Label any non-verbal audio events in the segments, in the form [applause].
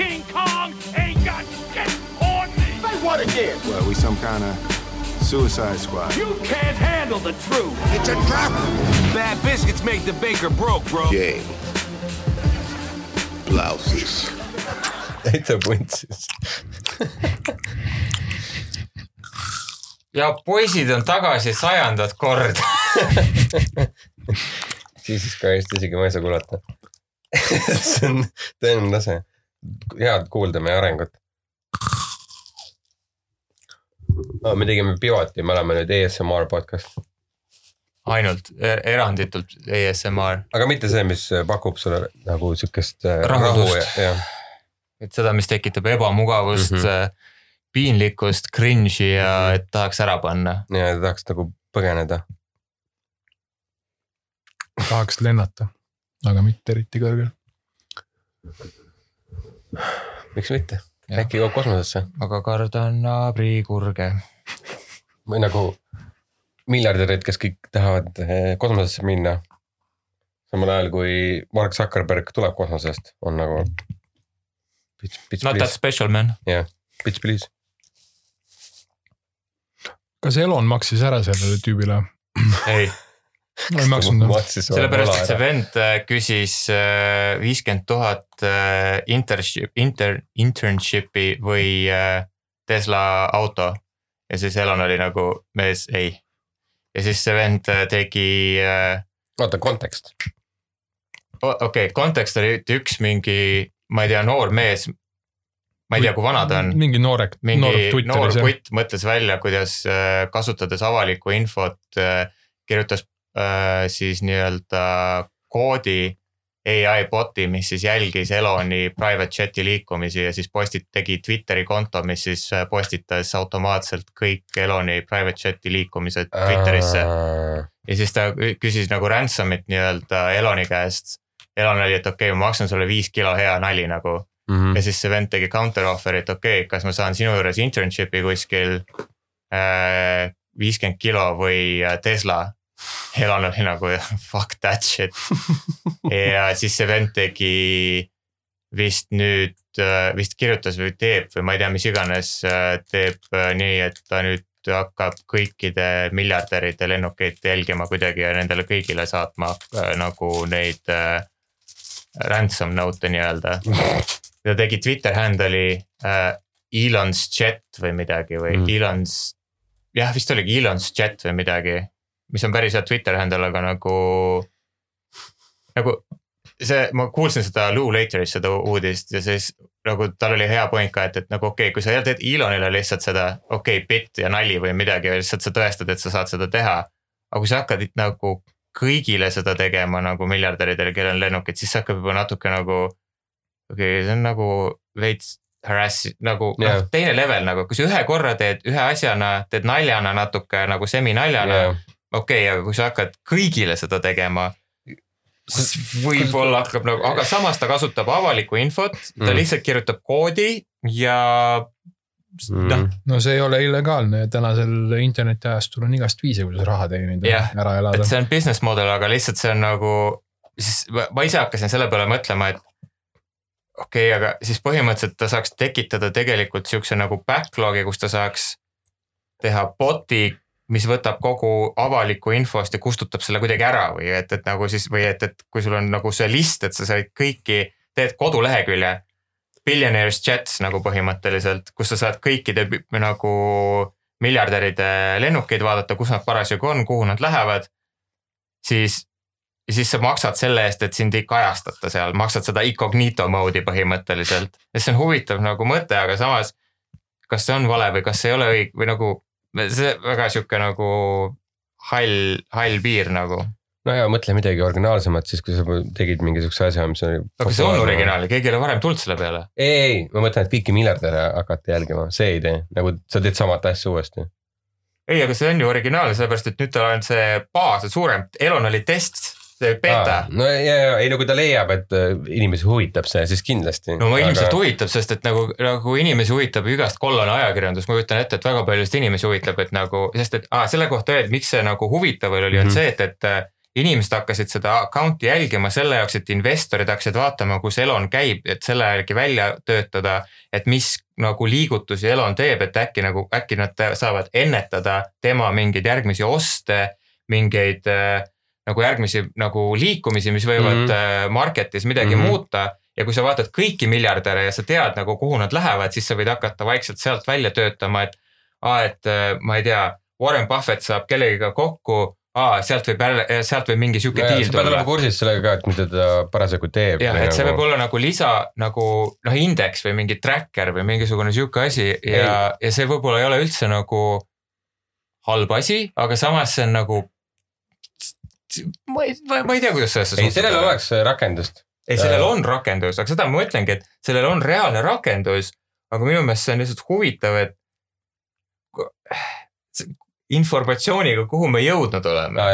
King Kong ain't got shit on me. Say what again? Well, we some kind of suicide squad. You can't handle the truth. It's a trap. Bad biscuits make the baker broke, bro. Game. Blouses. täitsa puntsis. ja poisid on tagasi sajandat korda. [laughs] Jesus Christ, isegi ma ei saa kuulata. [laughs] see on tõeline lase. Head kuulda meie arengut no,. me tegime pivoti, me oleme nüüd ASMR podcast, ainult er- eranditult ASMR, aga mitte see, mis pakub sulle nagu siukest äh, rahu ja, ja et seda, mis tekitab ebamugavust mm, Mhm. -hmm. piinlikkust, cringe'i ja et tahaks ära panna. ja tahaks nagu põgeneda. tahaks lennata, aga mitte eriti kõrgel. Miks mitte, Jah. äkki jõuab kosmosesse aga kardan naabrikurge. või nagu miljardärid, kes kõik tahavad eh, kosmosesse minna. samal ajal kui Mark Zuckerberg tuleb kosmosest, on nagu. Bitch, bitch Not that please, special man. bitch please. kas Elon maksis ära sellele tüübile? ei, [laughs] ma ei maksnud. sellepärast, et see vend äh, küsis viiskümmend tuhat äh, internship, inter, internship'i või äh, Tesla auto. ja siis Elon oli nagu mees, ei. ja siis see vend äh, tegi äh, oota, kontekst. okei okay,, kontekst oli üks mingi, ma ei tea, noor mees. ma ei tea, kui vana ta on. mingi noorek, mingi noor kutt mõtles välja, kuidas äh, kasutades avalikku infot äh, kirjutas äh, siis nii-öelda koodi ai bot'i, mis siis jälgis Eloni private chat'i liikumisi ja siis postit-, tegi Twitteri konto, mis siis äh, postitas automaatselt kõik Eloni private chat'i liikumised Twitterisse. ja siis ta kü- küsis nagu ransom'it nii-öelda Eloni käest. Elon oli, et okei okay,, ma maksan sulle viis kilo hea nali nagu Mhm. ja siis see vend tegi counter offer'i, et okei okay,, kas ma saan sinu juures internship'i kuskil viiskümmend kilo või äh, Tesla. Elon oli nagu fuck that shit [laughs] ja siis see vend tegi vist nüüd, vist kirjutas või teeb või ma ei tea, mis iganes, teeb äh, nii, et ta nüüd hakkab kõikide miljardäride lennukeid jälgima kuidagi ja nendele kõigile saatma äh, nagu neid äh, ransom note'e nii-öelda. [laughs] ta tegi Twitter handle'i äh, Elon's jet või midagi või Mm. Elon's, jah, vist oligi Elon's jet või midagi, mis on päris hea Twitter handle, aga nagu, nagu see, ma kuulsin seda Lou Laterist seda uudist ja siis nagu tal oli hea point ka, et, et nagu okei okay,, kui sa teed Elonile lihtsalt seda okei okay, bitt ja nali või midagi, lihtsalt sa tõestad, et sa saad seda teha. aga kui sa hakkad nagu kõigile seda tegema nagu miljardäridele, kellel on lennukid, siis see hakkab juba natuke nagu. okei okay,, see on nagu veits harass, nagu Jah. noh, teine level nagu, kui sa ühe korra teed ühe asjana, teed naljana natuke nagu seminaljana Jaa. Okei okay,, aga kui sa hakkad kõigile seda tegema, siis võib-olla hakkab nagu, aga samas ta kasutab avalikku infot, ta Mm. mm. lihtsalt kirjutab koodi ja noh, no see ei ole illegaalne tänasel internetiajastul on igast viise, kuidas raha teenida Jah, ära elada et. see on business model, aga lihtsalt see on nagu, siis ma, ise hakkasin selle peale mõtlema, et okei okay,, aga siis põhimõtteliselt ta saaks tekitada tegelikult siukse nagu backlog'i, kus ta saaks teha bot'i, mis võtab kogu avalikku infost ja kustutab selle kuidagi ära või et, et nagu siis või et, et kui sul on nagu see list, et sa said kõiki, teed kodulehekülje. Billionaires chats nagu põhimõtteliselt, kus sa saad kõikide nagu miljardäride lennukeid vaadata, kus nad parasjagu on, kuhu nad lähevad. siis, siis sa maksad selle eest, et sind ei kajastata seal, maksad seda incognito mode'i põhimõtteliselt. ja see on huvitav nagu mõte, aga samas. kas see on vale või kas ei ole õige või nagu see väga sihuke nagu hall, hall piir nagu. no ja mõtle midagi originaalsemat siis, kui sa tegid mingi siukse asja, mis oli. aga see on originaalne, keegi ei ole varem tulnud selle peale. ei, ei, ma mõtlen, et kõiki miljardäre hakata jälgima, see idee, nagu sa teed samat asja uuesti. ei, aga see on ju originaalne, sellepärast et nüüd tal on see baas on suurem, Elon oli test, see beeta. no ja, ja ei no kui ta leiab, et äh, inimesi huvitab see, siis kindlasti. no ma ilmselt huvitab, sest et nagu, nagu inimesi huvitab igast kollane ajakirjandus, ma kujutan ette, et väga paljusid inimesi huvitab, et nagu, sest et ah, selle kohta öeldi, miks see nagu huvitav oli, oli mm. -hmm. see, et, et äh, inimesed hakkasid seda account'i jälgima selle jaoks, et investorid hakkasid vaatama, kus Elon käib, et selle järgi välja töötada. et mis nagu liigutusi Elon teeb, et äkki nagu, äkki nad saavad ennetada tema mingeid järgmisi oste, mingeid äh, nagu järgmisi nagu liikumisi, mis võivad mm -hmm. market'is midagi mm -hmm. muuta ja kui sa vaatad kõiki miljardäre ja sa tead nagu, kuhu nad lähevad, siis sa võid hakata vaikselt sealt välja töötama, et aa, et äh, ma ei tea, Warren Buffett saab kellegiga kokku aa, sealt võib jälle, sealt võib mingi sihuke diil tulla. sa pead olema kursis sellega ka, et mida ta parasjagu teeb. jah, et see nagu... võib olla nagu lisa nagu noh, indeks või mingi tracker või mingisugune sihuke asi ja, ja see võib-olla ei ole üldse nagu halb asi, aga samas see on nagu. Ma ei, ma ei tea, kuidas sellesse suhtuda. ei, sellel oleks rakendust. ei, sellel on rakendus, aga seda ma mõtlengi, et sellel on reaalne rakendus, aga minu meelest see on lihtsalt huvitav, et informatsiooniga, kuhu me jõudnud oleme.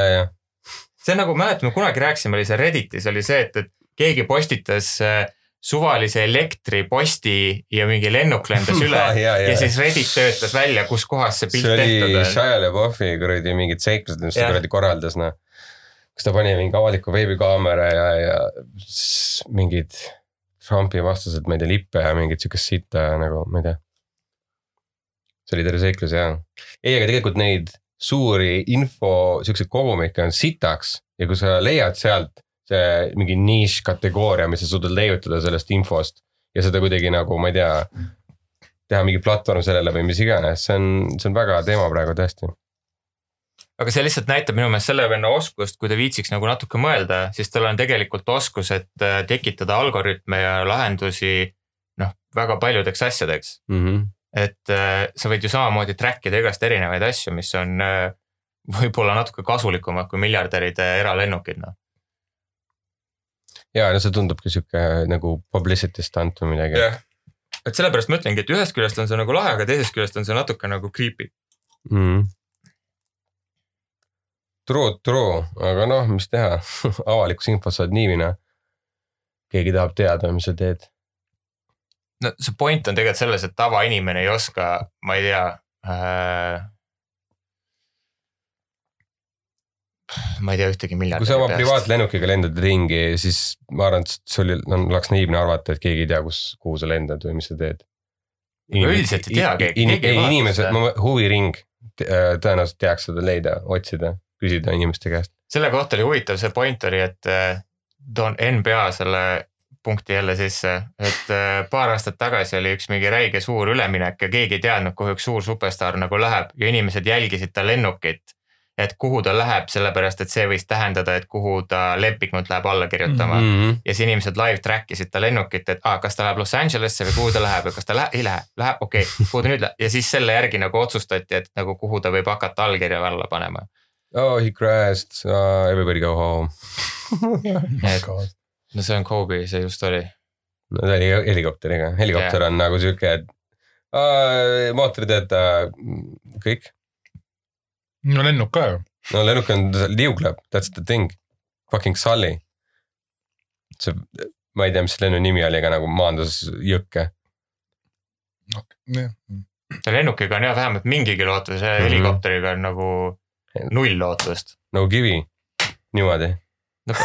see on nagu, mäletame, kunagi rääkisime, oli see Redditis oli see, et, et keegi postitas äh, suvalise elektriposti ja mingi lennuk lendas [laughs] üle ja, ja, ja. ja siis Reddit töötas välja, kus kohas see pilt tehtud on. Shia LaBeouf'i kuradi mingid seiklused, mis ta kuradi korraldas, noh. Kus ta pani mingi avaliku veebikaamera ja, ja mingid Trumpi vastused, ma ei tea, lippe ja mingit sihukest sitta nagu, ma ei tea see oli terve seiklus ja. ei, aga tegelikult neid suuri info siukseid kogumikke on sitaks ja kui sa leiad sealt see mingi nišš kategooria, mis sa suudad leiutada sellest infost ja seda kuidagi nagu, ma ei tea, teha mingi platvorm sellele või mis iganes, see on, see on väga teema praegu tõesti aga see lihtsalt näitab minu meelest selle venna oskust, kui ta viitsiks nagu natuke mõelda, siis tal on tegelikult oskus, et äh, tekitada algoritme ja lahendusi noh, väga paljudeks asjadeks mm. -hmm et äh, sa võid ju samamoodi track ida igast erinevaid asju, mis on äh, võib-olla natuke kasulikumad kui miljardäride eralennukid, noh. ja no see tundubki sihuke nagu publicity stunt või midagi. jah, et sellepärast ma ütlengi, et ühest küljest on see nagu lahe, aga teisest küljest on see natuke nagu creepy mm.. True, true, aga noh, mis teha [laughs] avalikus infos saad nii või naa. keegi tahab teada, mis sa teed no see point on tegelikult selles, et tavainimene ei oska, ma ei tea äh,. ma ei tea ühtegi miljardit. kui sa oma privaatlennukiga lendad ringi, siis ma arvan, et sul on, oleks naiivne arvata, et keegi ei tea, kus, kuhu sa lendad või mis sa teed. üldiselt ei tea keegi keegi ei vaata inimesed, huviring äh, tõenäoliselt teaks seda leida, otsida, küsida inimeste käest. selle kohta oli huvitav, see point oli, et äh, toon NBA selle punkti jälle sisse, et äh, paar aastat tagasi oli üks mingi räige suur üleminek ja keegi ei teadnud, kuhu üks suur superstaar nagu läheb ja inimesed jälgisid ta lennukit. et kuhu ta läheb, sellepärast et see võis tähendada, et kuhu ta lepingut läheb alla kirjutama mm. -hmm. ja siis inimesed live track isid ta lennukit, et aa, kas ta läheb Los Angelesse või kuhu ta läheb ja kas ta läheb, ei lähe, läheb, okei okay,, kuhu ta nüüd läheb ja siis selle järgi nagu otsustati, et nagu kuhu ta võib hakata allkirja alla panema. Oh he crashed uh,, everybody go home [laughs] et no see on Kobe, see just oli. no see oli helikopteriga, helikopter yeah. on nagu sihuke, et aa, mootor ei tööta, kõik. no lennuk ka ju. no lennuk on, liugleb, that's the thing, fucking Sully. see, ma ei tea, mis lennu nimi oli, aga nagu maandus jõkke. Okay, lennukiga on jah vähemalt mingigi lootus, mm -hmm. helikopteriga on nagu null lootust. nagu kivi, niimoodi no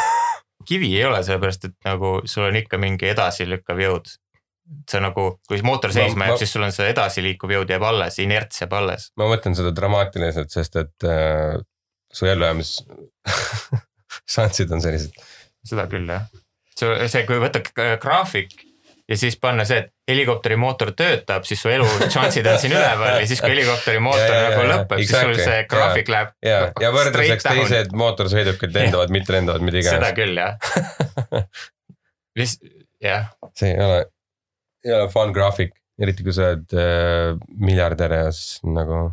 kivi ei ole, sellepärast et nagu sul on ikka mingi edasilükkav jõud. see nagu, kui mootor seisma jääb, siis sul on see edasiliikuv jõud jääb alles, inerts jääb alles. ma mõtlen seda dramaatiliselt, sest et äh, su ellujäämis [laughs] šansid on sellised. seda küll jah, see, see, kui võtta graafik ja siis panna see, et helikopteri mootor töötab, siis su elu šansid on siin üleval ja siis, kui helikopteri mootor ja, nagu lõpeb exactly., siis sul see graafik ja, läheb. ja, ja võrdluseks teised mootorsõidukid lendavad, mitte lendavad, mida iganes. seda küll jah. [laughs] mis, jah. see ei ole, ei ole fun graafik, eriti kui sa oled äh, miljardär ja siis nagu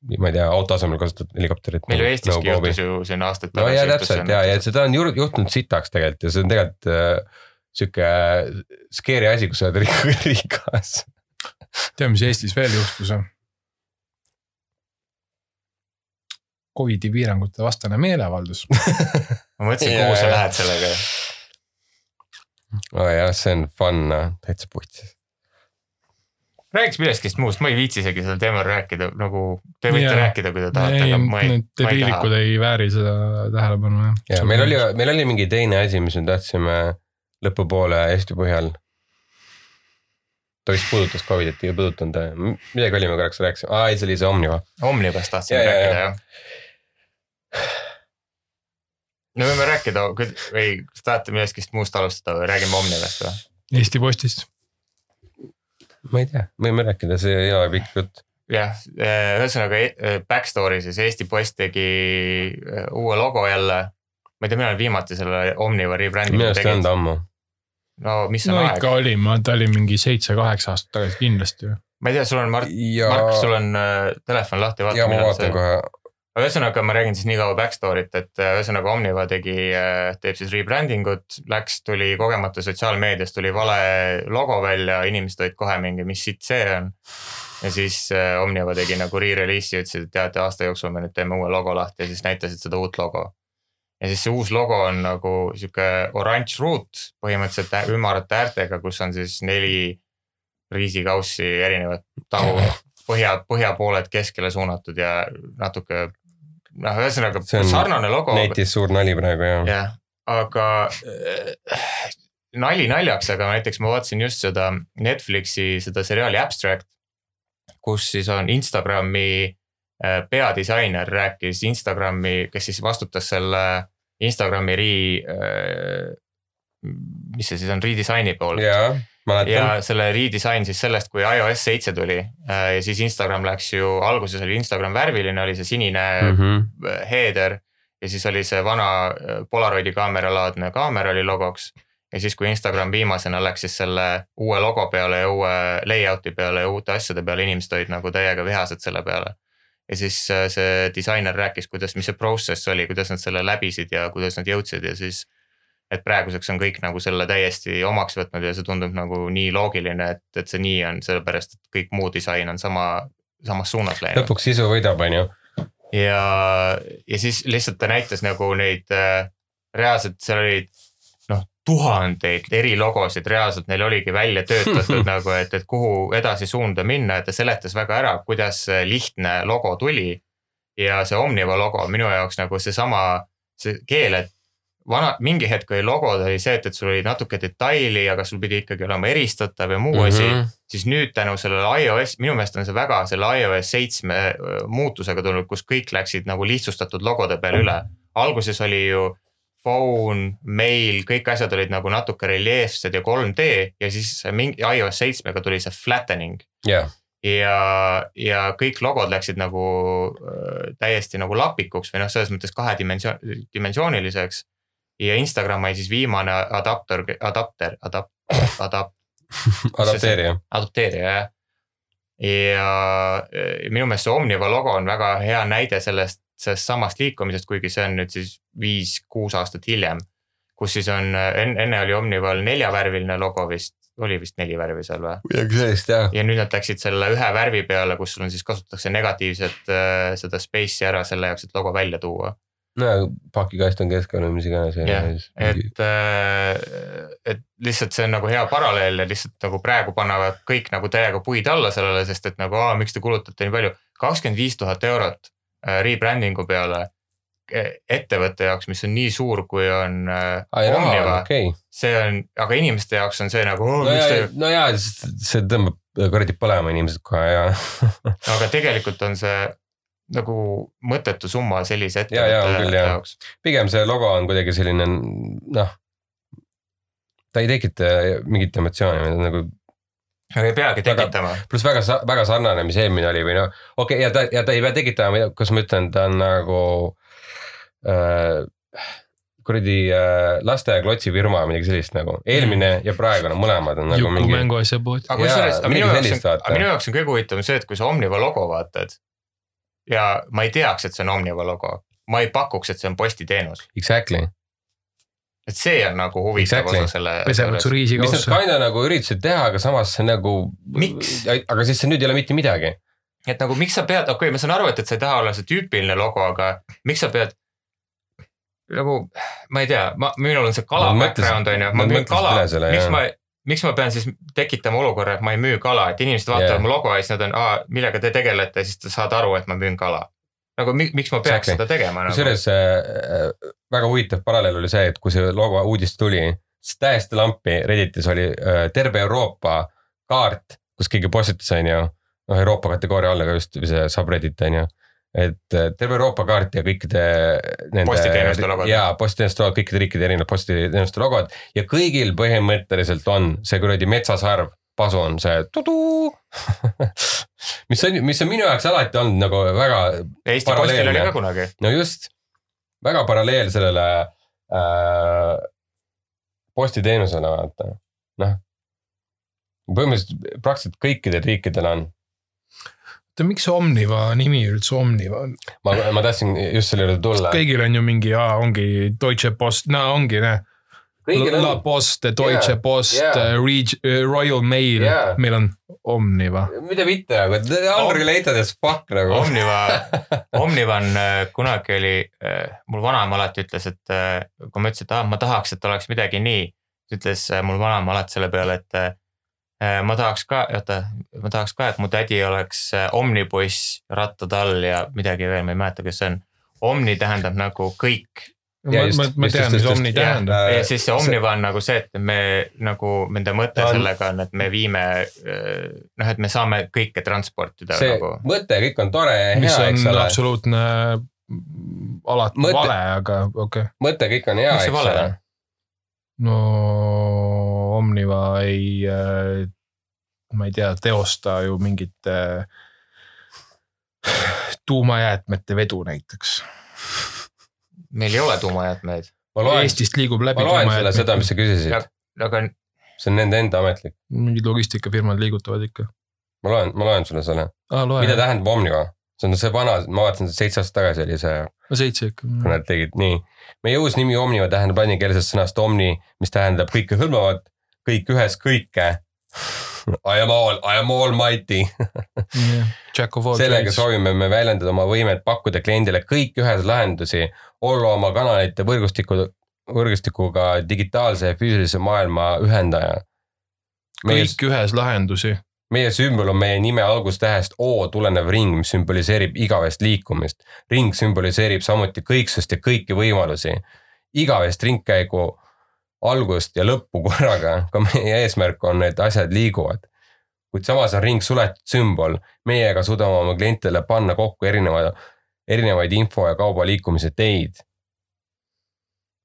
ma ei tea, auto asemel kasutad helikopterit. meil ju nagu Eestiski nagu juhtus ju siin aastaid tagasi. no ja täpselt ja, ja seda on juhtunud sitaks tegelikult ja see on tegelikult äh, sihuke scary asi, kui sa oled [laughs] rikas. tead, mis Eestis veel juhtus? Covidi piirangute vastane meeleavaldus [laughs] ma mõtlesin, kuhu sa lähed sellega. oo oh jah, see on fun, noh, täitsa putsis. räägiks millestki muust, ma ei viitsi isegi sellel teemal rääkida, nagu te võite Jaa. rääkida, kui te tahate, ei, aga ma ei, need ei debiilikud taha. ei vääri seda tähelepanu jah. ja meil oli, meil oli mingi teine asi, mis me tahtsime lõpupoole Eesti põhjal. ta vist puudutas Covidit, ei puudutanud, midagi oli, me korraks rääkisime, aa ei, see oli see Omniva. Omnibus tahtsime Ja, ja, ja. rääkida, jah. me võime rääkida, või kas tahate millestki muust alustada või räägime Omnibust või? Eesti Postist. ma ei tea, võime rääkida, see ei ole pikk jutt. jah, ühesõnaga eh, backstory siis Eesti Post tegi uue logo jälle. ma ei tea, millal viimati selle Omniva minu rebranding'u arust ei olnud tegid. ammu. No mis on no aeg ikka, oli, ma, ta oli mingi seitse-kaheksa aastat tagasi kindlasti ju. ma ei tea, sul on Mart, ja, Mark, sul on äh, telefon lahti, vaata. ja ma vaatan kohe. aga ühesõnaga ma räägin siis nii kaua backstory't, et äh, ühesõnaga Omniva tegi, teeb siis rebranding ut, läks, tuli kogemata sotsiaalmeedias tuli vale logo välja, inimesed olid kohe mingi, mis sitt see on. ja siis äh, Omniva tegi nagu re-release'i, ütlesid, et teate aasta jooksul me nüüd teeme uue logo lahti ja siis näitasid seda uut logo. Ja siis see uus logo on nagu sihuke oranž ruut põhimõtteliselt ümarate äärtega, kus on siis neli riisikaussi erinevat tagu, [laughs] põhja, põhjapooled keskele suunatud ja natuke noh, ühesõnaga sarnane logo. netis suur nali praegu ja. jah, aga äh, nali naljaks, aga näiteks ma vaatasin just seda Netflixi seda seriaali Abstract, kus siis on Instagrami peadisainer rääkis Instagrami, kes siis vastutas selle Instagrami re-, mis see siis on, redisaini poolt ja, mäletan. ja selle redesign siis sellest, kui iOS seitse tuli äh, ja siis Instagram läks ju, alguses oli Instagram värviline, oli see sinine mm. -hmm. header. ja siis oli see vana äh, Polaroidi kaamera laadne kaamera oli logoks. ja siis, kui Instagram viimasena läks siis selle uue logo peale ja uue layout'i peale ja uute asjade peale, inimesed olid nagu täiega vihased selle peale. Ja siis äh, see disainer rääkis, kuidas, mis see process oli, kuidas nad selle läbisid ja kuidas nad jõudsid ja siis et praeguseks on kõik nagu selle täiesti omaks võtnud ja see tundub nagu nii loogiline, et, et see nii on, sellepärast et kõik muu disain on sama, samas suunas läinud. lõpuks sisu võidab, on ju. ja, ja siis lihtsalt ta näitas nagu neid äh, reaalselt seal olid tuhandeid erilogosid reaalselt neil oligi välja töötatud [laughs] nagu, et, et kuhu edasi suunda minna, et ta seletas väga ära, kuidas see lihtne logo tuli. ja see Omniva logo minu jaoks nagu seesama, see keel, et vana, mingi hetk oli logod oli see, et, et sul oli natuke detaili, aga sul pidi ikkagi olema eristatav ja muu mm -hmm. asi Mhm. siis nüüd tänu sellele iOS, minu meelest on see väga selle iOS seitsme öö, muutusega tulnud, kus kõik läksid nagu lihtsustatud logode peale üle. alguses oli ju phone, mail, kõik asjad olid nagu natuke reljeefsed ja 3D ja siis mingi iOS seitsmega tuli see flattening jah, ja, ja kõik logod läksid nagu öö, täiesti nagu lapikuks või noh, selles mõttes kahedimensioon, dimensiooniliseks. ja Instagram oli siis viimane adapter, adapter, adapt-, adapt-, adapteerija. adopteerija jah. ja minu meelest see Omniva logo on väga hea näide sellest, sellest samast liikumisest, kuigi see on nüüd siis viis-kuus aastat hiljem. kus siis on enne, oli Omnival neljavärviline logo vist, oli vist neli värvi seal või? midagi sellist jah. ja nüüd nad läksid selle ühe värvi peale, kus sul on siis kasutatakse negatiivset äh, seda space'i ära selle jaoks, et logo välja tuua. no pakikast on keskel või mis iganes. jah, et, et lihtsalt see on nagu hea paralleel ja lihtsalt nagu praegu panevad kõik nagu täiega puid alla sellele, sest et nagu aa, miks te kulutate nii palju. kakskümmend viis tuhat eurot äh, rebranding'u peale eh, ettevõtte jaoks, mis on nii suur, kui on äh, Omniva, okei. see on, aga inimeste jaoks on see nagu, no miks ja te,, no ja see tõmbab kuradi põlema inimesed kohe ja. [laughs] aga tegelikult on see nagu mõttetu summa sellise Ja, ja, ettevõtte jah. jaoks. pigem see logo on kuidagi selline noh. ta ei tekita mingit emotsiooni, nagu aga ei peagi tekitama. pluss väga, väga sarnane, mis eelmine oli või noh, okei okay, ja ta ja ta ei pea tekitama, kuidas ma ütlen, ta on nagu äh, kuradi äh, laste klotsifirma või midagi sellist nagu, eelmine ja praegune mõlemad on nagu Juku mingi. mänguasjapood. aga Jaa, kusjuures, aga minu jaoks on, aga minu jaoks on kõige huvitavam see, et kui sa Omniva logo vaatad. ja ma ei teaks, et see on Omniva logo, ma ei pakuks, et see on postiteenus, Exactly, et see on nagu huvitav Exactly. osa selle. pesevad su riisi mis nad kinda nagu üritasid teha, aga samas see nagu. Aga siis see nüüd ei ole mitte midagi. et nagu miks sa pead, okei okay,, ma saan aru, et, et sa ei taha olla see tüüpiline logo, aga miks sa pead nagu, ma ei tea, ma, minul on see kala mõtlesid- background on ju, ma müün kala miks jah. ma, miks ma pean siis tekitama olukorra, et ma ei müü kala, et inimesed vaatavad yeah. mu logo ja siis nad on, millega te tegelete, siis sa saad aru, et ma müün kala. Nagu mi, miks ma peaks Exactly. seda tegema nagu? kusjuures äh, väga huvitav paralleel oli see, et kui see logo uudis tuli, siis täiesti lampi Redditis oli äh, terve Euroopa kaart, kus keegi postitas, on ju. noh, Euroopa kategooria all, aga just see subreddit on ju. et äh, terve Euroopa kaart ja kõikide nende. Postiteenuste logod. jaa, postiteenuste logod, kõikide riikide erinevad postiteenuste logod ja kõigil põhimõtteliselt on see kuradi metsasarv pasu on see tudu [laughs] mis on, mis on minu jaoks alati olnud nagu väga Eesti Postil oli ka kunagi. no just, väga paralleel sellele äh, postiteenusele vaata, noh. põhimõtteliselt praktiliselt kõikidel riikidel on, oota, miks Omniva nimi üldse Omniva on? ma, ma tahtsin just selle juurde tulla. kõigil on ju mingi, ongi Deutsche Post, no ongi, näe. La on, Post, Deutsche Jaa, Post jaa., Royal Mail Jaa., meil on Omniva. mida mitte nagu, unrelated as fuck nagu. Omniva, [laughs] Omnivan äh, kunagi oli, mul vanaema alati ütles, et äh, kui ma ütlesin, et ah, ma tahaks, et oleks midagi nii, ütles äh, mul vanaema alati selle peale, et äh, ma tahaks ka, oota, ma tahaks ka, et mu tädi oleks äh, omnibuss rattade all ja midagi veel, ma ei mäleta, kes see on. Omni tähendab nagu kõik ma ma, ma tean, mis Omni tähendab. ja siis see Omniva on nagu see, et me nagu nende mõte on- sellega on, et me viime noh, et me saame kõike transportida see nagu. mõte kõik on tore ja mis hea, eks on ole, absoluutne alati Mõte- vale, aga okei okay.. mõte kõik on hea, eks ole no Omniva ei äh,, ma ei tea, teosta ju mingit äh, tuumajäätmete vedu näiteks. Meil ei ole tuumajäätmeid, ma loen, Eestist liigub läbi ma loen sulle seda, mis sa küsisid aga see on nende enda ametlik, mingid logistikafirmad liigutavad ikka ma loen, ma loen sulle selle, ah,. mida tähendab Omniva, see on see vana, ma vaatasin seitse aastat tagasi oli see seitse ikka. kui nad tegid nii. meie uus nimi Omniva tähendab ladinakeelsest sõnast omni, mis tähendab kõikehõlmavat, kõik ühes kõike. I am all, I am almighty. All sellega soovime me väljendada oma võimet pakkuda kliendile kõik ühes lahendusi, olla oma kanalite võrgustiku, võrgustikuga digitaalse ja füüsilise maailma ühendaja. meie, kõik ühes lahendusi. meie sümbol on meie nime algustähest O tulenev ring, mis sümboliseerib igavest liikumist. ring sümboliseerib samuti kõiksust ja kõiki võimalusi. igavest ringkäigu algust ja lõppu korraga, ka meie eesmärk on, et asjad liiguvad. kuid samas on ring suletud sümbol, meiega suudame oma klientidele panna kokku erineva, erinevaid info ja kauba liikumise teid.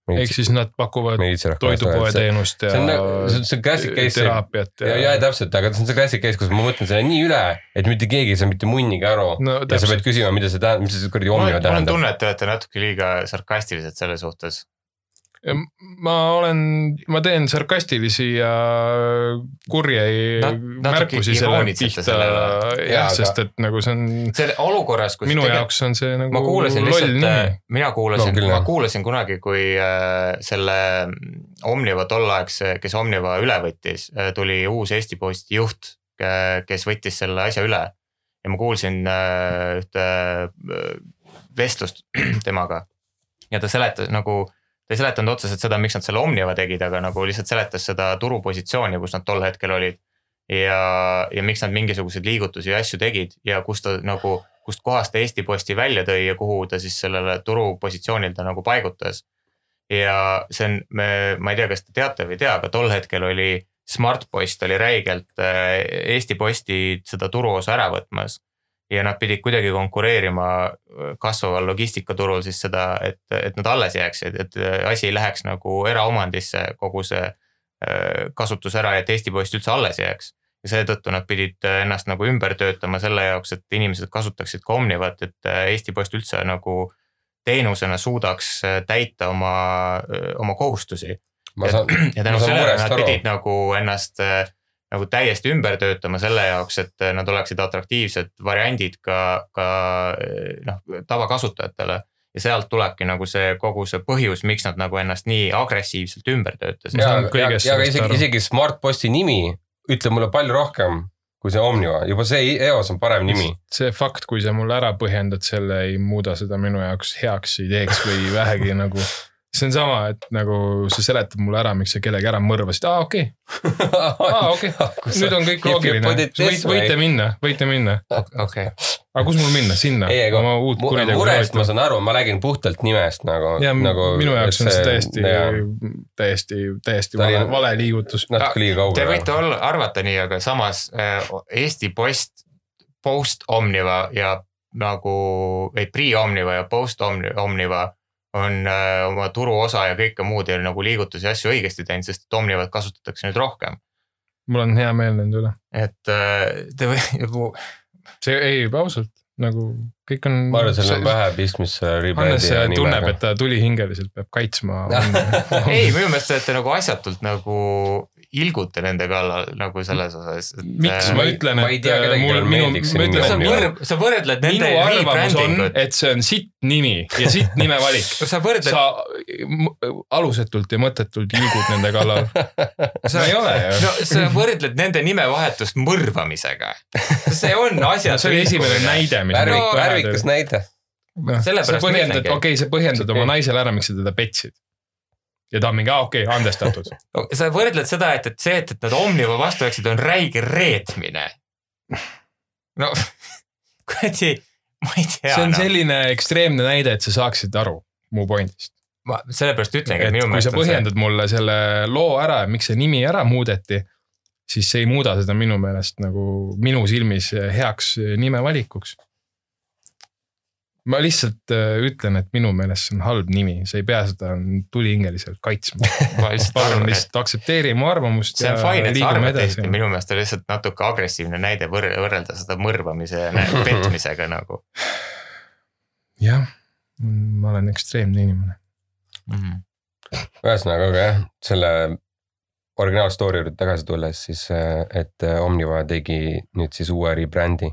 ehk siis nad pakuvad toidupoe teenust ja see on nagu, see on see classic case. teraapiat ja, ja täpselt, aga see on see classic case, kus ma mõtlen selle nii üle, et mitte keegi ei saa mitte munnigi aru no ja sa pead, küsima, mida see tähendab, mis see kuradi omniva on, mul on tähendab. tunne, et te olete natuke liiga sarkastilised selle suhtes. Ma olen, ma teen sarkastilisi ja kurje Nat- märkusi selle pihta jah, sest et nagu see on selle olukorras, kus minu tegelikult- jaoks on see nagu ma kuulasin loll lihtsalt nimi., mina kuulasin No ma kuulasin kunagi, kui äh, selle Omniva tolleaegse, kes Omniva üle võttis, tuli uus Eesti Posti juht, kes võttis selle asja üle. ja ma kuulsin äh, ühte äh, vestlust [clears throat] temaga ja ta seletas nagu, ta ei seletanud otseselt seda, miks nad selle Omniva tegid, aga nagu lihtsalt seletas seda turupositsiooni, kus nad tol hetkel olid. ja, ja miks nad mingisuguseid liigutusi ja asju tegid ja kus ta nagu, kust kohast ta Eesti Posti välja tõi ja kuhu ta siis sellele turupositsioonil ta nagu paigutas. ja see on, me, ma ei tea, kas te teate või ei tea, aga tol hetkel oli Smartpost oli räigelt äh, Eesti Posti seda turuosa ära võtmas ja nad pidid kuidagi konkureerima äh, kasvaval logistikaturul siis seda, et, et nad alles jääksid, et äh, asi ei läheks nagu eraomandisse kogu see äh, kasutus ära, et Eesti Post üldse alles jääks. ja seetõttu nad pidid ennast nagu ümber töötama selle jaoks, et inimesed kasutaksid ka Omnivat, et Eesti Post üldse nagu teenusena suudaks täita oma, oma kohustusi ja ma tänu sellele nad aru. pidid nagu ennast äh, nagu täiesti ümber töötama selle jaoks, et nad oleksid atraktiivsed variandid ka, ka noh, tavakasutajatele. ja sealt tulebki nagu see kogu see põhjus, miks nad nagu ennast nii agressiivselt ümber töötasid ja, ja, ja aga isegi isegi Smartposti nimi ütleb mulle palju rohkem kui see Omniva, juba see eos on parem nimi. see fakt, kui sa mulle ära põhjendad selle, ei muuda seda minu jaoks heaks ideeks või vähegi nagu [laughs] see on sama, et nagu sa seletad mulle ära, miks sa kellegi ära mõrvasid, aa okei okay. [laughs] aa okei okay., nüüd on kõik loogiline võite way. minna, võite minna, okei, aga kus mul minna, sinna, ei, aga oma uut kuritegu murest ma saan aru, ma räägin puhtalt nimest nagu. ja nagu, minu jaoks on see täiesti jaa,, täiesti, täiesti vale, vale liigutus. natuke liiga Te kaugele. võite olla, arvata nii, aga samas äh, Eesti Post, Post Omniva ja nagu, ei Pre-Omniva ja Post Omni- Omniva on äh, oma turuosa ja kõike muud ja nagu liigutusi ja asju õigesti teinud, sest Omnivat kasutatakse nüüd rohkem. mul on hea meel nende üle, et äh, te või, [laughs] see ei, ausalt nagu kõik on. ma arvan, seal on vähe pistmist selle Hannes rebrändi ja tunneb, et. ta tulihingeliselt peab kaitsma. [laughs] ei minu meelest te olete nagu asjatult nagu ilgute nende kallal nagu selles osas. miks ma ütlen, ma ei et äh, mul, minu, ma ütlen, sa Omniva. minu, sa võrdled nende rebrandingut, et see on sitt nimi ja sitt nimevalik. [laughs] sa võrdled sa alusetult ja mõttetult liigud nende kallal. [laughs] sa ei ole ju. no sa võrdled nende nimevahetust mõrvamisega. see on [laughs] asja. see oli esimene. näide, mis värvik No-, värvikas näide. sa Sellepärast ma põhjendad, okei, sa põhjendad oma naisele ära, miks sa teda petsid. Ja ta on mingi, aa okei okay,, andestatud. [laughs] sa võrdled seda, et, et see, et, et nad Omniva vastu läksid, on räige reetmine. no [laughs] kuradi, ma ei tea. see on selline ekstreemne näide, et sa saaksid aru mu pointist. ma sellepärast ütlengi, et minu kui meelest sa põhjendad mulle selle loo ära, miks see nimi ära muudeti, siis see ei muuda seda minu meelest nagu minu silmis heaks nimevalikuks. Ma lihtsalt äh, ütlen, et minu meelest see on halb nimi, sa ei pea seda tulihingeliselt kaitsma. [laughs] ma lihtsalt palun lihtsalt aktsepteeri mu arvamust see on fine, et sa arvad teisiti, minu meelest on lihtsalt natuke agressiivne näide võr- võrrelda seda mõrvamise [laughs] petmisega nagu jah, ma olen ekstreemne inimene. mm. -hmm. ühesõnaga, aga jah, selle originaal story juurde tagasi tulles, siis äh, et äh, Omniva tegi nüüd siis uue rebrand'i,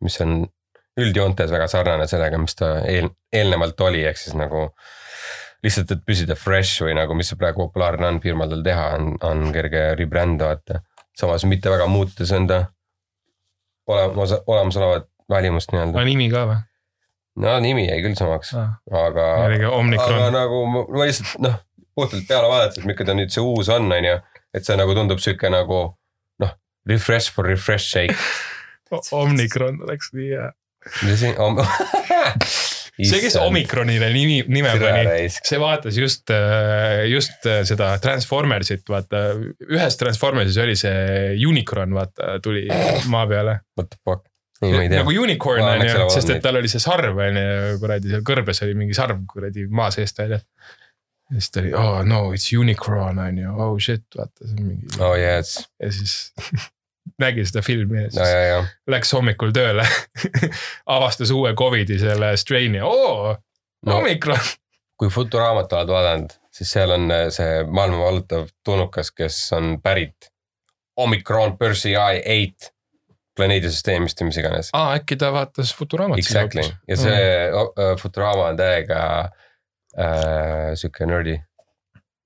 mis on üldjoontes väga sarnane sellega, mis ta eel, eelnevalt oli, ehk siis nagu lihtsalt, et püsida fresh või nagu, mis praegu populaarne on firmadel teha, on, on kerge rebrand vaata. samas mitte väga muutes enda olemas, olemasolevat välimust aga nii-öelda. nimi ka või? no nimi jäi küll samaks, aga jällegi aga Omnicron. nagu ma, lihtsalt noh, puhtalt peale vaadates, milline ta nüüd see uus on, on ju, et see nagu tundub sihuke nagu noh, refresh for refresh sake. [laughs] Omnicron oleks nii hea. see, [laughs] see, kes. Omicronile nimi, nime pani, see vaatas just, just seda Transformersit, vaata. ühes Transformersis oli see Unicron, vaata, tuli maa peale. What the fuck, ei ma ei tea nagu. unicorn on ju sest et tal oli see sarv on ju, kuradi seal kõrbes oli mingi sarv kuradi maa seest väljas. ja siis ta oli, oh no it's unicorn on ju, oh shit, vaata see on mingi oh yes, ja siis [laughs] nägi seda filmi ja no siis ja, ja läks hommikul tööle. [laughs] avastas uue Covidi selle strain'i, oo, no Omicron. kui Futuraamat oled vaadanud, siis seal on äh, see maailma vallutav tulnukas, kes on pärit Omicron Persei eight planeedisüsteemist või mis iganes. aa, äkki ta vaatas Futuraamat siis Exactly hoopis. ja see mm. Futurama on täiega äh, sihuke nerdi.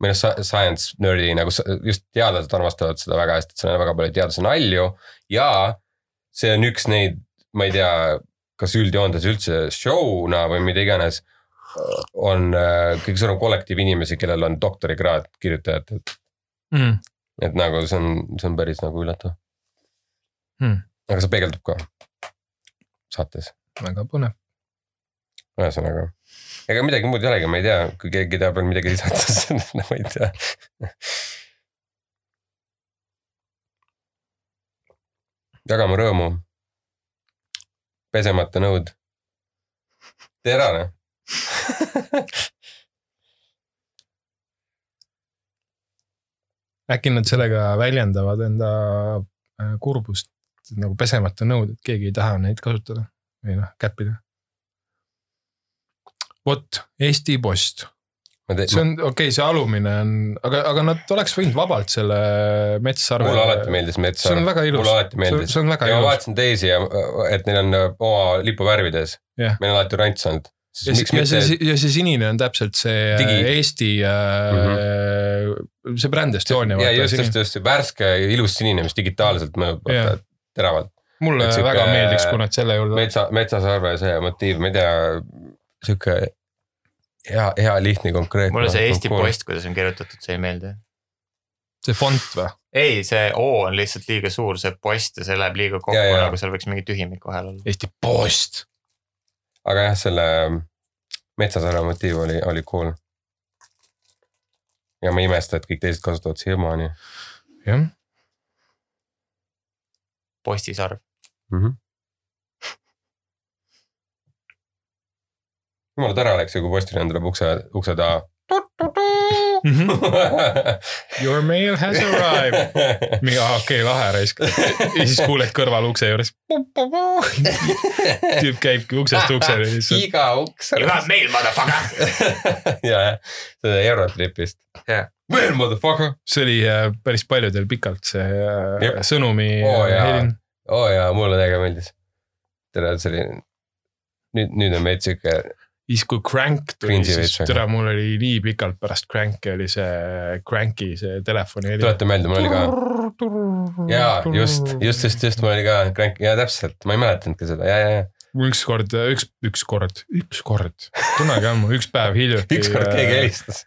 noh, science nerdi nagu just teadlased armastavad seda väga hästi, et seal on väga palju teaduse nalju ja see on üks neid, ma ei tea, kas üldjoontes üldse show'na või mida iganes. on äh, kõige suurem kollektiiv inimesi, kellel on doktorikraad kirjutajatelt, mm.. et nagu see on, see on päris nagu üllatav Hmm. aga see peegeldub ka saates väga põnev. ühesõnaga, ega midagi muud ei olegi, ma ei tea, kui keegi tahab veel midagi lisada, [laughs] siis no ma ei tea. jagame rõõmu. pesemata nõud. terane. äkki nad sellega väljendavad enda äh, kurbust nagu pesemata nõud, et keegi ei taha neid kasutada või noh, käppida. Vot Eesti Post, see on okei okay,, see alumine on, aga, aga nad oleks võinud vabalt selle metssarve. mulle alati meeldis metsar. see on väga ilus. mulle alati meeldis. see on väga ja ma ilus. vaatasin teisi ja et neil on äh, oma lipuvärvides Jah. meil on alati rants olnud. ja, miks ja see, ja see sinine on täpselt see Digi- Digi... Eesti äh, mm, -hmm. see bränd Estonia. ja just, just, just see värske ilus sinine, mis digitaalselt mõjub vaata teravalt. mulle et sihuke- väga meeldiks, kui nad selle juurde. metsa, metsasarve see motiiv, ma ei tea, sihuke hea, hea, lihtne, konkreetne. mulle see Eesti Post, kuidas on kirjutatud, see ei meeldi. see fond või? ei, see O on lihtsalt liiga suur, see post ja see läheb liiga kokku nagu seal võiks mingi tühimik vahel olla. Eesti Post. aga jah, selle Metsasaare motiiv oli, oli cool. ja ma ei imesta, et kõik teised kasutavad siiamaani jah, postisarv. mm. -hmm. Jumala tore oleks ju, kui postiljon tuleb ukse, ukse taha. [laughs] Your mail has arrived. mingi ah, okei okay,, lahe raisk. ja siis kuuled kõrval ukse juures. tüüp käibki uksest ukseni lihtsalt. iga uks. You got mail, motherfucker. [laughs] ja, jah, seda Eurotripist. Well motherfucker. see oli äh, päris paljudel pikalt see äh, Jep. sõnumi jaa. helin. oo oh, jaa, mulle täiega meeldis. tere, see oli, nüüd, nüüd on veits sihuke, siis kui Crank tuli, siis tere, mul oli nii pikalt pärast Cranki oli see Cranki see telefoni heli. tuleta meelde, mul oli ka. jaa, just, just, just, just mul oli ka crank, jaa täpselt, ma ei mäletanudki seda, ja, ja, ja. ükskord, üks, ükskord, ükskord, kunagi ammu, üks päev hiljuti. [laughs] ükskord keegi helistas.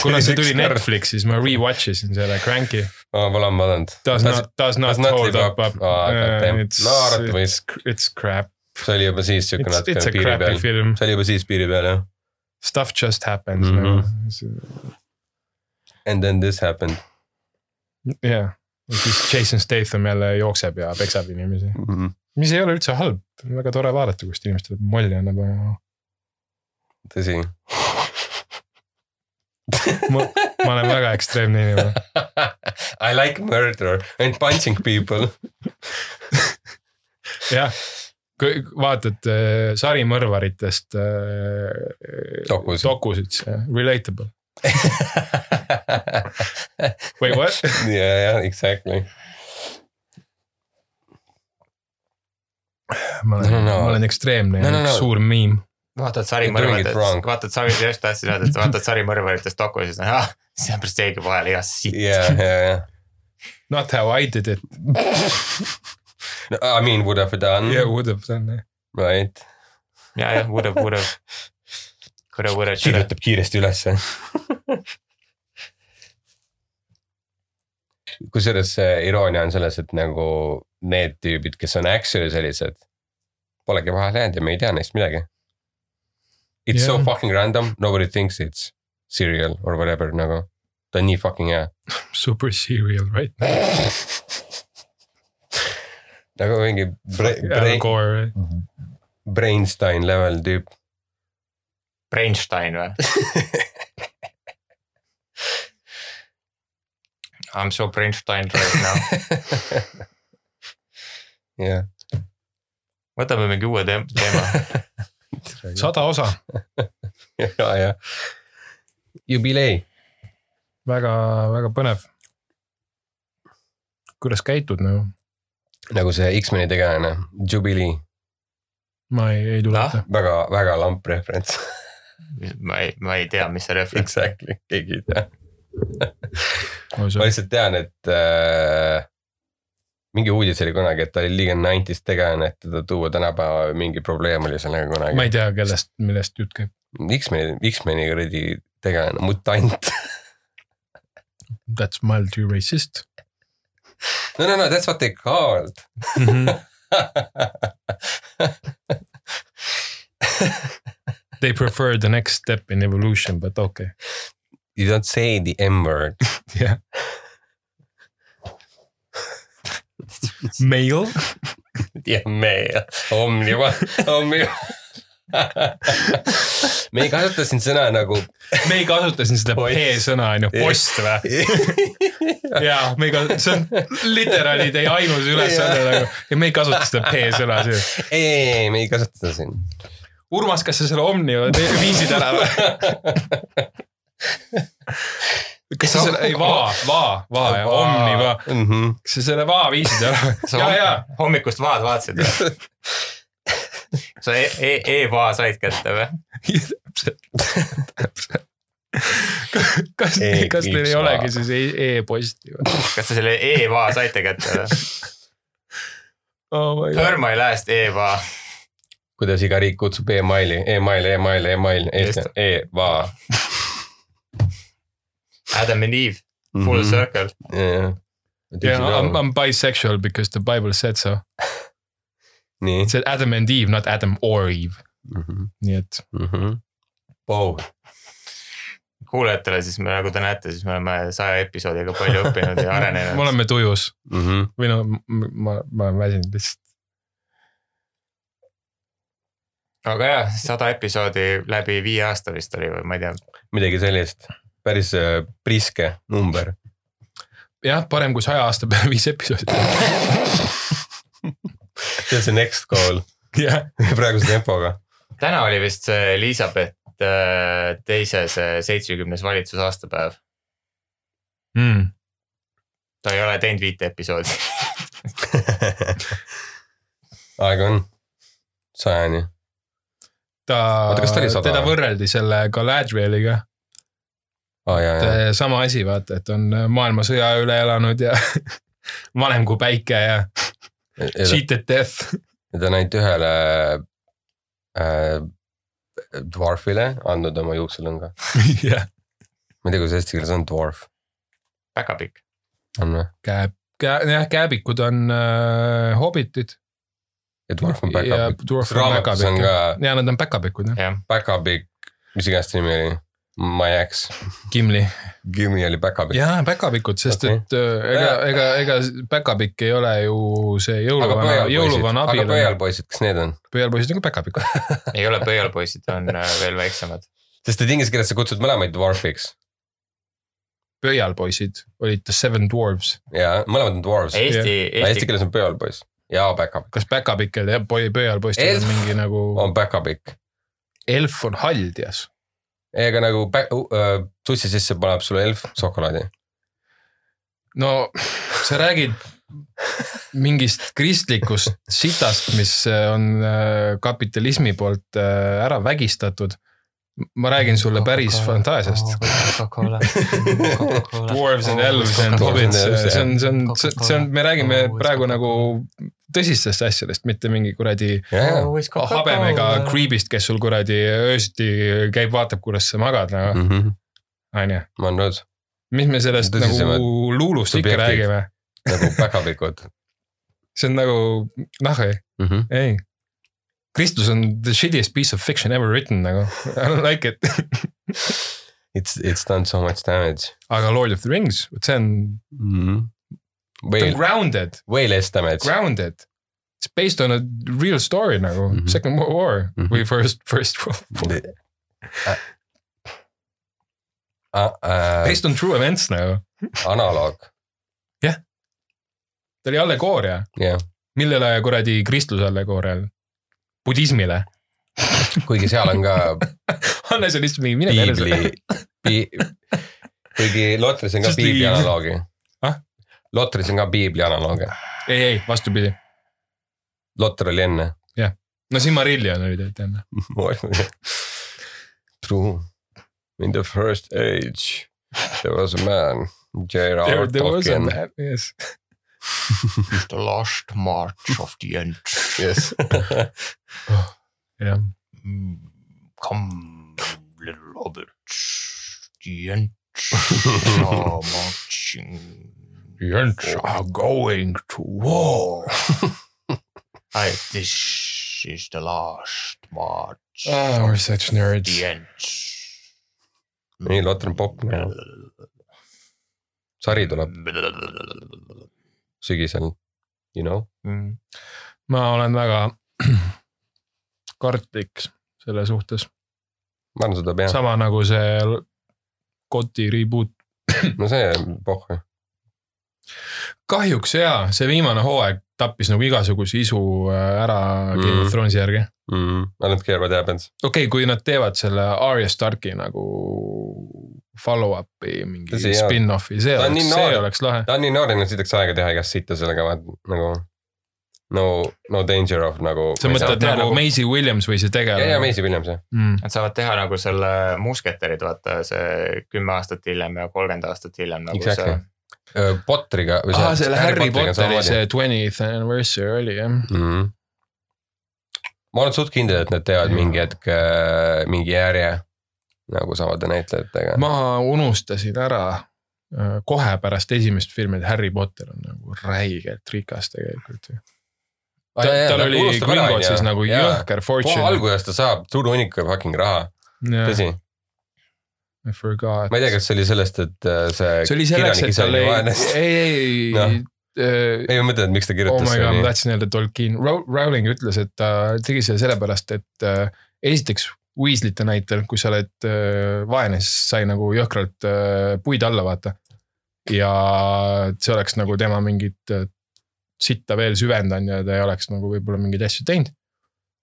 kuna see [laughs] tuli Ükskord. Netflixis, ma rewatch isin selle Cranki. ma pole ammu vaadanud. Does not, does not does not hold live up, up. Aa, goddamn. It's, No it's, it's crap. See oli juba siis natukene a piiri peal. see oli juba siis piiri peal jah. Stuff just happens Mhm. nagu. And then this happened jah, siis Jason Statham jälle jookseb ja peksab inimesi, mm. -hmm. mis ei ole üldse halb, väga tore vaadata, kust inimestele molli annab ja tõsi. ma, ma olen väga ekstreemne inimene. [laughs] I like murder and punching people. [laughs] jah, vaatad äh, sarimõrvaritest äh, Dokusid. dokusid, relatable. [laughs] Wait, what? ja, ja exactly. ma olen No, no, ma olen ekstreemne No, no, no. üks suur miim. vaatad sarimõrvaritest wrong., vaatad sari, just tahtsin öelda, et vaatad sarimõrvaritest doku ja siis ah, see on päris õige vahel igas siit. ja, ja, ja. Not how I did it [laughs] I mean would have done yeah,, would have done jah. right. ja, jah, would have, would have. Could have, would have, should have. kirjutab kiiresti ülesse. kusjuures see iroonia on selles, et nagu need tüübid, kes on actually sellised, polegi vahele jäänud ja me ei tea neist midagi. It's yeah. so fucking random, nobody thinks it's serial or whatever nagu. ta on nii fucking hea. [laughs] Super serial right now. [laughs] nagu mingi Al bre, Gore. Brainstein level tüüp. Brainstein või? I m so Brainstein right now. jah, võtame mingi uue teem- teema. [laughs] sada osa, [laughs] ja, ja. jubilei. väga, väga põnev. kuidas käitud nagu? Nagu see X-meni tegelane, Jubilee, ma ei, ei tuleta. väga, väga lamp referents. ma ei, ma ei tea, mis see referents. Exactly, keegi ei tea. ma ma lihtsalt tean, et äh, mingi uudis oli kunagi, et ta oli liiga nineties tegelane, et teda tuua tänapäeva, mingi probleem oli sellega kunagi. ei tea, kellest, millest jutt käib. X-meni, X-meni kuradi tegelane, mutant. [laughs] That's mildly racist no no no that's what they called. mm. -hmm. [laughs] They prefer the next step in evolution, but okay.. You don't say the M word. [laughs] yeah. [laughs] Male, jah, me, omniva, omniva. [laughs] me ei kasuta siin sõna nagu. me ei kasuta siin seda. P-sõna on ju, post või? [laughs] jaa, me ei kasuta, see on literaali teie ainus ülesanne nagu ja me ei kasuta seda P-sõna siin. ei, ei, ei, me ei kasuta seda siin. Urmas, kas sa selle Omni viisid ära või? kas sa selle, ei vaa, vaa, vaa ja Omni vaa, -hmm. kas sa selle vaa viisid ära? ja, ja, hommikust vaad vaatasid või? [laughs] sa e- e- e-vaa said kätte või? täpselt, täpselt. kas, kas E-kriips teil ei olegi siis e- e-posti või? kas te selle e-vaa saite kätte või? oh Hear my last e-vaa. kuidas iga riik kutsub emaili, email, email, email, Just. e-va. Adam and Eve, full Mhm. circle. Yeah, I'm, I'm bisexual because the bible said so. Nii It. said Adam and Eve, not Adam or Eve, nii et Wow. kuulajatele siis me, nagu te näete, siis me oleme saja episoodiga palju [laughs] õppinud ja me arenenud. oleme tujus Mhm. või no ma, ma olen väsinud lihtsalt. aga jah, sada episoodi läbi viie aasta vist oli või ma ei tea. midagi sellist, päris äh, priske number. jah, parem kui saja aasta peale viis episoodi. [laughs] see on see next goal [laughs] jah, praeguse tempoga. täna oli vist see Elizabeth äh, teise see seitsmekümnes valitsuse aastapäev. mm. ta ei ole teinud viite episoodi. [laughs] aega on, sajani. ta teda võrreldi selle Galadrieliga, ja, sama asi, vaata, et on maailmasõja üle elanud ja [laughs] vanem kui päike ja cheated death. ta on ainult ühele äh, dwarfile andnud oma juukselõnga. jah, ma ei tea, kuidas eesti keeles on dwarf, päkapikk. on või? käeb, jah, kääbikud on äh, hobitid ja dwarf on päkapikk. raamatus on ka ja nad on päkapikud jah, päkapikk, mis iganes ta nimi oli, my ex, Gimli. Gimli oli päkapikk. jaa, päkapikud, sest Okei. et äh, ega, ega, ega päkapikk ei ole ju see aga jõuluvana, jõuluvana aga abil. pöialpoisid, kas need on? pöialpoisid on ka päkapikud. [laughs] ei ole pöialpoisid, on äh, veel väiksemad. sest et inglise keeles sa kutsud mõlemaid dwarfiks pöialpoisid olid The Seven Dwarfs. ja mõlemad on dwarves. Eesti, Eesti Eesti, keeles on pöialpoiss ja päkapikk kas päkapikel ja poi-, pöialpoistel Elf on mingi nagu, on päkapikk. elf on haldjas. Ega nagu uh, sussi sisse paneb sulle elf šokolaadi. no sa räägid mingist kristlikust sitast, mis on äh, kapitalismi poolt äh, ära vägistatud. Ma räägin sulle päris fantaasiast. [laughs] Dwarves and elves and hobbits, see on, see on, see on, me räägime praegu nagu tõsistest asjadest, mitte mingi kuradi ja, habemega creep'ist, kes sul kuradi öösiti käib, vaatab, kuidas sa magad nagu, onju. ma olen nõus, mis me sellest Tõsisemad nagu luulust ikka räägime, nagu päkapikud [laughs] see on nagu, noh ei, mm. -hmm. ei. Kristus on the shittiest piece of fiction ever written nagu, I don't like it. [laughs] It's, it's done so much damage aga Lord of the Rings, vot see on, mm. -hmm. Way, grounded, way less damage. grounded. It's based on a real story nagu mm. -hmm. Second World War mm. -hmm. või First, First World War. Uh, Based on true events nagu, analoog, ta oli allegooria, jah, millele kuradi kristluse allegoorial, budismile. kuigi seal on ka [laughs] Hannes on lihtsalt mingi mine piibli pi,, kuigi Lotris on ka piibli analoogi Ah?. Lotris on ka piibli analoogi, ei, ei vastupidi, Lotter oli enne. no Silmarillion oli tegelikult enne. [laughs] True, in the first age there was a man, J.R.R. Tolkien. yes. [laughs] The last march of the end. Yes. [laughs] yeah., mm, Come little hobbits, the end [laughs] are marching The ants. are going to war. I, this is the last march Oh, we're such nerds the. end. nii, Lotter on popp sari tuleb sügisel, you know. Mm. ma olen väga [clears throat] kartlik selle suhtes, ma arvan, seda peab, sama nagu see Koti reboot. [clears throat] no see pohh. kahjuks jaa, see viimane hooaeg tappis nagu igasuguse isu äh, ära Game Mm. of Thronesi järgi. Mm, I don't care what happens. okei okay,, kui nad teevad selle Arya Starki nagu follow-up'i mingi jaa. spin-off'i, see oleks, see oleks lahe. ta on nii noor, et neil sitaks aega teha igast sitta sellega nagu no, no danger of nagu. sa mõtled nagu nagu- Maisie Williams või see ja, ja tegelane? Maisie Williams jah. Mm. Nad saavad teha nagu selle musketerid, vaata see kümme aastat hiljem ja kolmkümmend aastat hiljem nagu Exactly. see. Potteriga. aa, Ah, selle Harry Potteri see twentieth anniversary oli jah. mm. -hmm. ma olen suht kindel, et nad teevad mingi hetk äh, mingi järje nagu samade näitlejatega. ma unustasin ära äh, kohe pärast esimest filmi, et Harry Potter on nagu räigelt rikas tegelikult ju. Ta- jaa, tal oli Gringotsis onju. nagu jõhker fortune. alguses ta saab suure hunniku fucking raha, tõsi. I forgot. ma ei tea, kas see oli sellest, et äh, see, see oli selleks, et tal ei, ei, ei [laughs] Noh. äh, ei, ma mõtlen, et miks ta oh kirjutas my god, ma tahtsin öelda Tolkien, Rowling ütles, et ta tegi selle sellepärast, et äh, esiteks Weasley'te näitel, kui sa oled äh, vaene, siis sai nagu jõhkralt äh, puid alla vaata. ja see oleks nagu tema mingit äh, sitta veel süvendanud ja ta ei oleks nagu võib-olla mingeid asju teinud.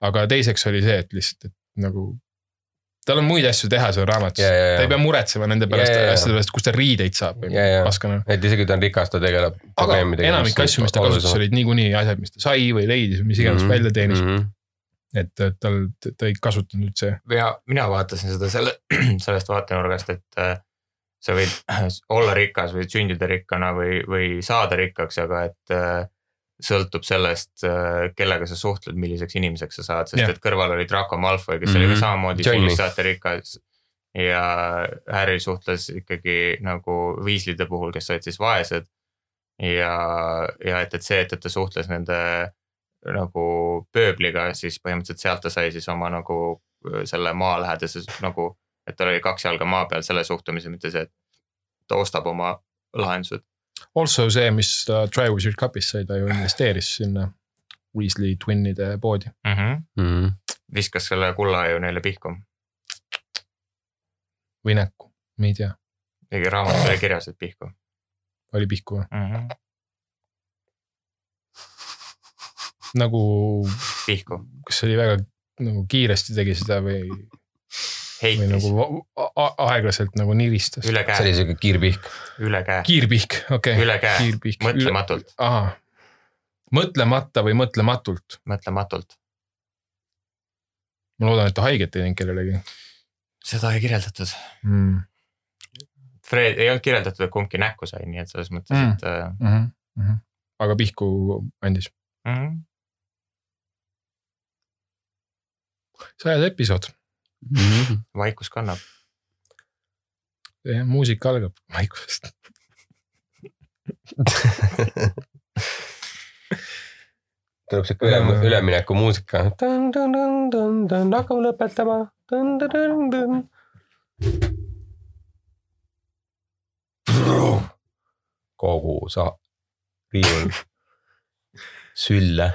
aga teiseks oli see, et lihtsalt, et nagu tal on muid asju teha seal raamatus ja, ja. ta ei pea muretsema nende pärast ja. asjade pärast, kus ta riideid saab või paskana et isegi kui ta on rikas, ta tegeleb aga enamik asju, mis ta kasutas, olid niikuinii asjad, mis ta sai või leidis või mis iganes mm -hmm. välja teenis mm. -hmm. Et et tal, ta ei kasutanud üldse. mina, mina vaatasin seda selle, [clears throat] sellest vaatenurgast, et äh, sa võid [clears throat] olla rikas või sündida rikkana või, või saada rikkaks, aga et äh, sõltub sellest, kellega sa suhtled, milliseks inimeseks sa saad, sest Jah. et kõrval oli Draco Malfoy, kes mm -hmm. oli Mhm. ka samamoodi Johnny. sünnist saati rikas. ja Harry suhtles ikkagi nagu Weasley'de puhul, kes olid siis vaesed. ja, ja et, et see, et, et ta suhtles nende nagu pööbliga, siis põhimõtteliselt sealt ta sai siis oma nagu selle maalähedase nagu, et tal oli kaks jalga maa peal selle suhtumise, mitte see, et ta ostab oma lahendused. Also see, mis ta Triwizard Cupis sai, ta ju investeeris sinna Weasley twinnide poodi. Mm -hmm. mm. viskas selle kulla ju neile pihku, või näkku, me ei tea, mingi raamatus oli kirjas, et pihku oli pihku või? mm. -hmm. nagu, pihku, kas see oli väga nagu kiiresti tegi seda või, või heitis nagu aeglaselt nagu niristas? üle see oli käe, siuke kiirpihk. üle käe, kiirpihk, okei okay.. üle käe, mõtlematult, ahah, mõtlemata või mõtlematult. mõtlematult. ma loodan, et ta haiget ei teinud kellelegi seda ei kirjeldatud. mm.. Fred ei olnud kirjeldatud, et kumbki näkku sai, nii et selles mõttes Mm. et äh, Mm -hmm. Mm -hmm. aga pihku andis. mm -hmm. Sajas episood, vaikus kannab. muusika algab [laughs] vaikusest. tuleb siuke üle, ülemineku muusika. hakkame lõpetama. kogu sa, riiul, [laughs] sülle,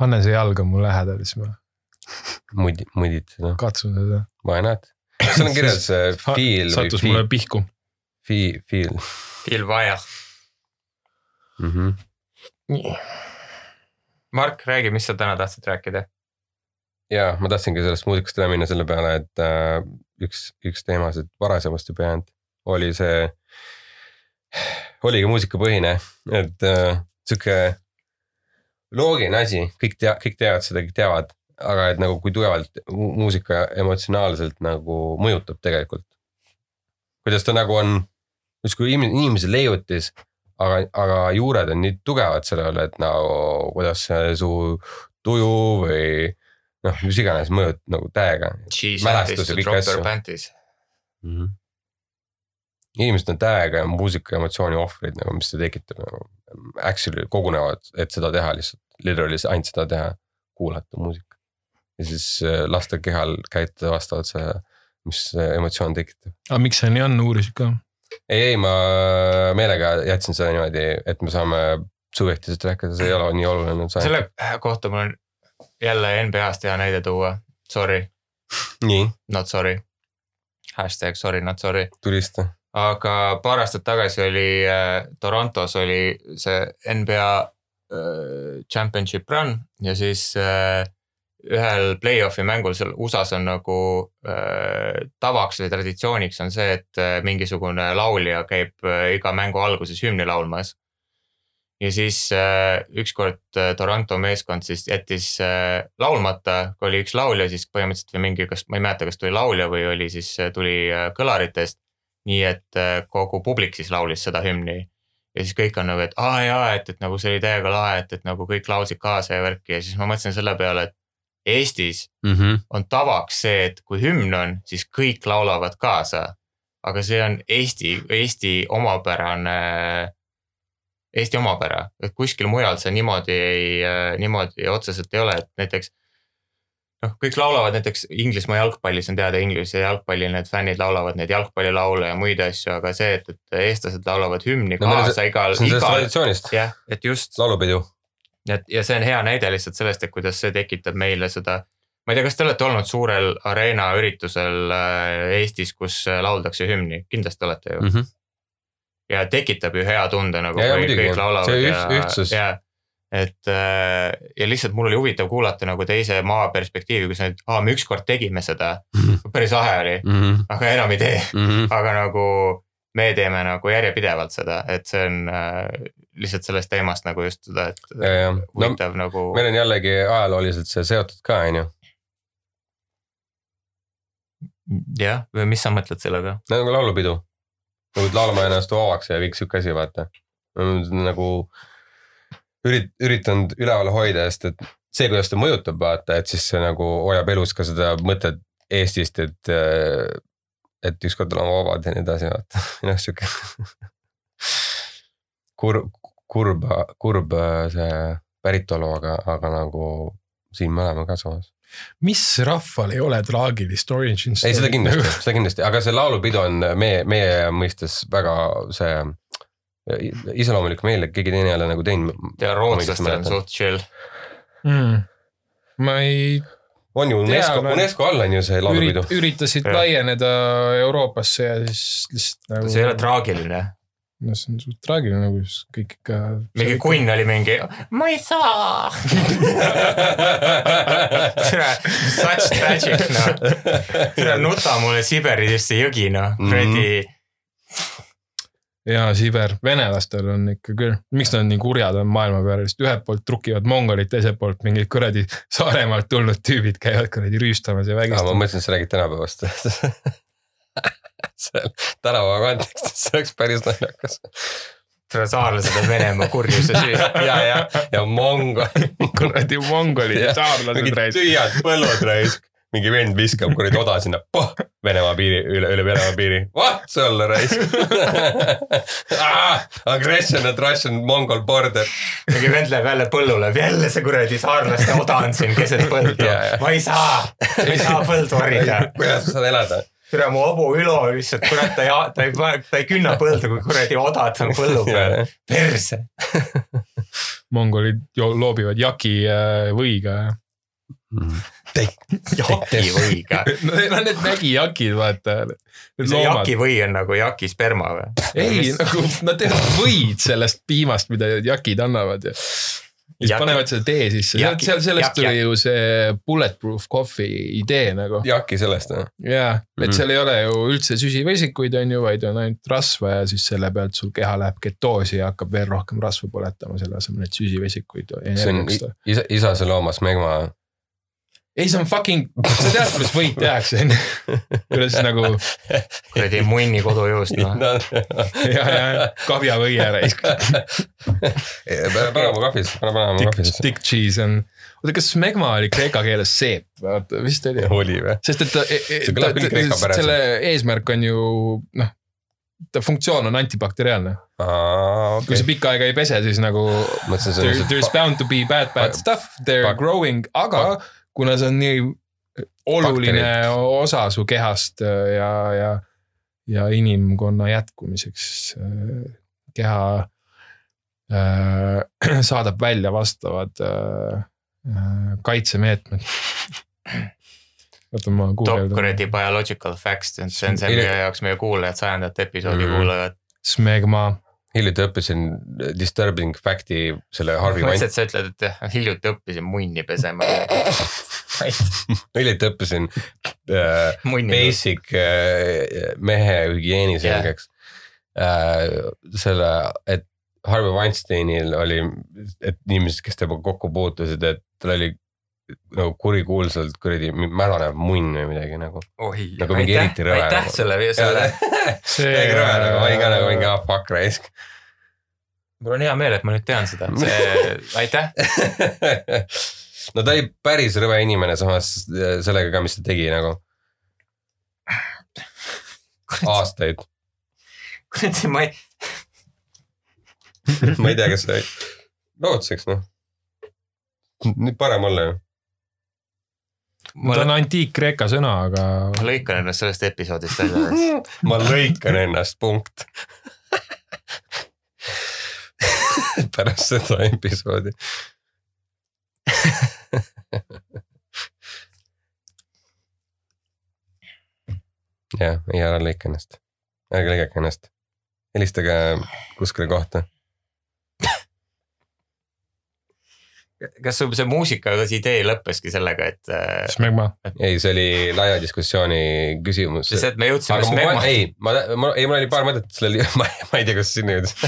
anna see jalg on mul lähedal, siis ma [laughs] mudi, mudid seda, katsun seda. why not? seal on kirjas [laughs] see feel sattus mulle feel, pihku. feel, feel Il vaja. mm. -hmm. Mark, räägi, mis sa täna tahtsid rääkida? ja ma tahtsingi sellest muusikast üle minna selle peale, et äh, üks, üks teemasid varasemast juba jäänud oli see, oligi muusikapõhine, et äh, sihuke loogiline asi, kõik tea-, kõik teavad seda, kõik teavad, aga et nagu kui tugevalt mu- muusika emotsionaalselt nagu mõjutab tegelikult. kuidas ta nagu on justkui inim- inimese leiutis, aga, aga juured on nii tugevad sellele, et nagu kuidas see su tuju või noh, mis iganes mõjud nagu täiega mm. -hmm. inimesed on täiega ja muusika emotsiooni ohvrid nagu, mis see tekitab nagu. Actually kogunevad, et seda teha lihtsalt, literally ainult seda teha, kuulata muusikat. ja siis äh, lasta kehal käituda vastavalt sellele, mis emotsioon tekitab. aga miks see nii on, uurisid ka? ei, ei ma meelega jätsin selle niimoodi, et me saame subjektiivselt rääkida, see ei ole nii oluline. selle kohta mul on jälle NBA-st hea näide tuua. Sorry, nii, not sorry. Hashtag sorry, not sorry. tulista. aga paar aastat tagasi oli äh, Torontos oli see NBA äh, championship run ja siis äh, ühel play-off'i mängul seal USA-s on nagu äh, tavaks või traditsiooniks on see, et äh, mingisugune laulja käib äh, iga mängu alguses hümni laulmas. ja siis äh, ükskord äh, Toronto meeskond siis jättis äh, laulmata, kui oli üks laulja, siis põhimõtteliselt või mingi, kas ma ei mäleta, kas tuli laulja või oli siis, tuli äh, kõlaritest nii et äh, kogu publik siis laulis seda hümni ja siis kõik on nagu, et aa jaa, et, et nagu see oli täiega lahe, et, et nagu kõik laulsid kaasa ja värki ja siis ma mõtlesin selle peale, et Eestis mm. -hmm. on tavaks see, et kui hümn on, siis kõik laulavad kaasa. aga see on Eesti, Eesti omapärane, Eesti omapära, et kuskil mujal see niimoodi ei, niimoodi otseselt ei ole, et näiteks noh, kõik laulavad näiteks Inglismaa jalgpallis on teada Inglise jalgpalli need fännid laulavad neid jalgpallilaule ja muid asju, aga see, et, et eestlased laulavad hümni No kaasa see- igal, see on sellest traditsioonist, jah, et just laulupidu. et ja see on hea näide lihtsalt sellest, et kuidas see tekitab meile seda. ma ei tea, kas te olete olnud suurel Arena üritusel äh, Eestis, kus äh, lauldakse hümni, kindlasti olete ju mm. -hmm. ja tekitab ju hea tunde nagu Ja, ja muidugi. See üht-, ühtsus. ja et äh, ja lihtsalt mul oli huvitav kuulata nagu teise maa perspektiivi, kus nad, aa me ükskord tegime seda, päris lahe oli, Mhm. aga enam ei tee, Mhm. aga nagu me teeme nagu järjepidevalt seda, et see on äh, lihtsalt sellest teemast nagu just seda, et ja, ja, no huvitav nagu. meil on jällegi ajalooliselt see seotud ka, on ju. jah, või mis sa mõtled sellega? nagu laulupidu. nagu laulma ennast vabaks ja kõik sihuke asi, vaata. nagu ürit-, üritanud üleval hoida, sest et see, kuidas ta mõjutab, vaata, et siis see nagu hoiab elus ka seda mõtet Eestist, et, et ükskord oleme vabad ja nii edasi, vaata, [laughs] noh sihuke [laughs] kurb, kurb, kurb see päritolu, aga, aga nagu siin me oleme ka samas. mis rahval ei ole traagilist origin ei, [laughs] seda kindlasti, seda kindlasti, aga see laulupidu on meie, meie mõistes väga see iseloomulik meile, keegi teine ei ole nagu teinud. ja rootslastel on suht chill. mm.. ma ei on ju UNESCO, UNESCO all on ju see laulupidu ürit,. üritasid Jah. laieneda Euroopasse ja siis lihtsalt nagu. see ei ole traagiline. no see on suht traagiline nagu siis kõik ikka. mingi kunn oli mingi, ma ei saa. [laughs] Such tragic noh, nuta mulle Siberisesse jõgi noh, kuradi. Ja Siber, venelastel on ikka küll, miks nad nii kurjad on maailma peale, sest ühelt poolt trukivad mongolid, teiselt poolt mingid kuradi [laughs] Saaremaalt tulnud tüübid käivad kuradi rüüstamas ja aga ma vägistamas. mõtlesin, et sa räägid tänapäevast. [laughs] seal tänava kontekstis, see oleks päris naljakas. tere saarlased on Venemaa kurjuse süü. ja, ja, ja mongol. [laughs] kuradi mongolid ja saarlased mingid räägivad. tühjad põllud raisk, mingi vend viskab kuradi oda sinna, Venemaa piiri, üle, üle Venemaa piiri, what's olla raisk [laughs] ah,. Aggression at Russian Mongol border. mingi vend läheb jälle põllule, jälle see kuradi saarlaste oda on siin keset põldu Ja, ja.. ma ei saa, ei saa põldu harida. kuidas sa saad elada? tere, mu hobu Ülo lihtsalt, kurat, ta ei, ta ei, ta ei künna põldu, kui kuradi odad on põllu peal. perse. mongolid jo- loobivad jaki äh, võiga. Jaki võiga. no need mägijakid, vaata. see jaki või on nagu jaki sperma või? ei, nagu nad teevad võid sellest piimast, mida jakid annavad ja. siis Jaki- panevad selle tee sisse, seal sellest tuli ju see bulletproof coffee idee nagu. jaki sellest või? jaa, et Mhm. seal ei ole ju üldse süsivesikuid, on ju, vaid on ainult rasva ja siis selle pealt sul keha läheb ketoosi ja hakkab veel rohkem rasva põletama, selle asemel, et süsivesikuid see on energiaks tuua. isa, isa see loomas Megma. ei, see on fucking, sa tead, kuidas võit tehakse, on ju. kuidas nagu kuradi munni kodujuust noh. ja, ja kahviavõie raisk. pane oma kahvis, pane, pane oma kahvi sisse. Dick cheese on, oota, kas smegma oli kreeka keeles seep, vaata vist oli. oli või? sest et ta, See kõlab küll ta, ta, päraselt. selle eesmärk on ju noh, ta funktsioon on antibakteriaalne. kui sa pikka aega ei pese, siis nagu there, there's bound to be bad, bad stuff, they are Bak- growing, aga kuna see on nii oluline Bakterid. osa su kehast äh, ja, ja, ja inimkonna jätkumiseks äh, keha äh, [clears throat] saadab välja vastavad äh, kaitsemeetmed. oota, ma top guugeldan. kuradi biological facts, see on mille jaoks meie kuulajad sajandat episoodi Mhm. kuulavad. Smegma, hiljuti õppisin disturbing fact'i selle Harvey ma Weinsteini, mõtlesin, et sa ütled, et hiljuti õppisin munni pesema. [laughs] hiljuti õppisin äh, basic äh, mehe hügieeni selgeks äh,. selle, et Harvey Weinsteinil oli, et inimesed, kes temaga kokku puutusid, et tal oli nagu kurikuulsalt kuradi mädanev munn või midagi nagu. Nagu mingi aitäh eriti, rõve aitäh nagu. selle, selle, see täiega rõve nagu, ma olin ka nagu mingi ah fuck raisk. mul on hea meel, et ma nüüd tean seda, [laughs] aitäh. no ta oli päris rõve inimene, samas äh, sellega ka, mis ta tegi nagu aastaid. kuradi, ma ei, [laughs] ma ei tea, kas see lootuseks noh. nüüd parem olla ju. Ma ta on antiik-Kreeka sõna, aga ma lõikan ennast sellest episoodist välja. ma lõikan ennast, punkt. [laughs] pärast seda episoodi. [laughs] jah, ei ära lõika ennast, ärge lõigake ennast, helistage kuskile kohta. Kas sul see muusika idee lõppeski sellega, et äh, Smegma. ei, see oli laia diskussiooni küsimus. see, et me jõudsime Smegma, ei, ma, ma, ei, mul oli paar mõtet sellel, [laughs] ma, ma ei tea, kuidas sinna jõudis. [laughs]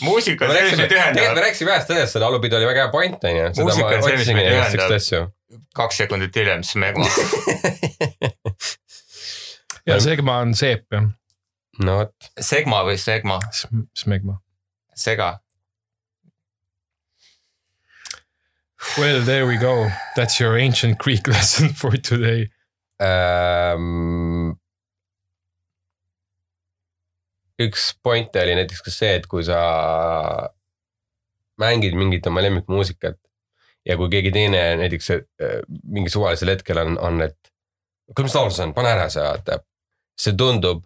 muusika on see, mis meid tegelikult me ühendab. rääkisime ühest asjast, see laulupidu oli väga hea point, on ju. Muusika on see, mis meid ühendab. kaks sekundit hiljem Smegma. [laughs] ja Segma on seep jah, no vot, Segma või Segma, Smegma. sega. Well there we go, that's your ancient Greek [laughs] lesson for today. ähm,. üks point oli näiteks ka see, et kui sa mängid mingit oma lemmikmuusikat ja kui keegi teine näiteks äh, mingi suvalisel hetkel on, on, et kuule, mis laul see on, pane ära see vaata. see tundub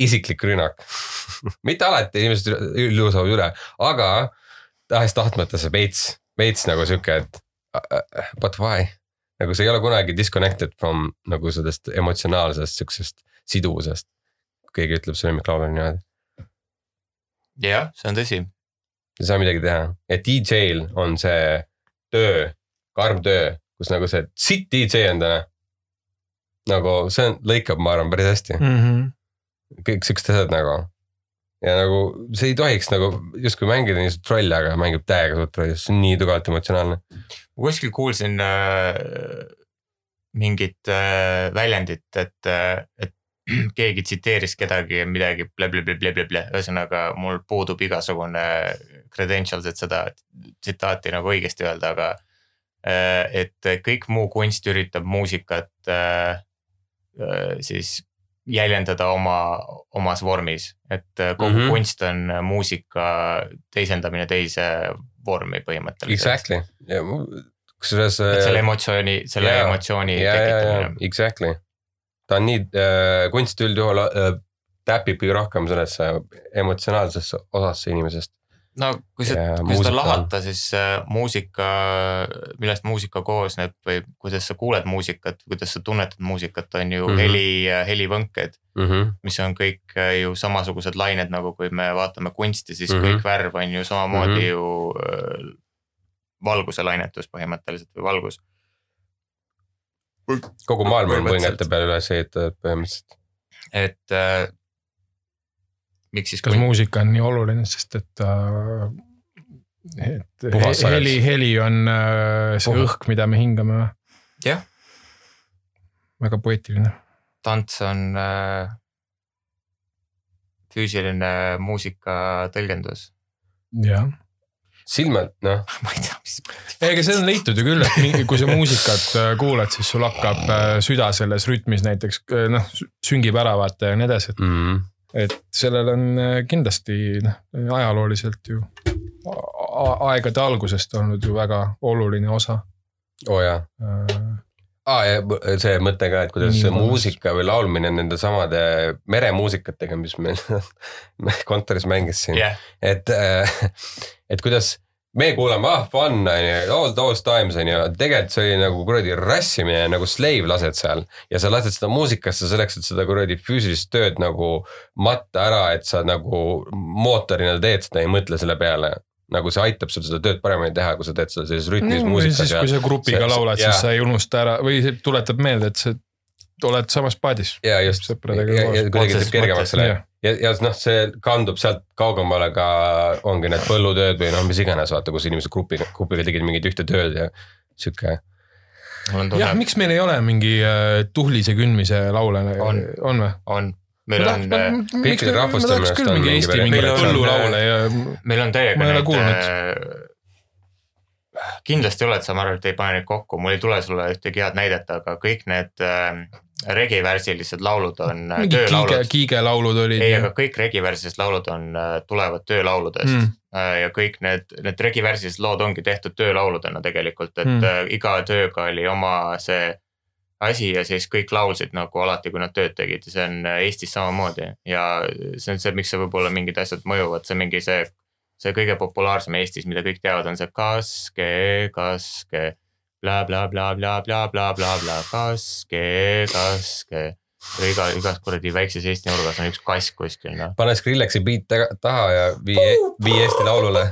isiklik rünnak. [laughs] mitte alati, inimesed ilusavad üle, aga tahes-tahtmata see veits, veits nagu sihuke, et but why nagu see ei ole kunagi disconnected from nagu sellest emotsionaalsest siuksest siduvusest. keegi ütleb su lemmiklaul on niimoodi, jah, see on tõsi. ei saa midagi teha ja DJ-l on see töö, karm töö, kus nagu see sitt DJ on täna. nagu see on, lõikab, ma arvan, päris hästi, kõik siuksed asjad nagu. Ja nagu see ei tohiks nagu justkui mängida nii suurt rolli, aga mängib täiega suurt rolli, see on nii tugevalt emotsionaalne. kuskil kuulsin äh, mingit äh, väljendit, et äh,, et [clears throat] keegi tsiteeris kedagi midagi blä-blä-blä-blä-blä, ühesõnaga mul puudub igasugune credentials, et seda tsitaati nagu õigesti öelda, aga äh, et kõik muu kunst üritab muusikat äh, äh, siis jäljendada oma, omas vormis, et äh, kogu mm. -hmm. kunst on muusika teisendamine teise vormi põhimõtteliselt. Exactly ja kusjuures. selle emotsiooni, selle Jaa, emotsiooni ja tekitamine. exactly. ta on nii äh,, kunst üldjuhul äh, täpib kõige rohkem sellesse emotsionaalsesse osasse inimesest. No kui sa Ja, kui seda lahata, siis muusika, millest muusika koosneb või kuidas sa kuuled muusikat, kuidas sa tunnetad muusikat, on ju mm. -hmm. heli, helivõnked, Mm -hmm. mis on kõik äh, ju samasugused lained, nagu kui me vaatame kunsti, siis mm. -hmm. kõik värv on ju samamoodi mm. -hmm. ju äh, valguse lainetus põhimõtteliselt või valgus. kogu maailm on põngete peale üles ehitatud põhimõtteliselt. et äh, miks siis kas muusika on nii oluline, sest et äh, et Puhas he- heli, heli on äh, see Puhas. õhk, mida me hingame? Jah.. väga poeetiline. tants on äh, füüsiline muusika tõlgendus. jah. silmad, noh, [laughs] ma ei tea, mis. ega see on leitud ju küll, et mingi, kui sa muusikat äh, kuulad, siis sul hakkab äh, süda selles rütmis näiteks äh, noh, süngib ära vaata ja nii edasi, et mm. Et sellel on äh, kindlasti noh, ajalooliselt ju aegade algusest olnud ju väga oluline osa. oo oh, jaa. aa ja m- see mõte ka, et kuidas see muusika või laulmine nende samade meremuusikatega, mis [laughs] meil kontoris mängis siin jah, et, et kuidas me kuulame, ah fun on ju, all those times on ju, tegelikult see oli nagu kuradi rassimine nagu slave lased seal. ja sa lased seda muusikasse selleks, et seda kuradi füüsilist tööd nagu matta ära, et sa nagu mootorina teed seda, ei mõtle selle peale. nagu see aitab sul seda tööd paremini teha, kui sa teed seda sellises rütmis või muusikas siis, kui sa grupiga see- laulad, siis sa ei unusta ära või see tuletab meelde, et sa oled samas paadis. ja just, kuidagi teeb kergemaks selle. ja, ja noh, see kandub sealt kaugemale ka ongi need põllutööd või noh, mis iganes, vaata, kus inimesed grupiga, grupiga tegid mingit ühte tööd ja sihuke. jah, miks meil ei ole mingi äh, tuhlise kündmise laule, On. on või? on, meil on, minu küll arust on mingi mingi Eesti Meil on- põllulaule ja meil on täiega neid kindlasti oled sa, ma arvan, et ei pane neid kokku, mul ei tule sulle ühtegi head näidet, aga kõik need äh, regivärsilised laulud on äh, mingi töölaulud. kiigelaulud olid. ei, aga kõik regivärsilised laulud on, tulevad töölauludest Mm. mm. ja kõik need, need regivärsilised lood ongi tehtud töölauludena tegelikult, et Mm. iga tööga oli oma see asi ja siis kõik laulsid nagu alati, kui nad tööd tegid ja see on äh, Eestis samamoodi ja see on see, miks see võib-olla mingid asjad mõjuvad, see mingi see, see kõige populaarsem Eestis, mida kõik teavad, on see kaske, kaske blablabla-bla-bla-bla-bla-bla, kaske, kaske. iga, igas kuradi väikses Eesti nurgas on üks kass kuskil noh. pane Skrillexi beat taga- taha ja vii, vii Eesti Laulule.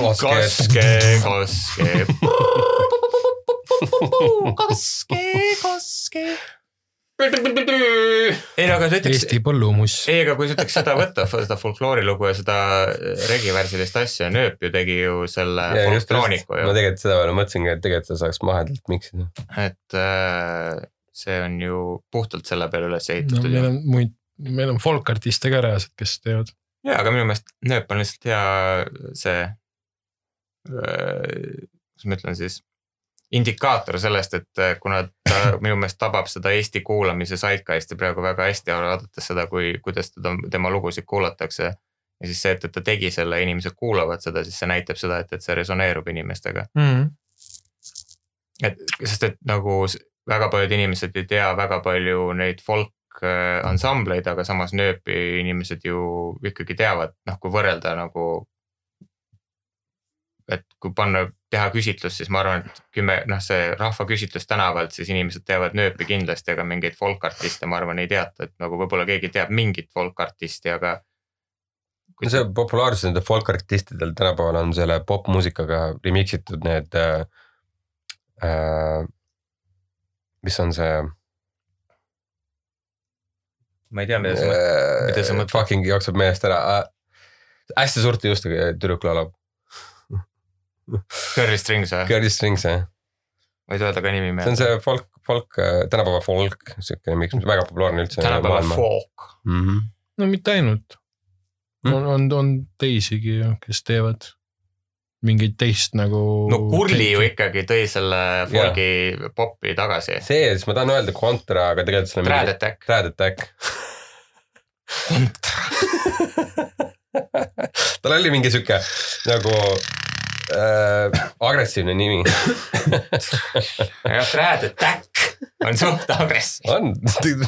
kaske, kaske. kaske, kaske. Ei no aga näiteks, Eesti põllumuss. ei aga kui näiteks seda võtta, seda folkloorilugu ja seda regivärsilist asja, Nööp ju tegi ju selle folktrooniku ma ju, tegelikult seda peale mõtlesingi, et tegelikult seda saaks mahedalt miksida. et äh, see on ju puhtalt selle peale üles no ehitatud meil ju. on muid, meil on folkartiste ka reaalselt, kes teevad. ja, aga minu meelest Nööp on lihtsalt hea see, kuidas ma ütlen siis, indikaator sellest, et äh, kuna ta [laughs] minu meelest tabab seda Eesti kuulamise zeitgeist'i praegu väga hästi, vaadates seda, kui, kuidas teda, tema lugusid kuulatakse. ja siis see, et, et ta tegi selle, inimesed kuulavad seda, siis see näitab seda, et, et see resoneerub inimestega. et sest, et nagu väga paljud inimesed ei tea väga palju neid folk äh, ansambleid, aga samas nööpi inimesed ju ikkagi teavad, noh, kui võrrelda nagu. Et kui panna, teha küsitlus, siis ma arvan, et kümme, noh, see rahvaküsitlus tänavalt, siis inimesed teavad nööpi kindlasti, aga mingeid folkartiste, ma arvan, ei teata, et nagu võib-olla keegi teab mingit folkartisti, aga. no see populaarsus nendel folkartistidel tänapäeval on selle popmuusikaga remix itud need äh,. Äh, mis on see ma ei tea, mida sa mõtled, mida sa äh, mõtled? Fucking jookseb meelest ära äh,. hästi suurte juustega tüdruk laulab, Curly Strings või? Girly Strings jah, võid öelda ka nimi see on meelde? see folk, folk, tänapäeva folk, siuke, miks väga populaarne üldse. tänapäeva folk. mm. -hmm. no mitte ainult. Hmm? on, on, on teisigi ju, kes teevad mingit teist nagu. no Kurli ju ikkagi tõi selle folgi popi tagasi. see, siis ma tahan öelda Contra, aga tegelikult see on Trad Attack. Trad Attack. tal oli mingi sihuke nagu äh, agressiivne nimi. jah, Trad Attack on suht agressiivne. on,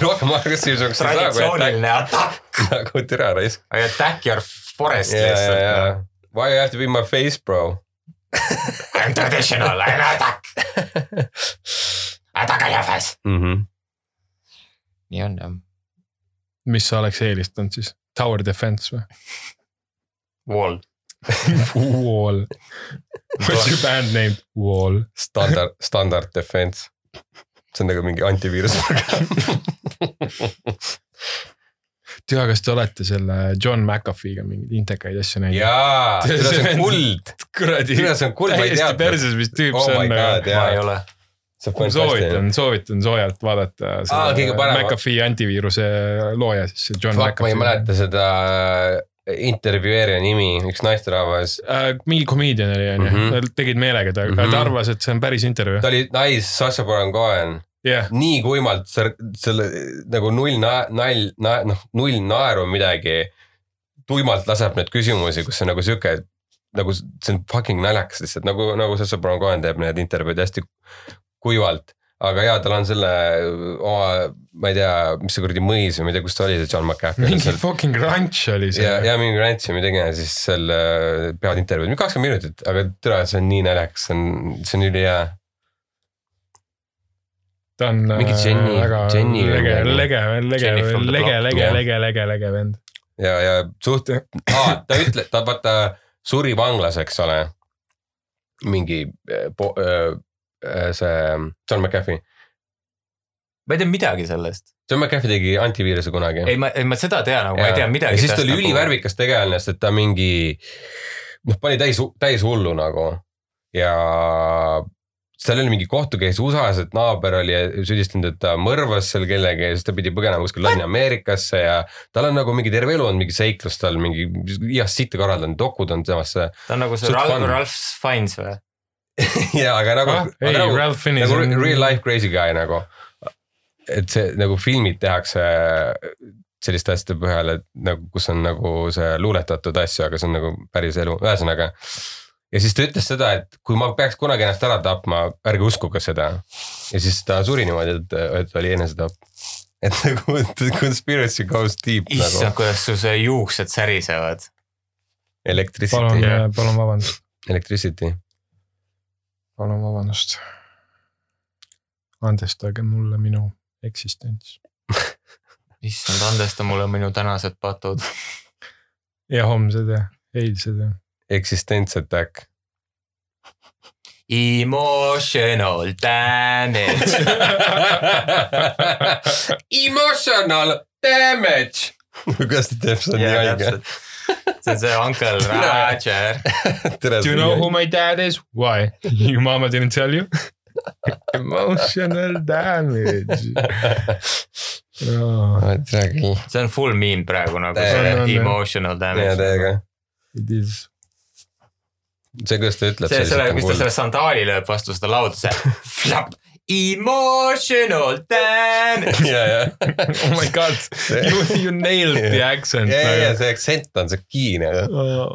rohkem agressiivsemaks ei saa traditsiooniline attack. nagu türa raisk. Attack your forest ja, lihtsalt ja no.. Why you have to be my face bro? I am traditional, I am attack. Attack on your face. Mhm. nii on jah. mis sa oleks eelistanud siis? Tower defense või? Wall. [laughs] Wall. What's your band name? Wall. standard, standard defense. see on nagu mingi antiviirusprogramm. [laughs] tea, kas te olete selle John McAfee'ga mingeid intekaid asju näinud? jaa, [laughs] see on kuld. kuradi. See on kuld, ma ei täiesti teadnud. perses, mis tüüp Oh see my on ma ei ole. soovitan, soovitan soojalt vaadata Aa, kõige parem. McAfee antiviiruse looja siis, see John Fuck, ma ei McAfee. mäleta seda intervjueerija nimi, üks naisterahvas. äh,. mingi komedian oli onju Mhm. mm, -hmm. tegid meelega, ta mm, Mhm. -hmm. ta arvas, et see on päris intervjuu. ta oli nice, Saša Baron Cohen, jah, nii kuimalt selle, nagu null na-, nalj, noh null naeru midagi. tuimalt laseb neid küsimusi, kus on nagu sihuke, nagu see on fucking naljakas lihtsalt nagu, nagu Saša Baron Cohen teeb need intervjuud hästi kuivalt. Aga jaa, tal on selle oma, ma ei tea, mis see kuradi mõis või ma ei tea, kus ta oli, see John McAfee. mingi fucking ranch oli see ja, ja mingi rants või midagi ja siis seal äh, peavad intervjuud, mingi kakskümmend minutit, aga tere, see on nii naljakas, see on, see on ülihea. ta on mingi äh, Jenny- väga Jenny lege, lege, lege lege, lege, lege, lege, lege vend. ja, ja suht, ta ütleb, ta vaata suri vanglas, eks ole. mingi äh, po- äh, äh, see John McAfee, ma ei tea midagi sellest. John McAfee tegi antiviiruse kunagi. ei, ma, ei ma seda tean, aga ma ei tea midagi. ja siis ta oli ülivärvikas tegelane, sest et ta mingi noh, pani täis, täis hullu nagu ja seal oli mingi kohtukeis USA-s, et naaber oli süüdistanud, et ta mõrvas seal kellegi ja siis ta pidi põgenema kuskil Ladina-Ameerikasse ja tal on nagu mingi terve elu on mingi seiklus tal mingi igast sitta korraldanud, dokud on temasse. ta on nagu see Ralph. Ralph Fiennes või? [laughs] ja aga nagu ah,, ei, nagu, Ralph Fiennes nagu on real life crazy guy nagu. et see nagu filmid tehakse selliste asjade põhjal, et nagu, kus on nagu see luuletatud asju, aga see on nagu päris elu, ühesõnaga. ja siis ta ütles seda, et kui ma peaks kunagi ennast ära tapma, ärge uskuge seda. ja siis ta suri niimoodi, et, et oli enesetapp. et [laughs] nagu conspiracy goes deep issand, nagu kuidas su see juuksed särisevad. palun electricity, palun vabandust, electricity. Palun vabandust. andestage mulle minu eksistents [laughs] issand, andesta mulle minu tänased patud. [laughs] ja homsed ja eilsed ja. Existence attack. Emotional damage. [laughs] Emotional damage. kuidas ta teeb seda nii haige? [laughs] see on see Uncle Roger. [laughs] Do you know who my dad is? Why? Your mama didn't tell you? [laughs] Emotional damage no,. küll. see on full meme praegu nagu Täiega. see emotional damage. täiega. It is. see, kuidas ta ütleb. see, selle, mis ta selle sandaali lööb vastu seda lauda, see flap. Emotional damage. [laughs] ja, ja, Oh my god, you, you nailed the accent. ja, ja, ja see aktsent on see kiin. Oh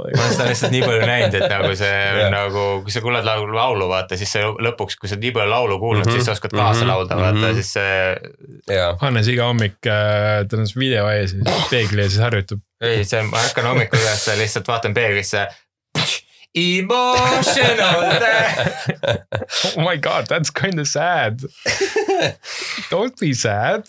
ma olen seda lihtsalt nii palju näinud, et nagu see on Jah. nagu, kui sa kuulad laulu, laulu vaata, siis see lõpuks, kui sa nii palju laulu kuulnud mm, -hmm, siis sa oskad kaasa mhm, laulda, vaata mhm. siis see. ja, Hannes iga hommik, tal on see video ees, peegli ees ja siis harjutab. ei, see, ma ärkan hommikul üles ja lihtsalt vaatan peeglisse. Emotional damage. Oh my god, that's kind of sad. Don't be sad.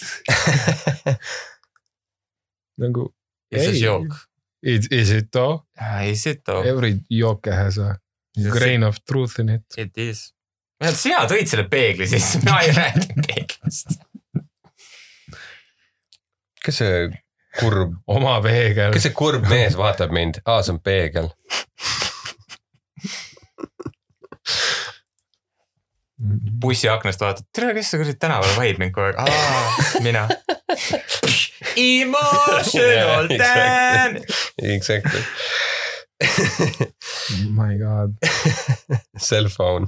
nagu. It's a joke. Is, is it though? Is it though? Every joke has a grain of truth in it. It is. sina tõid selle peegli sisse, mina ei räägi [laughs] peeglist. kes see kurb, oma peegel kes. see kurb mees vaatab mind, aa, see on peegel. Bussiaknast vaatad, tere, kes see kuradi tänaval vahib mind kogu aeg, aa, mina. [laughs] Emotional damage. Exactly. [laughs] My god. Cell phone.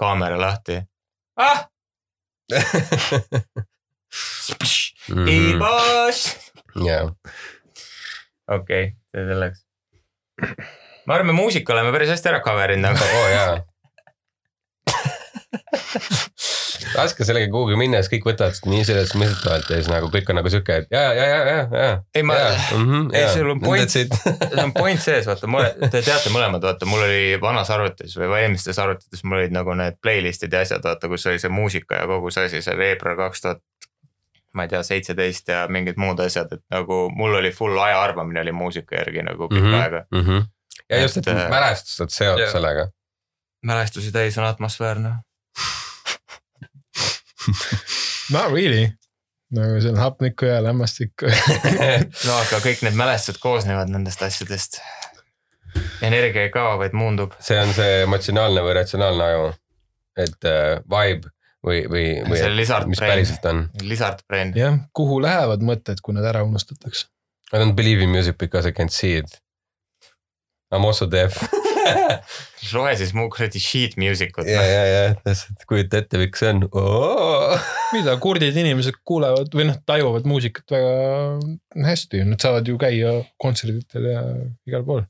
kaamera lahti. ah, [laughs] Mhm. emotion. jaa, okei, see selleks. Ma arvan, me muusika oleme päris hästi ära cover inud nagu. oo jaa. [laughs] raske sellega kuhugi minna, siis kõik võtavad seda nii sellest mõistetavalt ja siis nagu kõik on nagu sihuke, et ja, ja, ja, ja, ja. Ei, ma- ei, sul on point- see on point sees, vaata, [laughs] te teate mõlemad, vaata, mul oli vanas arvutis või eelmistes arvutites, mul olid nagu need playlist'id ja asjad, vaata, kus oli see muusika ja kogu see asi, see veebruar kaks tuhat. ma ei tea, seitseteist ja mingid muud asjad, et nagu mul oli full aja arvamine oli muusika järgi nagu pikka mm -hmm. aega. Ja just, et Et, äh, mälestused seotud jaa. sellega. mälestusi täis on atmosfäärne. [laughs] Not really. nagu see on hapnikku ja lämmastikku. [laughs] no aga kõik need mälestused koosnevad nendest asjadest. energia ei kao, vaid muundub. see on see emotsionaalne või ratsionaalne aju. et äh, vibe või, või, või See lizard mis päriselt on. Lizard brain. jah, kuhu lähevad mõtted, kui nad ära unustatakse? I don't believe in music because I can't see it. I m also deaf. [laughs] loe siis mu kuradi sheet music ut. ja, ja, ja täpselt kujuta ette, miks see on. [laughs] mida kurdid inimesed kuulevad või noh, tajuvad muusikat väga hästi, nad saavad ju käia kontserditel ja igal pool.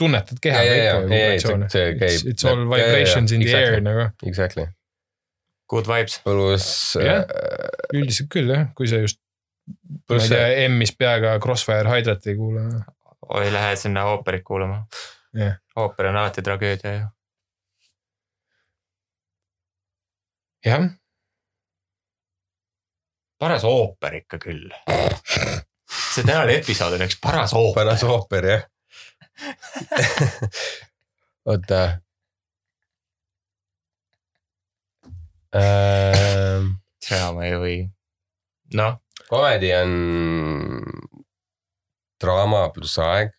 tunnetad keha Ja, ja, ja, ja, ja, vibratsioone It's all ja, ja, ja, vibrations in the exactly. air nagu. Exactly. Good vibes. pluss Jah. äh, üldiselt küll jah, kui sa just, ma pluss ei tea, M-is peaga Crossfire Hydrat ei kuule. oi, lähe sinna ooperit kuulama Jah.. ooper on alati tragöödia ju. jah, paras ooper ikka küll. see tänane episood on üks paras ooper. paras ooper jah. oota ähm,. seda ma ei või. noh, komedi on draama pluss aeg.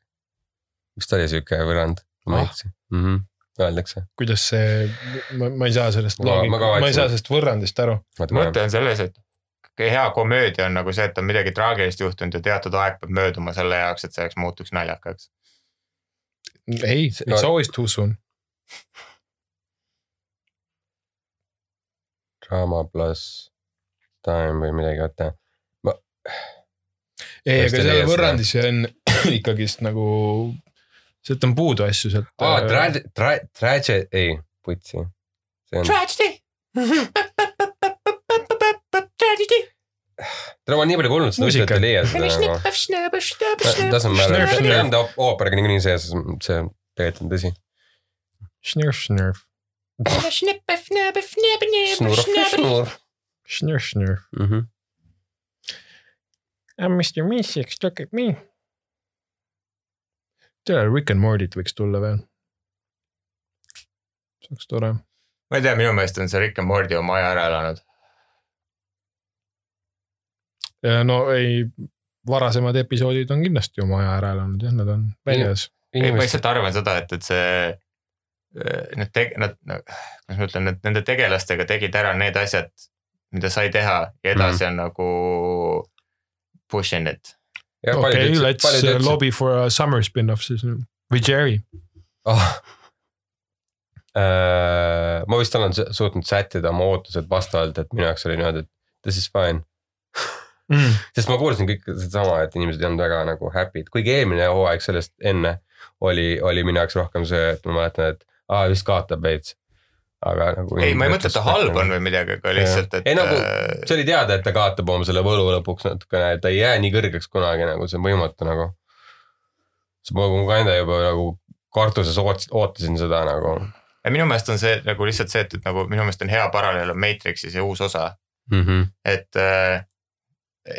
mis ta oli siuke võrrand, ma ei Ah. eksi mm. -hmm. öeldakse. kuidas see, ma, ma ei saa sellest Ma- ma ka ma ei saa sellest võrrandist aru. mõte on selles, et hea komöödia on nagu see, et on midagi traagilist juhtunud ja teatud aeg peab mööduma selle jaoks, et selleks muutuks naljakaks. ei, it's no- always too soon. Drama pluss time või midagi, vaata. ei, aga seal võrrandis on [clears throat] ikkagist nagu, sealt on puudu asju sealt. aa, trage-, tra-, trage-, ei, putsi. on, Tragedy. tere, ma olen nii palju kuulnud seda, et ei leia seda nagu. Doesn't matter, Snurf, see snurf. on ta ooperiga niikuinii sees, see tegelikult on tõsi. Snurf, snurf, snurf, snurf. snurf, snurf. M Mr Mystics, look at me. tere, Rick and Morty't võiks tulla veel. see oleks tore. ma ei tea, minu meelest on see Rick and Morty oma aja ära elanud. no ei, varasemad episoodid on kindlasti oma aja ära elanud jah, nad on väljas. ei, ma lihtsalt arvan seda, et, et see. Need teg-, nad, kuidas ma ütlen, et nende tegelastega tegid ära need asjad, mida sai teha ja edasi on nagu pushing it. okei, let's uh, lobby for a summer spin-off siis või Jerry. oh. [laughs] Uh, ma vist olen suutnud sättida oma ootused vastavalt, et minu jaoks oli niimoodi, et this is fine. Mm. [laughs] sest ma kuulsin kõik sedasama, et inimesed ei olnud väga nagu happy'd, kuigi eelmine hooaeg sellest enne oli, oli minu jaoks rohkem see, et ma mäletan, et aa vist kaotab veits. Aga nagu. ei, ma ei mõtle, et ta halb on. või midagi, aga lihtsalt, et. Ei, nagu- see oli teada, et ta kaotab oma selle võlu lõpuks natukene, et ta ei jää nii kõrgeks kunagi nagu see on võimatu nagu. siis ma ma ka enda juba nagu kartuses ootasin, seda nagu minu meelest on see nagu lihtsalt see, et, et nagu minu meelest on hea paralleel on Matrixi see uus osa, mm. -hmm. et äh,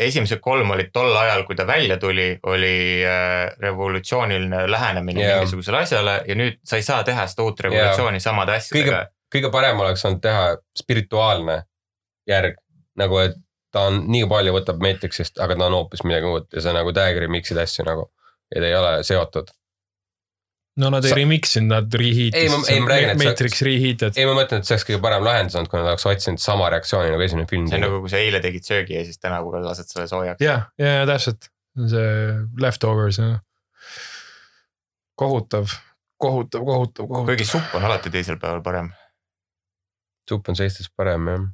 esimesed kolm olid tol ajal, kui ta välja tuli, oli äh, revolutsiooniline lähenemine yeah. mingisugusele asjale ja nüüd sa ei saa teha seda uut revolutsiooni yeah. samade asjadega kõige, parem oleks olnud teha spirituaalne järg, nagu et ta on nii palju võtab Matrixist, aga ta on hoopis midagi uut ja sa nagu täiega remix'id asju nagu ja ta ei ole seotud. no nad ei Sa- remix inud, nad reheat Ei, ma- ei, ma räägin, et sa- Matrix reheated. ei, ma mõtlen, et see oleks kõige parem lahendus olnud, kui nad oleks otsinud sama reaktsiooni nagu esimene film see on. nagu, kui sa eile tegid söögi ja siis täna lased selle soojaks. ja, ja, ja täpselt, see leftovers, kohutav, kohutav, kohutav, kohutav. kuigi supp on alati teisel päeval parem. Supp on seistes parem jah.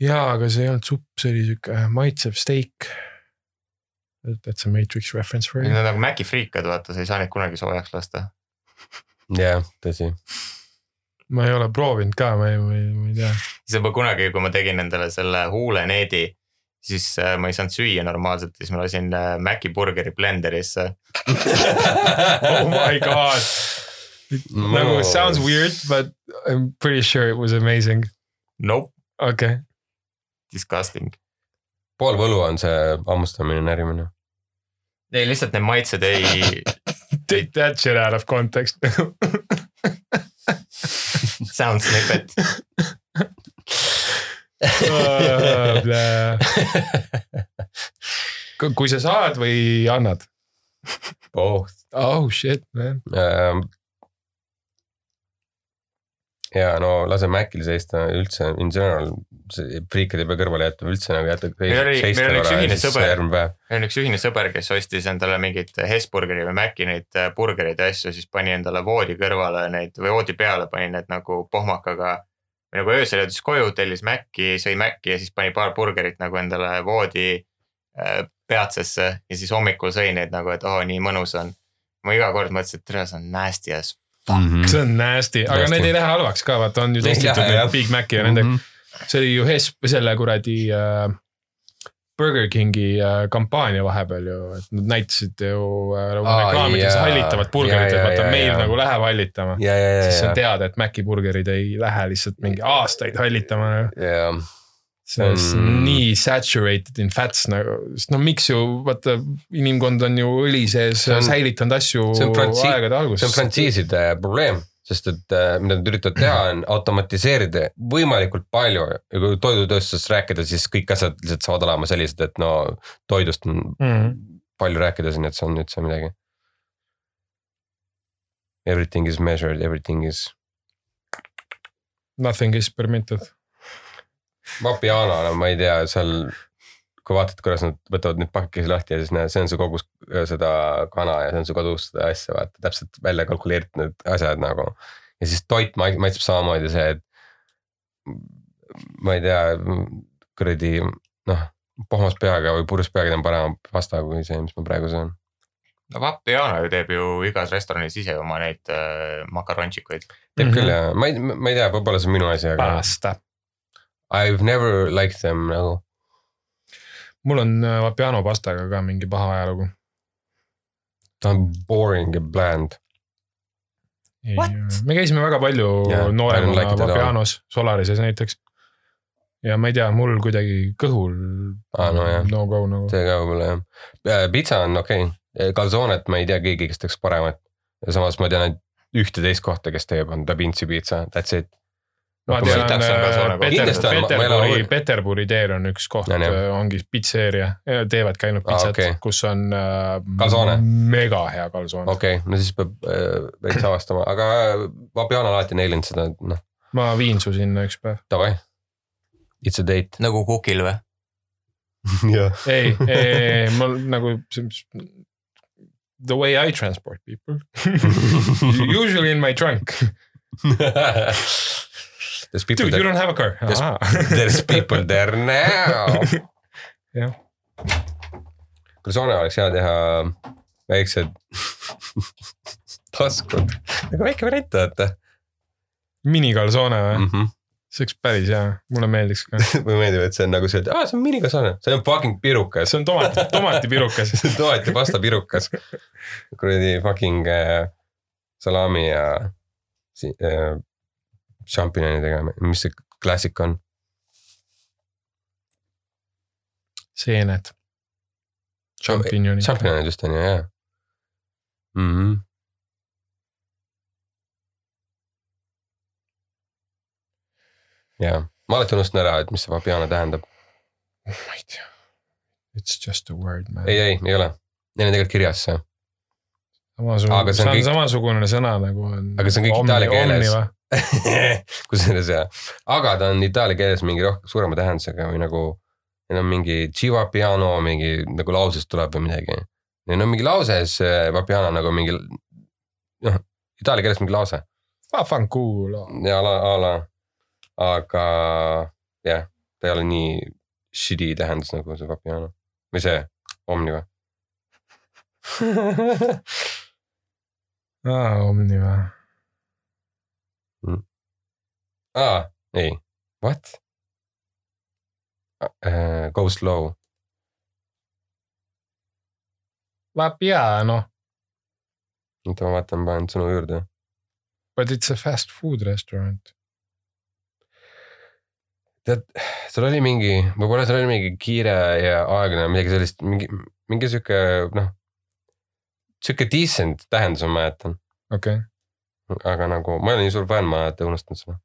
jaa, aga see ei olnud supp, see oli sihuke maitsev steak. That's a Matrix reference for Need you. on nagu Maci friikad, vaata, sa ei saa neid kunagi soojaks lasta. jah, tõsi. ma ei ole proovinud ka, ma ei, ma ei, ma ei tea. siis juba kunagi, kui ma tegin endale selle huuleneedi, siis äh, ma ei saanud süüa normaalselt, siis ma lasin äh, Maci burgeri blenderisse. [laughs] [laughs] oh my god. Nagu it sounds weird, but I m pretty sure it was amazing. Nope, okei, disgusting. pool võlu on see hammustamine, närimine. ei, lihtsalt need maitsed ei, [laughs] take that shit out of context. [laughs] sound snippet. [laughs] kui sa saad või annad? Both. oh shit man. Ja no lase Macil seista üldse in general, friikad ei pea kõrvale jätma üldse nagu jätta. Meil oli- meil oli üks ühine sõber. meil on üks ühine sõber, kes ostis endale mingit Hesburgeri või Maci neid äh, burgereid ja asju, siis pani endale voodi kõrvale neid või voodi peale pani need nagu pohmakaga. nagu öösel jõudis koju, tellis Maci, sõi Maci ja siis pani paar burgerit nagu endale voodi äh, peatsesse ja siis hommikul sõi neid nagu, et oo, nii mõnus on. ma iga kord mõtlesin, et tere, see on nasty as see on nasty, aga Nasty. need ei lähe halvaks ka, vaata on ju testitud jah. neid Big Maci ja nende, Mhm. see oli ju Hes-, selle kuradi äh, Burger Kingi äh, kampaania vahepeal ju, et nad näitasid ju äh, nagu Aa, reklaamides jaa. hallitavat burgerit, et vaata meil jaa. nagu läheb hallitama. ja, ja, ja, siis on ja, teada, et Maci burgerid ei lähe lihtsalt mingi aastaid hallitama. ja, see on Mm. nii saturated in fats nagu, sest no miks ju vaata, inimkond on ju õli sees säilitanud asju aegade see on frantsiiside probleem, sest et äh, mida nad üritavad teha, [clears throat] on automatiseerida võimalikult palju ja kui toidutööstusest rääkida, siis kõik asjad lihtsalt saavad olema sellised, et no toidust on mm.. palju rääkida siin, et see on üldse midagi. Everything is measured, everything is Nothing is permitted. Vapiano, no ma ei tea, seal. kui vaatad, kuidas nad võtavad neid pakikesi lahti ja siis näed, see on see kogus seda kana ja see on see kodus seda asja, vaata täpselt välja kalkuleeritud need asjad nagu. ja siis toit ma- maitseb samamoodi see, et. ma ei tea, kuradi noh, pohmas peaga või purjus peaga teen parema pasta kui see, mis ma praegu söön. no Vapiano ju teeb ju igas restoranis ise oma neid äh, makaronšikuid. teeb Mhm. küll jah, ma ei, ma ei tea, võib-olla see on minu asi, aga pasta. I have never liked them nagu. mul on äh, Vapiano pastaga ka mingi paha ajalugu. ta on boring ja bland. me käisime väga palju Yeah, nooremana like. Vapianos, Solarises näiteks. ja ma ei tea, mul kuidagi kõhul Aa, no jah. no go nagu. see ka võib-olla jah. pitsa on okei okay., Calzonet ma ei tea keegi, kes teeks paremat. ja samas ma tean ainult ühte teist kohta, kes teeb, on Da Vinci pitsa, that's it. Ma Rohkem tean ka ma- ma ei ole Peterburi. Peterburi teel on üks koht ongi pitseeria, teevadki ainult Aa, pitsat okei. kus on äh, mega hea kalsoon okay.. okei okay,, no siis peab äh, veits avastama, aga Vapiano alati nailinud seda, noh, ma viin su sinna üks päev. davai. It's a date. nagu kukil või? [laughs] jah. ei, ei, mul nagu. The way I transport people [laughs] Usually in my trunk. [laughs] There's people Dude, you there, don't have a car. There's- [laughs] there's people there now. Jah. Calzone oleks hea teha väiksed [laughs] taskud, nagu väike variant vaata minikalsoone või? mm. -hmm. see oleks päris hea, mulle meeldiks ka. [laughs] mulle meeldib, et see on nagu see, et aa, see on minikalsone, see on fucking pirukas. see on tomat, tomatipirukas. see on tomat ja pasta pirukas. kuradi fucking äh, salami ja si- äh, šampinjonidega, mis see klassik on? seened. šampinjonid. šampinjonid just on ju, jaa mm. -hmm. jaa, ma alati unustan ära, et mis see Fabiana tähendab. ma ei tea. It's just a word man. ei, ei, ei ole. Neil on tegelikult kirjas see. samasugune, see on kõik- samasugune sõna nagu on. Aga see on kõik itaalia keeles. [laughs] kusjuures jah, aga ta on itaalia keeles mingi rohkem suurema tähendusega või nagu. Neil on mingi Chiva piano mingi nagu lausest tuleb või midagi. Neil on mingi lause ja siis see Vapiano nagu mingi noh, itaalia keeles mingi lause Vaffanculo. ja a la, a la, aga jah, ta ei ole nii shitty tähendus nagu see Vapiano või see Omni või? aa, Omni või? aa, ei, what? Go slow, Vapiano, oota ma vaatan, panen sõnu juurde. but it's a fast food restaurant. tead, seal oli mingi, võib-olla seal oli mingi kiire ja aeglane, midagi sellist, mingi, mingi sihuke noh. sihuke decent tähendus ma mäletan, okei okay., aga nagu ma ei ole nii suur fänn, ma alati unustanud seda.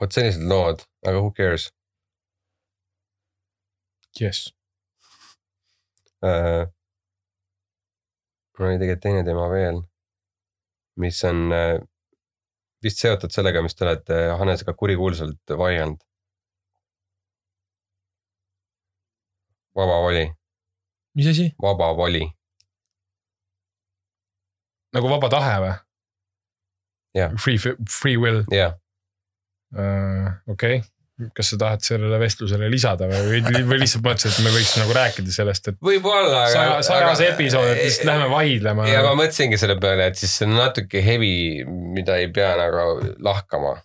Vot sellised lood, aga who cares jess. äh,. mul oli tegelikult teine teema veel, mis on äh, vist seotud sellega, mis te olete Hannesega kurikuulsalt vaielnud. vaba voli, mis asi? vaba voli, nagu vaba tahe või? Jah. Free, free will jah, okei okay.. kas sa tahad sellele vestlusele lisada või, või lihtsalt mõtlesid, et me võiks nagu rääkida sellest, et võib-olla. saja, sajas episood, et lihtsalt lähme vaidlema. ja ma mõtlesingi selle peale, et siis see on natuke heavy, mida ei pea nagu lahkama.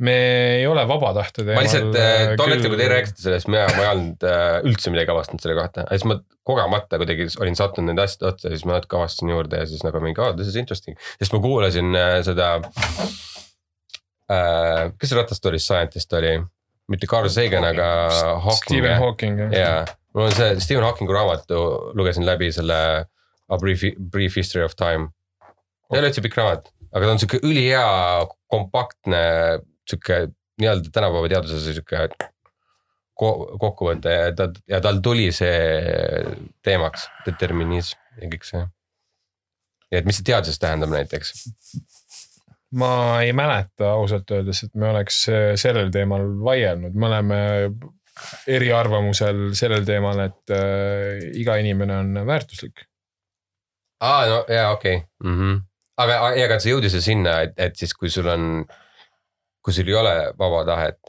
me ei ole vaba tahte teemal. ma lihtsalt tol hetkel, kui te rääkisite sellest, mina, ma ei olnud äh, üldse midagi avastanud selle kohta, siis ma kogemata kuidagi olin sattunud nende asjade otsa ja siis ma natuke avastasin juurde ja siis nagu mingi oh,, this is interesting, sest ma kuulasin äh, seda äh,. Kes see Ratastooris Scientist oli, mitte Carl Sagan, aga Hawking. Stephen Hawking jah ja mul on see Stephen Hawkingu raamatu, lugesin läbi selle A Brief, Brief History of Time. ei ole üldse pikk raamat, aga ta on sihuke ülihea, kompaktne, sihuke nii-öelda tänapäeva teaduses sihuke ko kokkuvõte ja ta ja tal tuli see teemaks, determinism ja kõik see. ja et mis see teaduses tähendab näiteks. Ma ei mäleta ausalt öeldes, et me oleks äh, sellel teemal vaielnud, me oleme eriarvamusel sellel teemal, et äh, iga inimene on väärtuslik. aa, no jaa, okei okay. mm. -hmm. aga, aga see jõudis ju sinna, et, et siis, kui sul on, kui sul ei ole vaba tahet.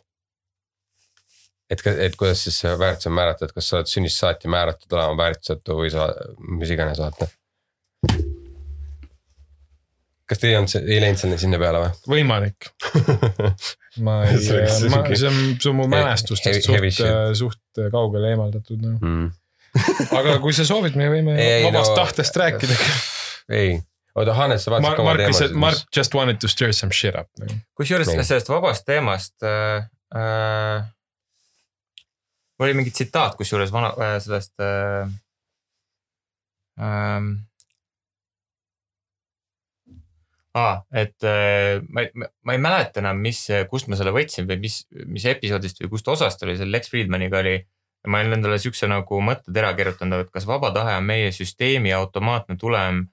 et, et kuidas siis see väärtus on määratud, kas sa oled sünnist saati määratud olema väärtusetu või sa, mis iganes vaata. Kas te ei olnud, ei läinud sinna, sinna peale või? võimalik. [laughs] ma ei See oleks, ma, see on, see on mu mälestustest heavy suht, suht kaugele eemaldatud noh. Mm. [laughs] aga kui sa soovid, me võime Ei, vabast no- tahtest rääkida. [laughs] ei, oota, Hannes, sa vaatasid Mark, ka oma teemasid, Mark just wanted to stir some shit up. nagu. kusjuures sellest vabast teemast äh,. Äh, oli mingi tsitaat kusjuures vana äh, sellest äh,. Ähm, aa, et äh, ma ei, ma ei mäleta enam, mis, kust ma selle võtsin või mis, mis episoodist või kust osast oli, seal Lex Friedmaniga oli. ma olin endale siukse nagu mõttetera kirjutanud, et kas vaba tahe on meie süsteemi automaatne tulem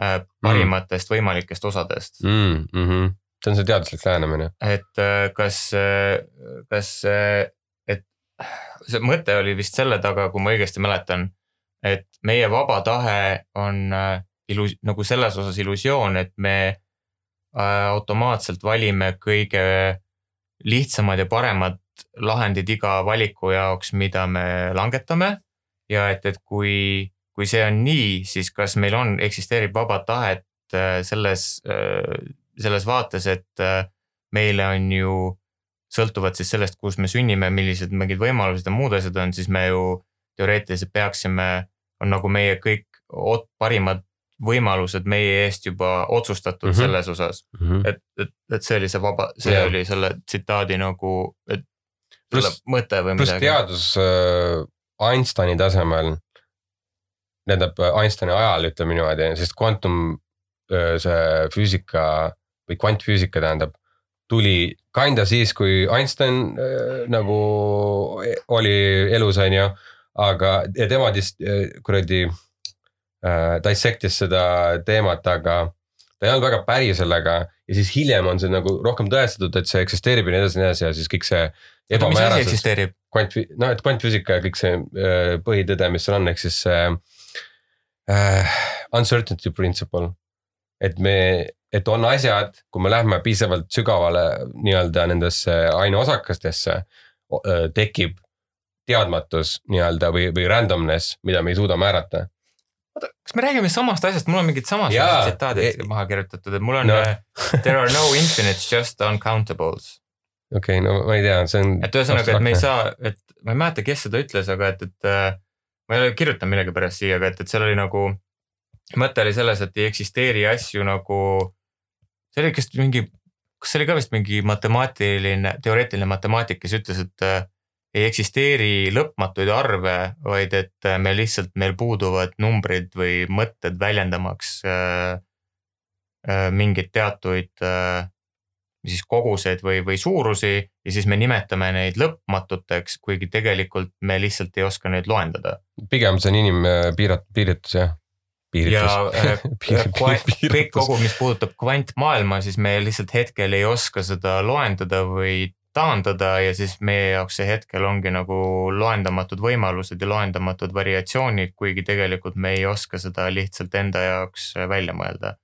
äh, parimatest mm. võimalikest osadest mm,. Mm -hmm. see on see teaduslik lähenemine. et äh, kas, kas, et see mõte oli vist selle taga, kui ma õigesti mäletan, et meie vaba tahe on äh, ilus-, nagu selles osas illusioon, et me äh, automaatselt valime kõige lihtsamad ja paremad lahendid iga valiku jaoks, mida me langetame. ja et, et kui, kui see on nii, siis kas meil on, eksisteerib vaba tahet äh, selles, selles vaates, et äh, meile on ju, sõltuvalt siis sellest, kus me sünnime, millised mingid võimalused ja muud asjad on, siis me ju teoreetiliselt peaksime, on nagu meie kõik parimad võimalused meie eest juba otsustatud mm. -hmm. selles osas, Mm -hmm. et, et, et see oli see vaba, see yeah. oli selle tsitaadi nagu, et selle Pluss- mõte või midagi. teadus äh, Einsteini tasemel, tähendab äh, Einsteini ajal, ütleme niimoodi, sest kvantum äh, see füüsika või kvantfüüsika tähendab, tuli kinda siis, kui Einstein äh, nagu oli elus, on ju. aga, ja tema dis-, kuradi äh, dissect'is seda teemat, aga ta ei olnud väga päri sellega ja siis hiljem on see nagu rohkem tõestatud, et see eksisteerib ja nii edasi ja nii edasi ja siis kõik see ebamäärasus eksisteerib? kvant, noh, et kvantfüüsika ja kõik see äh, põhitõde, mis seal on, ehk siis see äh, uncertainty principle. et me, et on asjad, kui me lähme piisavalt sügavale nii-öelda nendesse aineosakestesse, tekib teadmatus nii-öelda või, või randomness, mida me ei suuda määrata. oota, kas me räägime samast asjast, mul on mingid samasugused tsitaadid E- maha kirjutatud, et mul on No. no. there are no infinites, just uncountables. okei okay,, no ma ei tea, see on. et ühesõnaga, et me ei saa, et ma ei mäleta, kes seda ütles, aga et, et äh, ma ei ole kirjutanud millegipärast siia, aga et, et seal oli nagu, mõte oli selles, et ei eksisteeri asju nagu, see oli kas mingi, kas see oli ka vist mingi matemaatiline, teoreetiline matemaatik, kes ütles, et äh, ei eksisteeri lõpmatuid arve, vaid et äh, meil lihtsalt, meil puuduvad numbrid või mõtted väljendamaks äh, äh, mingeid teatuid äh, siis koguseid või, või suurusi ja siis me nimetame neid lõpmatuteks, kuigi tegelikult me lihtsalt ei oska neid loendada. pigem see on inimpiirat-, piiritus jah. ja äh, [laughs] Piir- kvant- piir- kõik kogu, mis puudutab kvantmaailma, siis me lihtsalt hetkel ei oska seda loendada või taandada ja siis meie jaoks see hetkel ongi nagu loendamatud võimalused ja loendamatud variatsioonid, kuigi tegelikult me ei oska seda lihtsalt enda jaoks välja mõelda.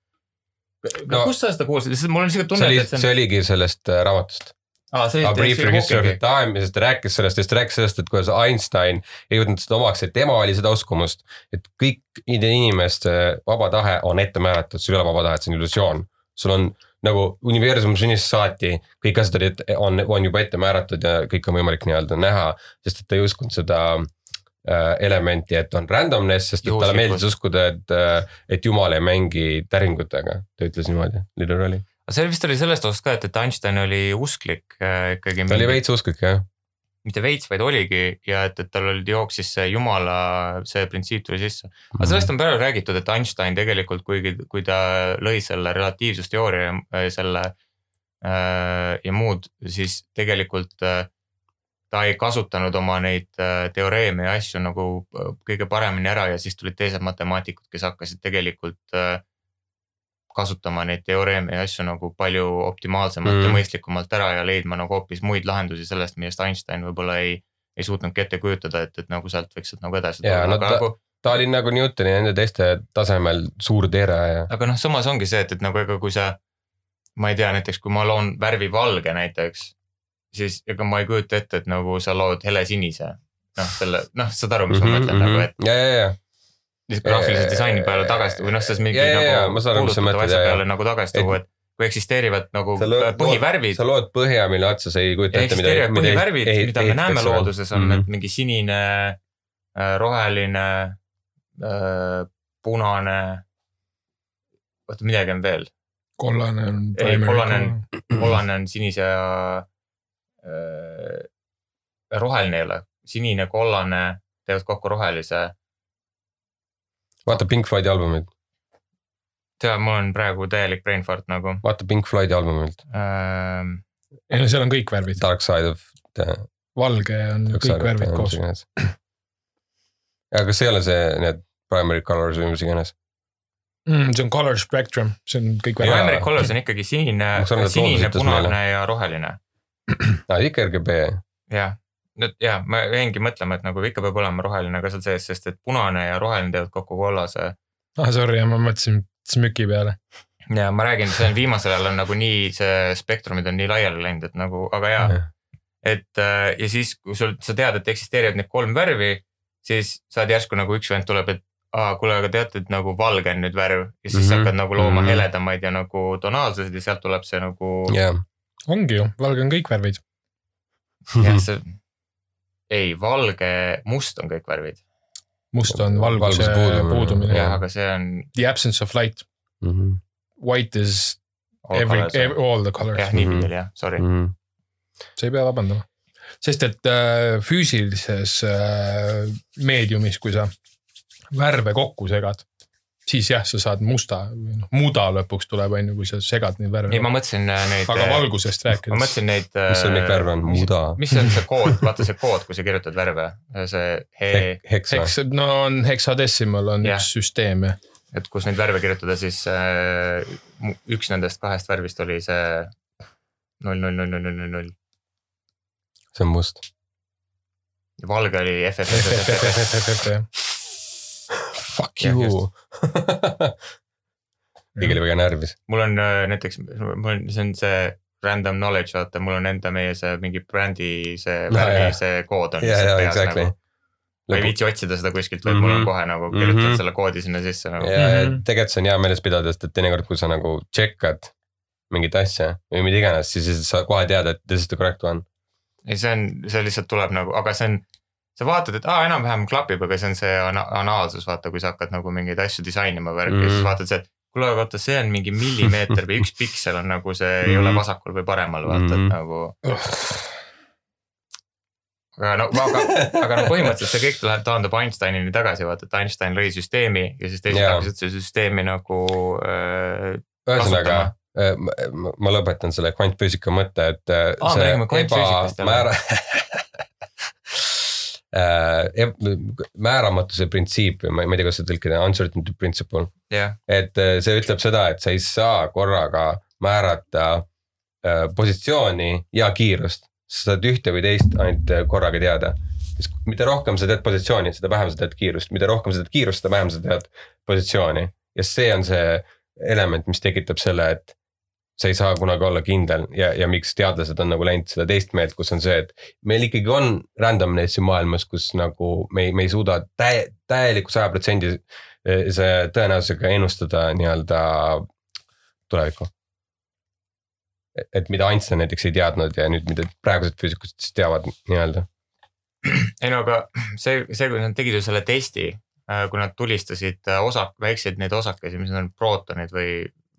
No- kust sa seda kuulsid, sest mul on siuke see tunne, et see see on. oligi sellest äh, raamatust. aa, see A Brief History of Time ja siis ta rääkis sellest ja siis ta rääkis sellest, et kuidas Einstein ei võtnud seda omaks, et tema oli seda uskumust. et kõik inimeste vaba tahe on ette määratud, sul ei ole vaba tahet, see on illusioon. sul on nagu universum sünnist saati, kõik asjad olid, on, on juba ette määratud ja kõik on võimalik nii-öelda näha. sest et ta ei uskunud seda äh, elementi, et on randomness, sest et talle meeldis uskuda, et, et jumal ei mängi täringutega. ta ütles niimoodi, literally. see vist oli sellest osast ka, et, et Einstein oli usklik äh, ikkagi. ta oli veits usklik jah. Mitte veits, vaid oligi ja et, et tal oli, jooksis see jumala, see printsiip tuli sisse. aga sellest on palju räägitud, et Einstein tegelikult, kuigi, kui ta lõi selle relatiivsusteooria äh, selle äh, ja muud, siis tegelikult äh, ta ei kasutanud oma neid äh, teoreeme ja asju nagu äh, kõige paremini ära ja siis tulid teised matemaatikud, kes hakkasid tegelikult äh, kasutama neid teoreeme ja asju nagu palju optimaalsemalt mm. Mm. ja mõistlikumalt ära ja leidma nagu hoopis muid lahendusi sellest, millest Einstein võib-olla ei, ei suutnudki ette kujutada, et, et nagu sealt võiks nagu edasi tulla, no aga ta- nagu, ta oli nagu Newtoni nende teiste tasemel suur teere ja aga noh, samas ongi see, et, et nagu ega kui sa, ma ei tea, näiteks kui ma loon värvi valge näiteks, siis ega ma ei kujuta ette, et nagu sa lood helesinise. noh, selle, noh, saad aru, mis mm -hmm, ma mõtlen nagu, et Mhm, ja, ja, ja, graafilise disaini peale tagasi või noh, selles mingi Ja, ja, nagu puudutava asja ja, ja. peale nagu tagasi tuua, et kui eksisteerivad nagu lood- põhivärvid sa lood põhja, mille otsa sa ei kujuta ette, mida. eksisteerivad põhivärvid, mida me näeme looduses, on Mhm. need mingi sinine, roheline, punane. oota, midagi on veel, kollane on. Ei, kollane on- [clears throat] kollane on sinise ja äh, roheline ei ole, sinine, kollane teevad kokku rohelise. Vaata Pink Floydi albumit, tead, mul on praegu täielik brain fart nagu vaata Pink Floydi albumilt, ähm,. ei no seal on kõik värvid, Dark Side of the. valge on kõik värvid koos. ja kas see ei ole see, need primary colors või mis iganes? mm,. see on color spectrum, see on kõik värvid. Primary colors on ikkagi sinine sinine, punane meile. ja roheline. aa, ikka RGB, jah, nüüd ja ma jäingi mõtlema, et nagu ikka peab olema roheline ka seal sees, sest et punane ja roheline teevad kokku kollase. ah sorry, ma mõtlesin smüki peale. ja ma räägin, see on viimasel ajal on nagu nii, see spektrumid on nii laiali läinud, et nagu, aga jaa, et äh, ja siis, kui sul, sa tead, et eksisteerivad need kolm värvi, siis saad järsku nagu üks vend tuleb, et aa, kuule, aga teate, et nagu valge on nüüd värv ja siis mm. -hmm. hakkad nagu looma mm. -hmm. heledamaid ja nagu tonaalsused ja sealt tuleb see nagu jah. ongi ju, valge on kõik värvid. jah, see. ei, valge, must on kõik värvid, must on valguse puudumine. puudumine jah, aga see on The absence of light, Mhm. white is all every, colors. all the colors jah, niipidi oli jah, sorry. Mhm. sa ei pea vabandama. sest et äh, füüsilises äh, meediumis, kui sa värve kokku segad, siis jah, sa saad musta või noh, muda lõpuks tuleb, on ju, kui sa segad neid värve ei, ma. mõtlesin äh, neid. aga valgusest ma rääkides, mõtlesin neid. mis sul neid värve on, muda, mis on see kood, vaata see kood, kui sa kirjutad värve, see he, heks või? eks no on heksadesimal on Jah. üks süsteem jah. et kus neid värve kirjutada, siis äh, üks nendest kahest värvist oli see null, null, null, null, null, null, see on must. valge oli FFFFF. Fuck Jah, you. keegi [laughs] oli väga närvis. mul on äh, näiteks, mul on, see on see random knowledge, vaata, mul on enda meie see mingi brändi see No, värvi see kood on ja, ja lihtsalt peas exactly nagu. ma ei viitsi otsida seda kuskilt, vaid mul on Mhm. kohe nagu kirjutad Mhm. selle koodi sinna sisse nagu. ja ja Mhm. tegelikult see on hea meeles pidada, sest et teinekord, kui sa nagu tšekkad mingit asja või mida iganes, siis siis sa kohe tead, et this is the correct one. ei, see on, see lihtsalt tuleb nagu, aga see on, sa vaatad, et aa, enam-vähem klapib, aga see on see ana- anaalsus, vaata, kui sa hakkad nagu mingeid asju disainima värki mm., Mhm. siis vaatad see, et kuule, aga vaata, see on mingi millimeeter või üks piksel on nagu see mm. ei ole Mhm. vasakul või paremal, vaata, et Mhm. nagu. aga no, aga, aga no põhimõtteliselt see kõik läheb, taandub Einsteinini tagasi, vaata, et Einstein lõi süsteemi ja siis teised hakkasid seda süsteemi nagu äh, ühesõnaga, ma, ma lõpetan selle kvantfüüsika mõtte, et äh, Aa, me räägime kvantfüüsikast jälle. [laughs] Äh, määramatuse printsiip või ma ei tea, kuidas seda tõlkida, uncertainty principle. jah, et äh, see ütleb seda, et sa ei saa korraga määrata äh, positsiooni ja kiirust. sa saad ühte või teist ainult äh, korraga teada. sest mida rohkem sa tead positsiooni, seda vähem sa tead kiirust, mida rohkem sa tead kiirust, seda vähem sa tead positsiooni. ja see on see element, mis tekitab selle, et sa ei saa kunagi olla kindel ja, ja miks teadlased on nagu läinud seda teist meelt, kus on see, et meil ikkagi on randomness'i maailmas, kus nagu me ei, me ei suuda täie, täieliku saja protsendi see tõenäosusega ennustada nii-öelda tulevikku. et mida Einstein näiteks ei teadnud ja nüüd, mida praegused füüsikud siis teavad nii-öelda. ei no aga see, see, kui nad tegid ju selle testi, kui nad tulistasid äh, osak-, väikseid neid osakesi, mis on prootonid või,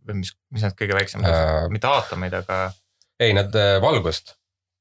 või mis, mis need kõige väiksemad Äh, uh,, mitte aatomeid, aga ei, nad äh, valgust,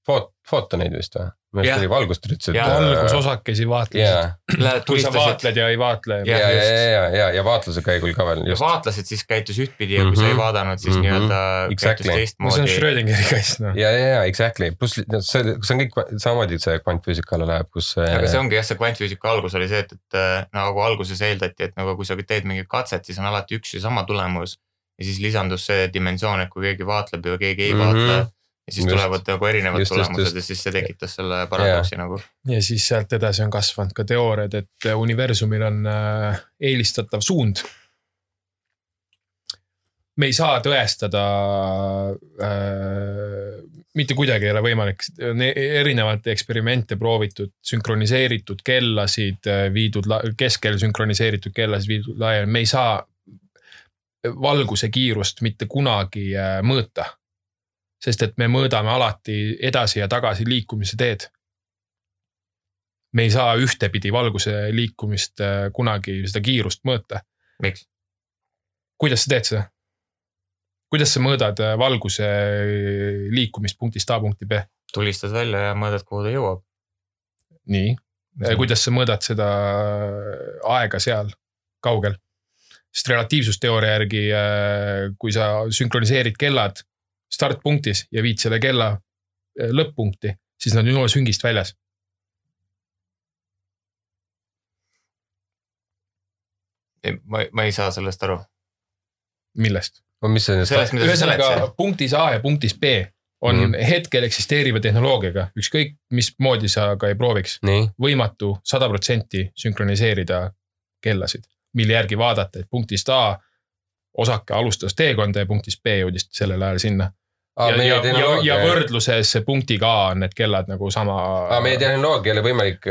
foot-, footoneid vist või? minu arust oli valgust ütlesid. Jaa. valgusosakesi vaatlesid. ja, lähed kui sa vaatled ja ei vaatle. ja, ja, ja, ja, ja, ja vaatluse käigul ka veel ja just. vaatlased siis käitus ühtpidi ja kui sa ei Mhm. vaadanud, siis Mhm. nii-öelda Exactly. käitus no see on teistmoodi. Schrödingeri kass noh. ja, ja, ja exactly, pluss see, see on kõik samamoodi see kvantfüüsikale läheb, kus. aga see ongi jah, see kvantfüüsika algus oli see, et, et äh, nagu alguses eeldati, et nagu kui sa teed mingit katset, siis on alati üks ja sama tulemus. Ja siis lisandus see dimensioon, et kui keegi vaatleb ja keegi ei mm -hmm. vaata. ja siis Just. tulevad nagu erinevad Just, just, tulemused just. ja siis see tekitas selle paradoksi yeah. nagu. ja siis sealt edasi on kasvanud ka teooriad, et universumil on äh, eelistatav suund. me ei saa tõestada äh,, mitte kuidagi ei ole võimalik, on erinevaid eksperimente proovitud, sünkroniseeritud kellasid äh, viidud, keskel sünkroniseeritud kellasid viidud laiali, me ei saa valguse kiirust mitte kunagi äh, mõõta. sest et me mõõdame alati edasi ja tagasi liikumise teed me ei saa ühtepidi valguse liikumist äh, kunagi seda kiirust mõõta. miks? kuidas sa teed seda? kuidas sa mõõdad äh, valguse liikumist punktist A punkti B? tulistad välja ja mõõdad, kuhu ta jõuab. nii, kuidas sa mõõdad seda aega seal kaugel? Sest relatiivsusteooria järgi, kui sa sünkroniseerid kellad startpunktis ja viid selle kella äh, lõpp-punkti, siis nad on jumala süngist väljas. ma, ma ei saa sellest aru. millest? ühesõnaga punktis A ja punktis B on mm. -hmm. hetkel eksisteeriva tehnoloogiaga, ükskõik mismoodi sa ka ei prooviks, võimatu sada protsenti sünkroniseerida kellasid, mille järgi vaadata, et punktist A osake alustas teekonda ja punktist B jõudis sellel ajal sinna. ja, ja, ja, ja võrdluses punktiga on need kellad nagu sama. meie tehnoloogia ei ole võimalik,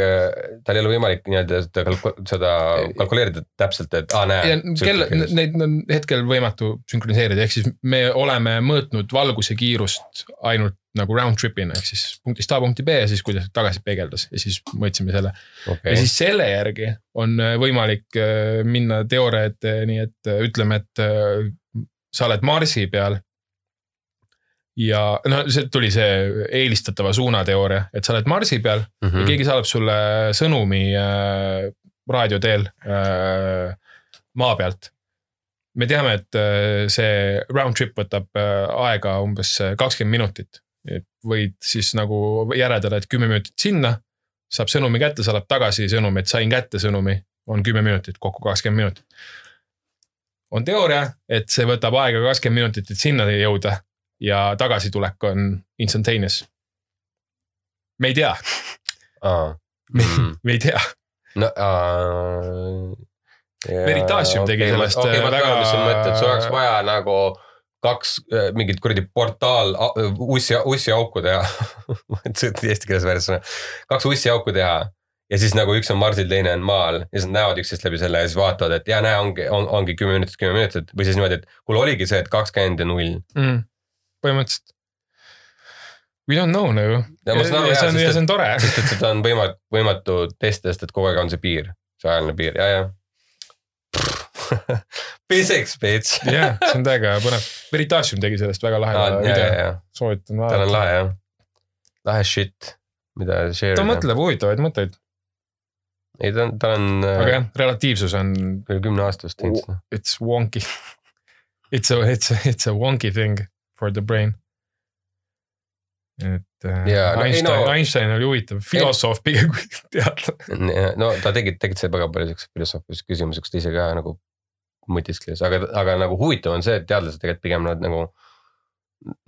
tal ei ole võimalik nii-öelda seda kalku- seda kalkuleerida täpselt, et aa näe kell, neid on hetkel võimatu sünkroniseerida, ehk siis me oleme mõõtnud valguse kiirust ainult nagu round trip'ina ehk siis punktist A punkti B ja siis kuidas tagasi peegeldas ja siis mõõtsime selle. okay. ja siis selle järgi on äh, võimalik äh, minna teooria ette, nii et äh, ütleme, et sa oled Marsi peal. ja no see tuli see eelistatava suuna teooria, et sa oled Marsi peal mm ja keegi saadab sulle sõnumi äh, raadio teel äh, maa pealt. me teame, et see round trip võtab aega umbes kakskümmend minutit. Võid siis nagu järeldada, et kümme minutit sinna, saab sõnumi kätte, saadab tagasi sõnumi, et sain kätte sõnumi, on kümme minutit, kokku kakskümmend minutit. on teooria, et see võtab aega kakskümmend minutit, et sinna jõuda ja tagasitulek on instantaneous. me ei tea, me ei tea no uh,. Veritasium tegi sellest, okay, äh, väga. sul oleks vaja nagu kaks äh, mingit kuradi portaal, ussi, ussiauku teha. see on eesti keeles väärne sõna. kaks ussiauku teha ja siis nagu üks on Marsil, teine on maal ja siis nad näevad üksteist läbi selle ja siis vaatavad, et ja näe, ongi on,, ongi kümme minutit, kümme minutit või siis niimoodi, et kuule oligi see, et kakskümmend ja null. mm,. põhimõtteliselt. We don't know nagu. Ja ma aru, ja jah, see on, ja see on tore. [laughs] sest et seda on võimatu, võimatu testida, sest et kogu aeg on see piir, see ajaline piir ja, ja. Physics, bitch. jah, see on täiega põnev. Veritasium tegi sellest väga lahe ja, ja, video, soovitan tal on vaadata. lahe jah. lahe shit, mida share ta mõtleb huvitavaid mõtteid, ei, ta on, ta on aga äh, jah, relatiivsus on, üle kümne aastast teinud seda. it's wonky. [laughs] It's a, it's a, it's a wonky thing for the brain. et äh, Jaa, no ei, Einstein no-, Einstein oli huvitav filosoof pigem kui teadlane. no ta tegi, tegelikult see väga palju siukse filosoofilise küsimuse, kus ta ise ka nagu mõtiskles, aga, aga nagu huvitav on see, et teadlased tegelikult pigem nad nagu.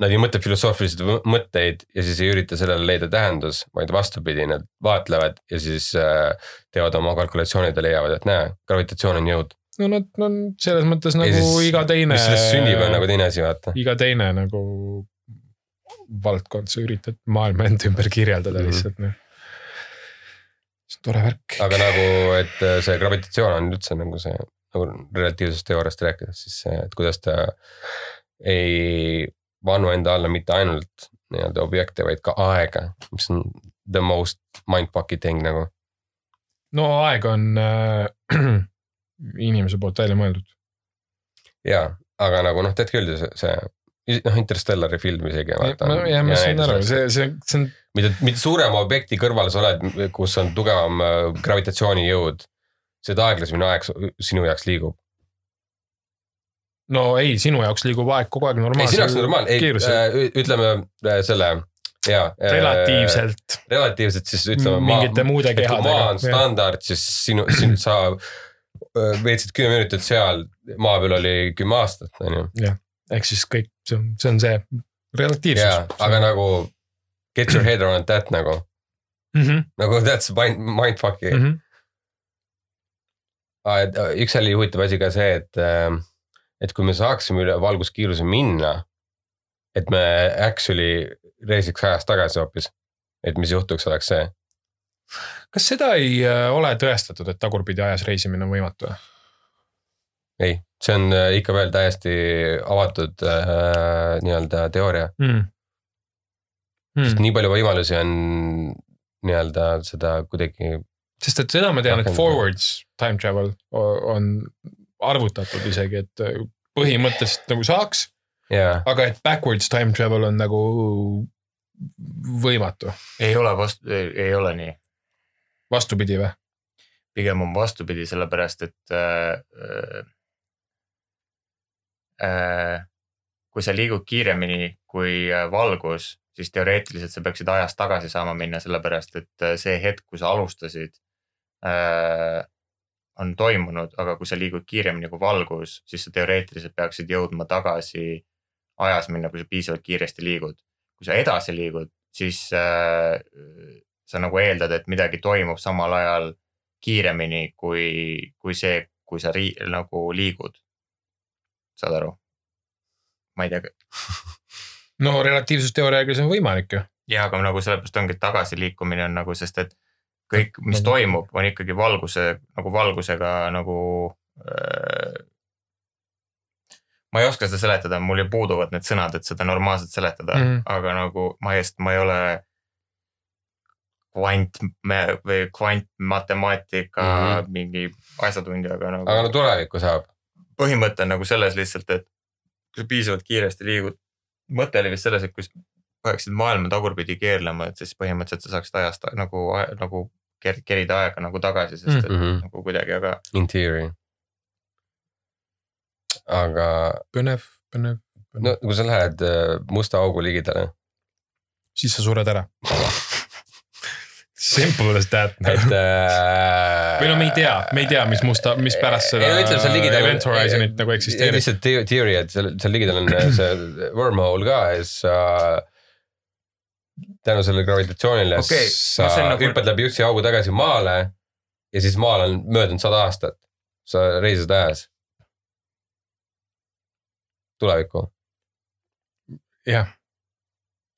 Nad ei mõtle filosoofilisi mõ- mõtteid ja siis ei ürita sellele leida tähendus, vaid vastupidi, nad vaatlevad ja siis äh, teevad oma kalkulatsioonid ja leiavad, et näe, gravitatsioon on jõud. no nad on selles mõttes Ja nagu siis, iga teine. mis sellest sünnib, on nagu teine asi, vaata. iga teine nagu valdkond, sa üritad maailma enda ümber kirjeldada Mhm. lihtsalt noh. see on tore värk. aga nagu, et äh, see gravitatsioon on üldse nagu see nagu relatiivsest teooriast rääkides, siis et kuidas ta ei vannu enda alla mitte ainult nii-öelda objekte, vaid ka aega, mis on the most mindfuck'i thing nagu. no aeg on äh, [clears throat] inimese poolt välja mõeldud. ja, aga nagu noh, tead küll see, see noh, Interstellari film isegi. ja ma saan aru, see, see, see on, mida, mida suurema objekti kõrval sa oled, kus on tugevam äh, gravitatsioonijõud, seda aeglasemini aeg sinu jaoks liigub. no ei, sinu jaoks liigub aeg kogu aeg ei, normaalsel sinu jaoks on normaalne, ei äh, ütleme äh, selle ja. relatiivselt relatiivselt siis ütleme. mingite muude et kui maa kehadega on. standard, siis sinu, sinu, sa veetsid kümme minutit seal, maa peal oli kümme aastat, on ju. ehk siis kõik, see on, see on see jaa, relatiivsus. aga nagu get your head around that nagu, mm. -hmm. nagu that's mind, mindfuck'i Mm -hmm. Et äh, üks oli huvitav asi ka see, et, et kui me saaksime üle valguskiiruse minna, et me actually reisiks ajas tagasi hoopis. et mis juhtuks, oleks see. kas seda ei äh, ole tõestatud, et tagurpidi ajas reisimine on võimatu või? ei, see on äh, ikka veel täiesti avatud äh, nii-öelda teooria mm.? sest Mm. nii palju võimalusi on nii-öelda seda kuidagi, sest et seda ma tean, et forwards time travel on arvutatud isegi, et äh, põhimõtteliselt nagu saaks, jaa, aga et backwards time travel on nagu võimatu, ei ole vastu, ei ole nii. vastupidi või? pigem on vastupidi, sellepärast et äh, äh, kui sa liigud kiiremini kui äh, valgus, siis teoreetiliselt sa peaksid ajas tagasi saama minna, sellepärast et äh, see hetk, kui sa alustasid on toimunud, aga kui sa liigud kiiremini kui valgus, siis sa teoreetiliselt peaksid jõudma tagasi ajas minna, kui sa piisavalt kiiresti liigud. kui sa edasi liigud, siis äh, sa nagu eeldad, et midagi toimub samal ajal kiiremini kui, kui see, kui sa ri, nagu liigud. saad aru? ma ei tea, [laughs] no relatiivsusteooriaga see on võimalik ju. jah, aga nagu sellepärast ongi, et tagasiliikumine on nagu, sest et kõik, mis toimub, on ikkagi valguse nagu valgusega nagu äh,. ma ei oska seda seletada, mul ju puuduvad need sõnad, et seda normaalselt seletada mm. -hmm. aga nagu ma ei, ma ei ole kvant või kvantmatemaatika mm. -hmm. mingi asjatundja, aga nagu. aga no tulevikku saab. põhimõte on nagu selles lihtsalt, et kui sa piisavalt kiiresti liigud, mõte oli vist selles, et kui sa paneksid maailma tagurpidi keerlema, et siis põhimõtteliselt sa saaksid ajast nagu, nagu ker- kerida aega nagu tagasi, sest et mm. -hmm. nagu kuidagi, aga In theory. aga põnev, põnev, no kui sa lähed äh, musta augu ligidale, siis sa sured ära. Simple as that. et äh, või no me ei tea, me ei tea, mis musta, mis pärast seda Ei, no ütleme, seal ligidal- event horizon'it nagu eksisteerib. lihtsalt theory, et seal, seal ligidal on äh, see wormhole ka ja siis sa tänu sellele gravitatsioonile Okei, okay, no sa see on nagu... hüppad läbi Jussi augu tagasi maale ja siis maal on möödunud sada aastat. sa reisid ajas. tulevikku, jah,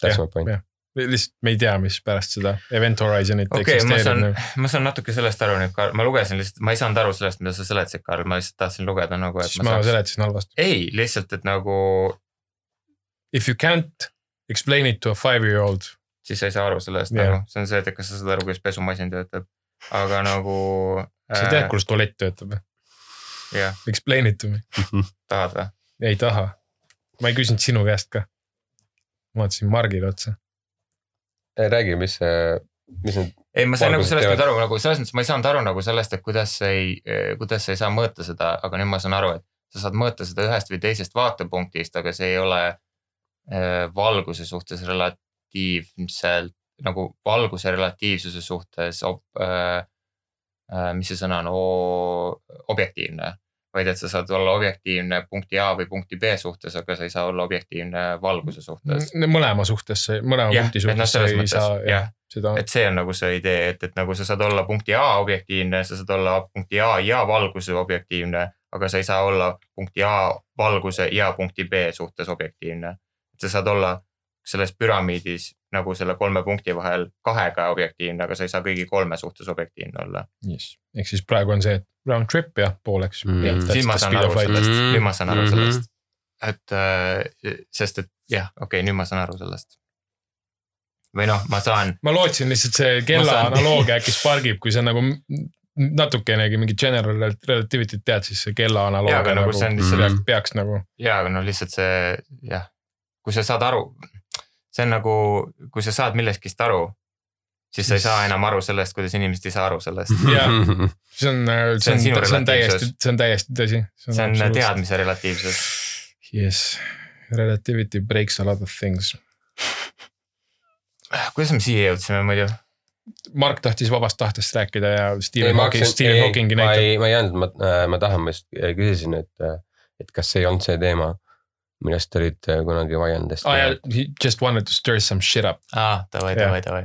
my point. lihtsalt me ei tea, mis pärast seda event horizon'it okei okay,, ma eksisteerib saan nagu., ma saan natuke sellest aru nüüd, ma lugesin lihtsalt, ma ei saanud aru sellest, mida sa seletasid, Karl, ma lihtsalt tahtsin lugeda nagu, et siis ma ma saaks. seletasin halvasti. ei, lihtsalt, et nagu If you can't explain it to a five year old, siis sa ei saa aru sellest yeah. nagu, see on see, et kas sa saad aru, kuidas pesumasin töötab. aga nagu. sa tead, kuidas tualett töötab või? jah, Explain it to me. [laughs] tahad või? ei taha. ma ei küsinud sinu käest ka. ma vaatasin Margile otsa. räägi, mis see, mis need, ei, ma sain nagu sellest nüüd aru nagu selles mõttes, ma ei saanud aru nagu sellest, et kuidas sa ei, kuidas sa ei saa mõõta seda, aga nüüd ma saan aru, et sa saad mõõta seda ühest või teisest vaatepunktist, aga see ei ole äh, valguse suhtes relatiivselt nagu valguse relatiivsuse suhtes ob, äh, äh, mis see sõna on, objektiivne. vaid et sa saad olla objektiivne punkti A või punkti B suhtes, aga sa ei saa olla objektiivne valguse suhtes. mõlema suhtes, mõlema Jah, punkti et noh, suhtes sa selles ei mõttes, saa, jah. jah, seda et see on nagu see idee, et, et nagu sa saad olla punkti A objektiivne, sa saad olla punkti A ja valguse objektiivne, aga sa ei saa olla punkti A valguse ja punkti B suhtes objektiivne. sa saad olla selles püramiidis nagu selle kolme punkti vahel kahega objektiivne, aga sa ei saa kõigi kolme suhtes objektiivne olla. yes.. ehk siis praegu on see, et round trip jah, pooleks Mm. yeah,. siis ma saan aru sellest, Mhm. nüüd ma saan aru Mhm. sellest. et äh, sest, et jah, okei okay,, nüüd ma saan aru sellest. või noh, ma saan, ma lootsin lihtsalt see kella analoogia äkki spargib, kui sa nagu natukenegi mingi general relativity't tead, siis see kella Jaa, analoogia aga nagu nagu, see on nagu lihtsalt- peaks, peaks nagu. jaa, aga no lihtsalt see jah, kui sa saad aru, see on nagu, kui sa saad millestki aru, siis sa ei saa enam aru sellest, kuidas inimesed ei saa aru sellest. [laughs] Jah. [laughs] see on, see See on on, sinu see on täiesti see on täiesti tõsi. see on teadmise relatiivsus. Yes, relativity breaks a lot of things. kuidas me siia jõudsime muidu? Mark tahtis vabast tahtest rääkida ja Stephen Hawking, Stephen Hawkingi ma näitab. ei, ma ei andnud, ma, ma tahan, ma just küsisin, et, et kas see ei olnud see teema, millest te olite kunagi vaielnud hästi aa jaa, he just wanted to stir some shit up. aa, davai, Jah. davai, davai.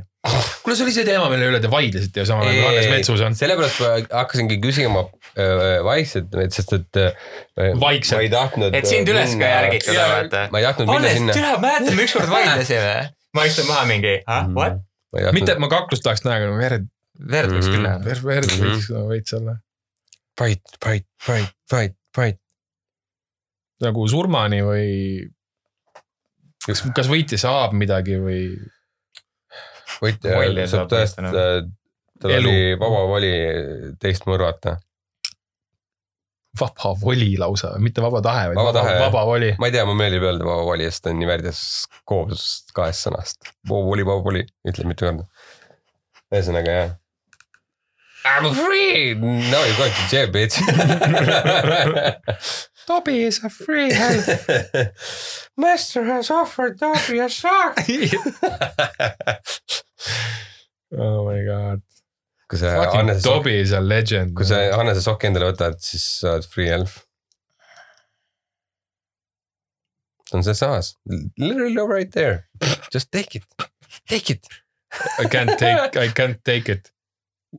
kuule, see oli see teema, mille üle te vaidlesite ju samal ajal, kui Hannes Metsus on. sellepärast ma hakkasingi küsima äh, vaikselt, sest et äh, Vaikselt. ma ei tahtnud. et sind üles ka järgitada, vaata. ma ei tahtnud minna Hannes, sinna. tere, mäletad, me ükskord vaidlesime. ma istun maha mingi, ah, what? mitte, et ma kaklust tahaks näha, aga verd, verd võiks küll Mhm. näha. verd, verd Mhm. võiks veits olla. Fight, fight, fight, fight, fight. Nagu surmani või kas, kas võitja saab midagi või võitja saab saab tõest võita,, tal Elu. oli vaba voli teist mõrvata. vaba voli lausa, mitte vaba tahe, vaid Vaba vaba, tahe, vaba voli. ma ei tea, mulle meeldib öelda vaba voli, sest ta on nii värdjas koos kahest sõnast. vaba voli, vaba voli, ütleb mitu korda. ühesõnaga jah. I m free, now you going to jail bitch. [laughs] Tobi is a free health. [laughs] Master has offered Dobby a sock. [laughs] oh my god, kui sa sokk, Tobi is a legend. kui sa Hannese sokki endale võtad, siis sa oled free elf. see on sealsamas, literally right there, just take it, take it. I can't take, I can't take it.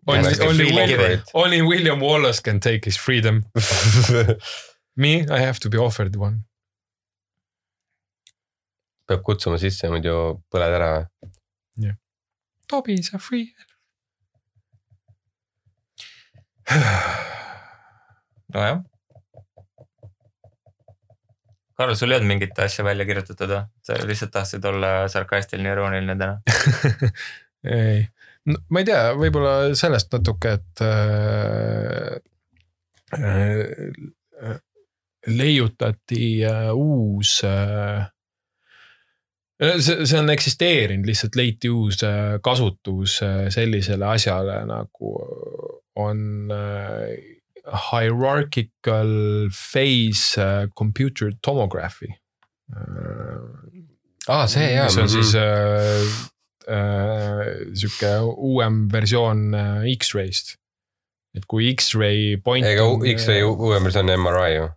Only, only, only William Wallace can take his freedom. [laughs] Me, I have to be offered one. peab kutsuma sisse, muidu põled ära või? Tobi is a free. [sighs] nojah. Karl, sul ei olnud mingit asja välja kirjutatud või? sa lihtsalt tahtsid olla sarkastiline, irooniline täna? [laughs] ei, ma ei tea, võib-olla sellest natuke, et äh, äh, leiutati äh, uus äh,. see, see on eksisteerinud, lihtsalt leiti uus äh, kasutus sellisele asjale nagu on hierarchical phase computer tomography aa, see jaa. mis on siis äh, äh, sihuke uuem versioon X-ray'st. et kui X-ray point. ega X-ray uuem versioon on MRI ju.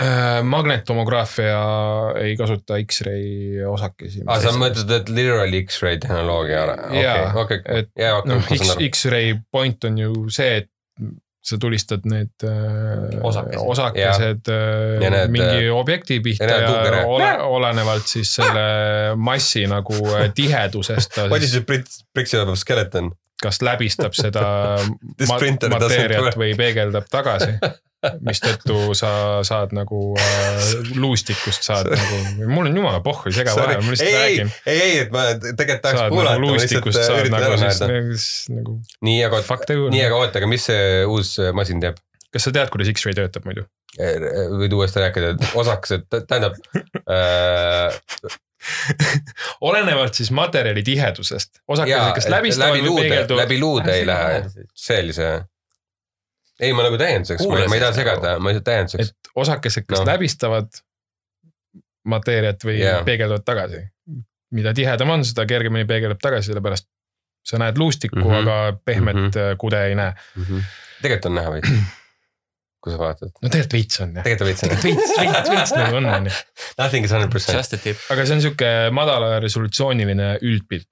äh,. magnettomograafia ei kasuta X-ray osakesi. aa, sa mõtled, et literally X-ray tehnoloogia ära. okei okei, et noh. X-ray point on ju see, et sa tulistad need äh, Osakesed. osakesed äh, Ja need, mingi objekti pihta ja ja ole, olenevalt siis selle massi nagu äh, tihedusest ta siis a Brits, Brixi of skeleton? Kas läbistab seda [laughs] This ma- printer doesn't mateeriat või peegeldab tagasi. mistõttu sa saad nagu äh, luustikust saad nagu, mul on jumala pohhu, sega vahele, ma lihtsalt ei, räägin. ei, ei, et ma tegelikult tahaks saad kuulata, nagu ma lihtsalt äh, üritan nagu ära näidata. nagu, nagu nii, aga, nii, aga oota, aga mis see uus masin teeb? kas sa tead, kuidas X-ray töötab muidu? võid uuesti rääkida, et osakesed, tähendab [laughs] äh,. [laughs] olenevalt siis materjali tihedusest, osakesed, kas läbistavad läbi või luude, peegelduvad. läbi luude ei lähe, see oli see. ei, ma nagu täienduseks, ma ma ei taha segada, ma lihtsalt täienduseks. et osakesed, kas no. läbistavad mateeriat või yeah. peegelduvad tagasi. mida tihedam on, seda kergemini peegeldab tagasi, sellepärast sa näed luustikku mm. -hmm. aga pehmet mm. -hmm. kude ei näe. tegelikult on näha veits, [clears throat] kui sa vaatad. no tegelikult veits on jah. tegelikult on veits tegelikult veits, veits, veits nagu on, on ju. Nothing is hundred percent. Just a tip. aga see on sihuke madala resolutsiooniline üldpilt.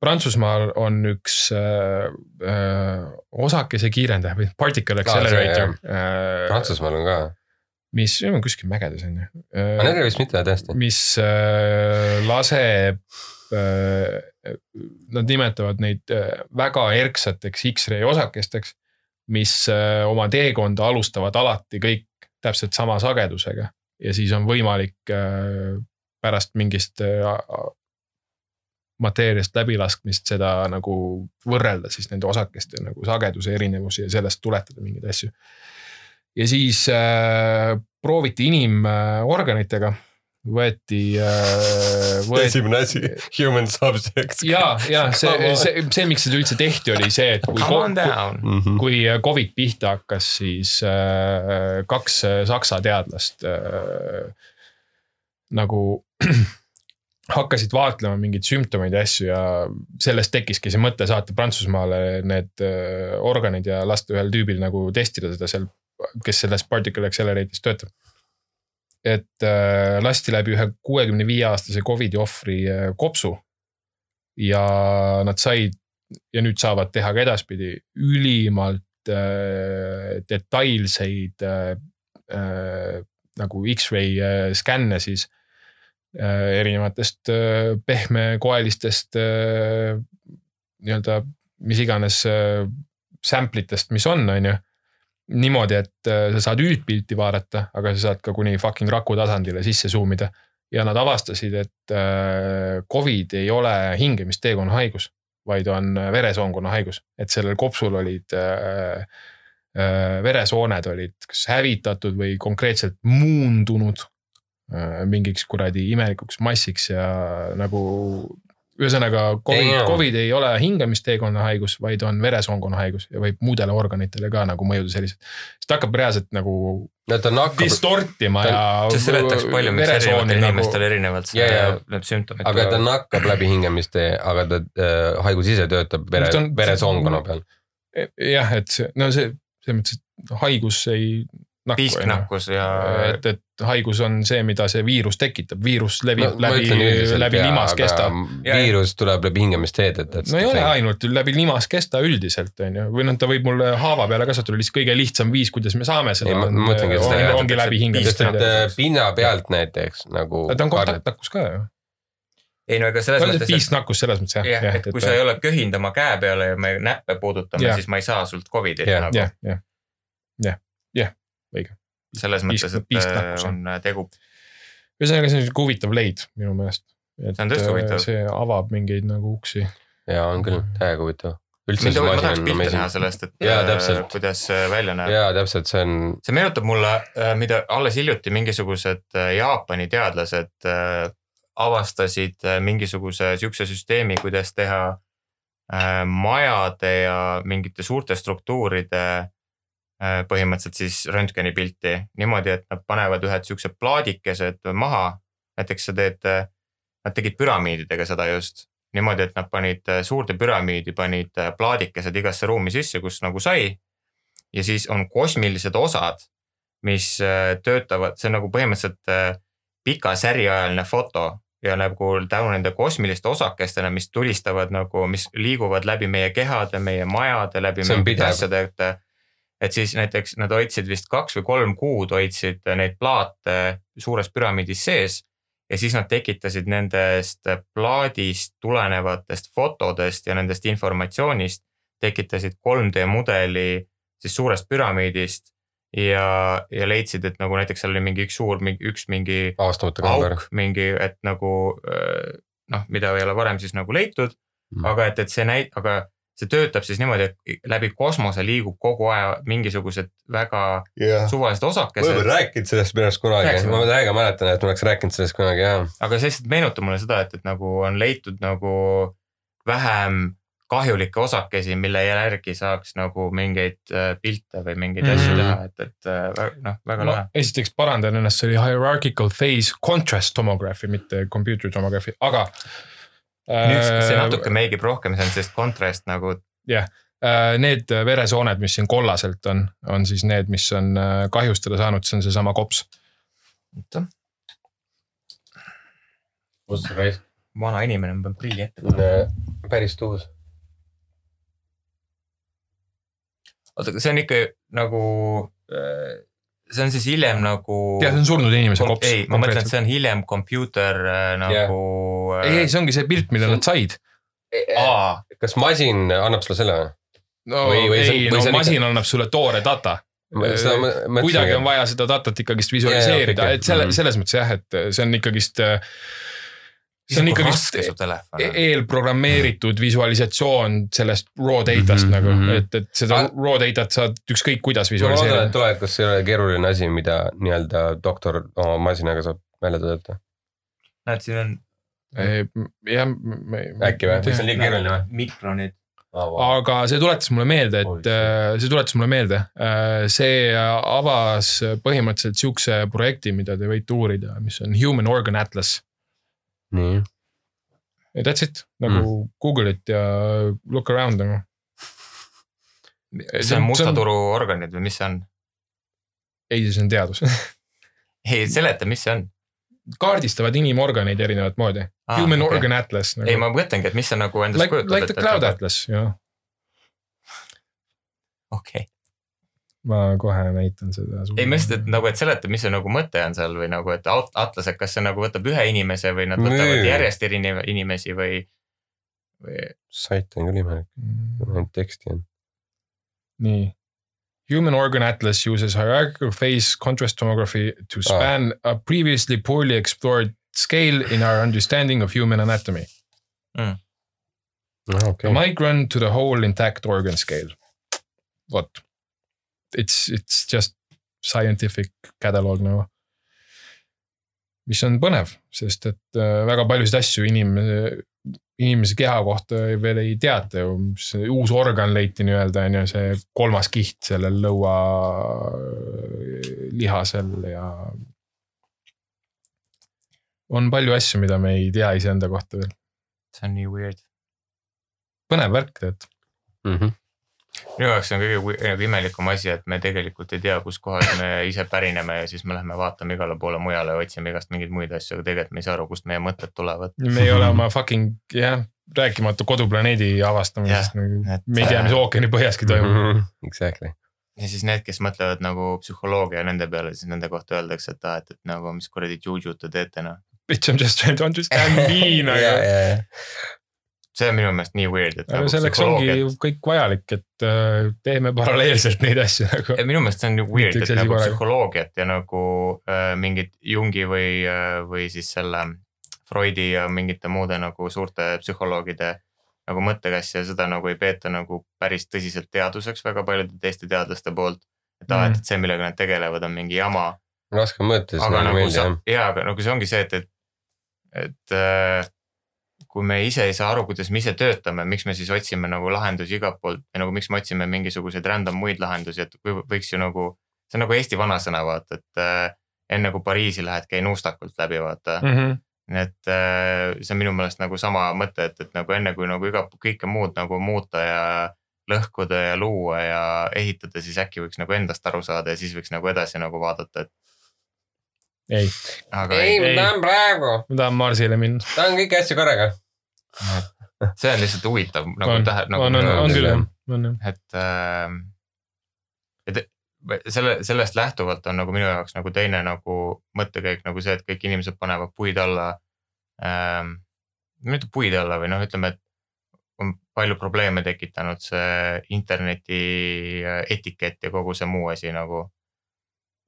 Prantsusmaal on üks äh, äh, osakese kiirendaja või particle accelerator äh,, Prantsusmaal on ka, mis kuskil mägedes on ju aga need äh, ei ole vist mitte tõesti. mis äh, laseb äh,, nad nimetavad neid äh, väga erksateks X-ray osakesteks, mis äh, oma teekonda alustavad alati kõik täpselt sama sagedusega ja siis on võimalik äh, pärast mingist äh, mateeriast läbilaskmist seda nagu võrrelda siis nende osakeste nagu sageduse erinevusi ja sellest tuletada mingeid asju. ja siis äh, prooviti inimorganitega, võeti äh, [laughs] võeti esimene asi, human subjects. ja, ja see, see, see, miks seda üldse tehti, oli see, et kui down. Mhm. kui Covid pihta hakkas, siis äh, kaks äh, saksa teadlast äh, nagu [clears throat] hakkasid vaatlema mingeid sümptomeid ja asju ja sellest tekkiski see mõte saata Prantsusmaale need äh, organid ja lasta ühel tüübil nagu testida seda seal, kes selles particle accelerator'is töötab. Et äh, lasti läbi ühe kuuekümne viie aastase Covidi ohvri äh, kopsu. ja nad said ja nüüd saavad teha ka edaspidi ülimalt äh, detailseid äh, äh, nagu X-ray äh, skänne siis äh, erinevatest äh, pehmekoelistest äh, nii-öelda mis iganes äh, sample itest, mis on, on ju. niimoodi, et äh, sa saad üldpilti vaadata, aga sa saad ka kuni fucking raku tasandile sisse zoom ida. ja nad avastasid, et äh, Covid ei ole hingamisteekonna haigus, vaid on äh, veresoonkonna haigus, et sellel kopsul olid äh, äh, veresooned olid kas hävitatud või konkreetselt muundunud äh, mingiks kuradi imelikuks massiks ja nagu ühesõnaga Covid Covid ei ole hingamisteekonna haigus, vaid on veresoonkonna haigus ja võib muudele organitele ka nagu mõjuda selliselt. sest ta hakkab reaalselt nagu no ta nakkab, distortima ja. see seletaks palju, miks erinevatel nagu, inimestel erinevalt Ja, ja. need sümptomid aga ta nakkab läbi hingamistee, aga ta äh, haigus ise töötab vere Ta on-, veresoonkonna peal. jah, et see, no see, selles mõttes, et haigus ei nakku. piisknakkus ja et, et haigus on see, mida see viirus tekitab, viirus levib ma läbi läbi jaa, limaskesta. aga viirus tuleb läbi hingamisteed, et, et. no ei ole ainult läbi limaskesta üldiselt on ju, või noh, ta võib mulle haava peale kasvatada, lihtsalt kõige lihtsam viis, kuidas me saame seda Ei, ma- mõtlengi, et on, seda ongi läbi et hingamisteede. äh, pinna pealt näiteks nagu. ta on kontaktnakkus ka ju. ei no ega selles on mõttes, et piisknakkus selles mõttes jah. jah, et kui sa ei ole köhind oma käe peale ja me näppe puudutame Jah., siis ma ei saa sult Covidit Jah. nagu. jah, jah, jah, jah, õige. selles mõttes, et äh, on tegu, ühesõnaga, see on sihuke huvitav leid minu meelest. See on tõesti huvitav. see avab mingeid nagu uksi. ja on küll täiega huvitav. üldse see ma masin tahaks on pilte näha amazing. sellest, et Jaa, äh, kuidas see välja näeb. jaa, täpselt, see on, see meenutab mulle, mida alles hiljuti mingisugused äh, Jaapani teadlased äh, avastasid äh, mingisuguse sihukese süsteemi, kuidas teha äh, majade ja mingite suurte struktuuride äh, põhimõtteliselt siis röntgenipilti niimoodi, et nad panevad ühed siuksed plaadikesed maha. näiteks sa teed, nad tegid püramiididega seda just niimoodi, et nad panid äh, suurde püramiidi, panid äh, plaadikesed igasse ruumi sisse, kus nagu sai. ja siis on kosmilised osad, mis äh, töötavad, see on nagu põhimõtteliselt äh, pika säriajaline foto ja nagu tänu nende kosmiliste osakestele, mis tulistavad nagu, mis liiguvad läbi meie kehade, meie majade, läbi pidev. asjade, et. Et siis näiteks nad hoidsid vist kaks või kolm kuud hoidsid neid plaate suures püramiidis sees ja siis nad tekitasid nendest plaadist tulenevatest fotodest ja nendest informatsioonist, tekitasid 3D mudeli siis suurest püramiidist ja, ja leidsid, et nagu näiteks seal oli mingi üks suur, üks mingi aastamata auk, mingi, et nagu öö, noh, mida ei ole varem siis nagu leitud mm., aga et, et see näit-, aga see töötab siis niimoodi, et läbi kosmose liigub kogu aja mingisugused väga jah. suvalised ma olen osakesed, rääkinud sellest minu arust kunagi, ma täiega mäletan, et ma oleks rääkinud sellest kunagi jaa. aga see lihtsalt meenutab mulle seda, et, et nagu on leitud nagu vähem kahjulikke osakesi, mille järgi saaks nagu mingeid äh, pilte või mingeid mm. -hmm. asju teha, et, et äh, noh, väga no lahe. esiteks parandan ennast, see oli hierarchical phase contrast tomography, mitte computer tomography, aga. Nüüd see natuke meigib rohkem, see on sellist kontrast nagu äh, Need veresooned, mis siin kollaselt on, on siis need, mis on äh, kahjustada saanud, see on seesama kops. kus see raisk vana inimene, ma pean prilli ette panema. päris tuus. oota, aga see on ikka nagu, see on siis hiljem nagu. ja see on surnud inimese kops. ei, ma mõtlen, et see on hiljem kompuuter äh, nagu ei, ei, see ongi see pilt, mille nad said. aa, kas masin annab sulle selle või? no Või- või see- ei, no see on masin annab sulle toore data. kuidagi on vaja seda datat ikkagist visualiseerida, jaa, et selle, okei. selles mõttes jah, et see on ikkagist. See on su telefon e- eelprogrammeeritud visualisatsioon sellest raw datast mm -hmm, nagu mhm., et, et seda Ah. raw datat saad ükskõik kuidas ma loodan, et visualiseerida. tulevikus ei ole keeruline asi, mida nii-öelda doktor oma masinaga saab välja töötada. näed, siin on jah. äkki või, või see on liiga keeruline või? mikronid. aga see tuletas mulle meelde, et äh, see tuletas mulle meelde, see avas põhimõtteliselt sihukese projekti, mida te võite uurida, mis on Human Organ Atlas. nii, That's it, nagu mm. Google it ja look around nagu. see on musta turu organid või mis see on? ei, see on teadus. [laughs] ei, seleta, mis see on. kaardistavad inimorganeid erinevat moodi ah,. Human okay. Organ Atlas ei, nagu.. ma mõtlengi, et mis see nagu endast Like, like the cloud atlas, jah. okei, ma kohe näitan seda. ei ma lihtsalt, et nagu, et seleta, mis see nagu mõte on seal või nagu, et at- atlas, et kas see nagu võtab ühe inimese või nad võtavad Nee. järjest erinevaid inimesi või, või sait on küll imelik, ainult teksti on. nii. Human Organ Atlas uses hierarchical phase contrast tomography to span a previously poorly explored scale in our understanding of human anatomy. no A okei, micron to the whole intact organ scale. vot. It's, it's just scientific catalog nagu. mis on põnev, sest et äh, väga paljusid asju inimese, inimese keha kohta veel ei teata ju, mis uus organ leiti nii-öelda on ju see kolmas kiht sellel lõualihasel ja. on palju asju, mida me ei tea iseenda kohta veel, see on nii weird. põnev värk tead. Mhm. Minu jaoks on kõige nagu imelikum asi, et me tegelikult ei tea, kuskohast me ise pärineme ja siis me lähme vaatame igale poole mujale ja otsime igast mingeid muid asju, aga tegelikult me ei saa aru, kust meie mõtted tulevad. me ei ole oma fucking jah, rääkimata koduplaneedi avastamisest nagu et-, me ei tea, mis ookeani põhjaski toimub. Mhm. Exactly. ja siis need, kes mõtlevad nagu psühholoogia nende peale, siis nende kohta öeldakse, et aa, et, et nagu mis kuradi juju te teete noh. Bitch I m just trying to understand me nagu. See on minu meelest nii weird, et aga nagu selleks ongi ju kõik vajalik, et äh, teeme paralleelselt neid asju nagu. ja minu meelest see on nagu weird, et nagu korraga. psühholoogiat ja nagu äh, mingit Jungi või äh,, või siis selle Freudi ja mingite muude nagu suurte psühholoogide nagu mõttekässi ja seda nagu ei peeta nagu päris tõsiselt teaduseks väga paljude teiste teadlaste poolt. et Mm. et, et see, millega nad tegelevad, on mingi jama raske mõõta, siis aga nagu nagu sa jaa, aga nagu see ongi see, et, et, et äh, kui me ise ei saa aru, kuidas me ise töötame, miks me siis otsime nagu lahendusi igalt poolt ja nagu miks me otsime mingisuguseid random muid lahendusi, et või- võiks ju nagu, see on nagu Eesti vanasõna, vaata, et äh, enne kui Pariisi lähed, käi nuustakult läbi, vaata mm.. -hmm. et äh, see on minu meelest nagu sama mõte, et, et nagu enne kui nagu iga, kõike muud nagu muuta ja lõhkuda ja luua ja ehitada, siis äkki võiks nagu endast aru saada ja siis võiks nagu edasi nagu vaadata, et ei, aga ei, ei, ma tahan praegu, ma tahan Marsile minna. tahan kõiki asju korraga. see on lihtsalt huvitav nagu on, tähe- nagu on, on, on küll jah, on jah. et äh,, et selle, sellest lähtuvalt on nagu minu jaoks nagu teine nagu mõttekäik nagu see, et kõik inimesed panevad puid alla ähm,. mitte puid alla või noh, ütleme, et on palju probleeme tekitanud see interneti äh, etikett ja kogu see muu asi nagu.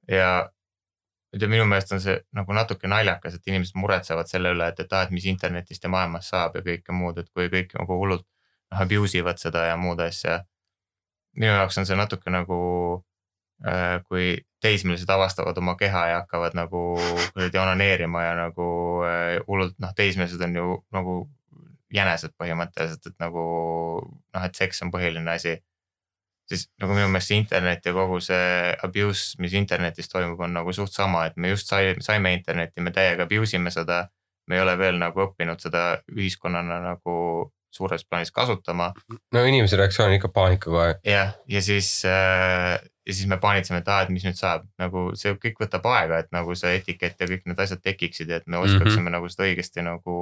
ja, ja minu meelest on see nagu natuke naljakas, et inimesed muretsevad selle üle, et, et aa, et mis internetist ja maailmast saab ja kõike muud, et kui kõik nagu hullult noh abuse ivad seda ja muud asja. minu jaoks on see natuke nagu äh, kui teismelised avastavad oma keha ja hakkavad nagu kuradi onaneerima ja nagu äh, hullult noh, teismelised on ju nagu jänesed põhimõtteliselt, et nagu noh, et seks on põhiline asi. Siis nagu minu meelest see internet ja kogu see abuse, mis internetis toimub, on nagu suht sama, et me just sai, saime internetti, me täiega abuse ime seda. me ei ole veel nagu õppinud seda ühiskonnana nagu suures plaanis kasutama no inimese reaktsioon on ikka paanika kohe jah, ja siis äh,, ja siis me paanitseme, et aa, et mis nüüd saab, nagu see kõik võtab aega, et nagu see etikett ja kõik need asjad tekiksid ja et me oskaksime mm -hmm. nagu seda õigesti nagu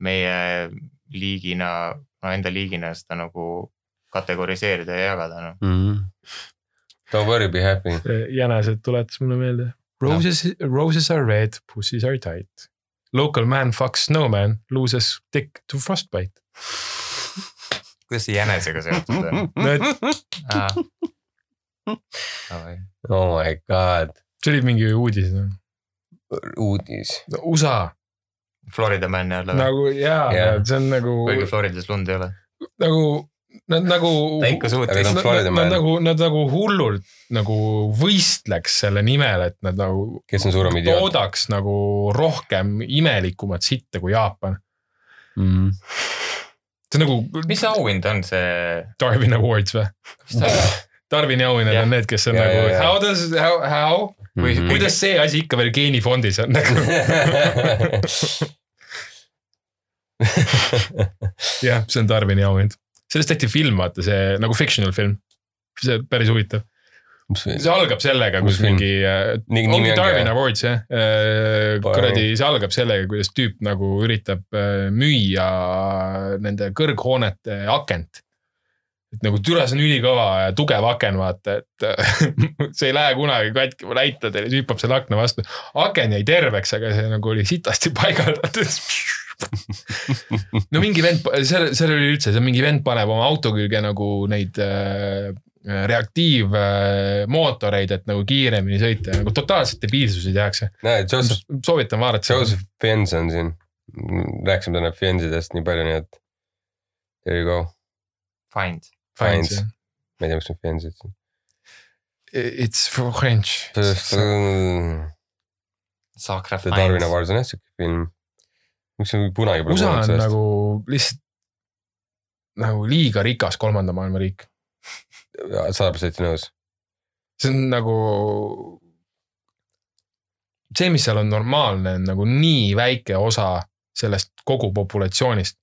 meie liigina, no enda liigina seda nagu kategoriseerida ja jagada noh. Don't worry, be happy. jänesed tuletas mulle meelde. Roses, roses are red, pussies are tight. Local man fucks snowman, loses dick to frostbite. kuidas see jänesega seotud on? [laughs] no et oh my god, see oli mingi uudis no.. uudis. No, USA Florida man jälle või? nagu jaa yeah., see on nagu, kuigi Floridas lund ei ole. nagu nad nagu. ta ikka suutis Nad, nad, nagu, nad nagu hullult nagu võistleks selle nimel, et nad nagu kes on suurem idioot toodaks nagu rohkem imelikumat sitta kui Jaapan. mm.? see on nagu mis auhind on see? Darwin Awards või? Darwini auhinnad Jah. on need, kes on Ja, nagu ja, ja. how does, how, how, Või- Mhm. kuidas see asi ikka veel geenifondis on nagu. [laughs] jah, see on Darwini auhind. Sellest tehti film, vaata see nagu fictional film. see päris huvitav, see algab sellega, kus mingi äh, ongi Darwin? Awards jah, kuradi, see algab sellega, kuidas tüüp nagu üritab äh, müüa nende kõrghoonete akent. et nagu türa, see on ülikõva ja tugev aken, vaata, et äh, [laughs] see ei lähe kunagi katki, ma näitan teile, hüppab selle akna vastu. aken jäi terveks, aga see nagu oli sitasti paigaldatud. [laughs] [laughs] no mingi vend, seal, seal oli üldse, see mingi vend paneb oma auto külge nagu neid äh, reaktiivmootoreid, et nagu kiiremini sõita, nagu totaalselt debiilsusi tehakse. näed, Joseph, soovitan vaadata. Joseph Fiennes on siin. rääkisime täna Fiennesidest nii palju, nii et there you go. Find. Fiennes. ma ei tea, kus need Fiennesid siin. It's for French. The Sacrifice. Darwin Awards on jah siuke film. Miks see kunagi pole USA on sellest? nagu lihtsalt nagu liiga rikas kolmanda maailma riik. sada protsenti nõus. see on nagu. see, mis seal on normaalne, on nagu nii väike osa sellest kogu populatsioonist.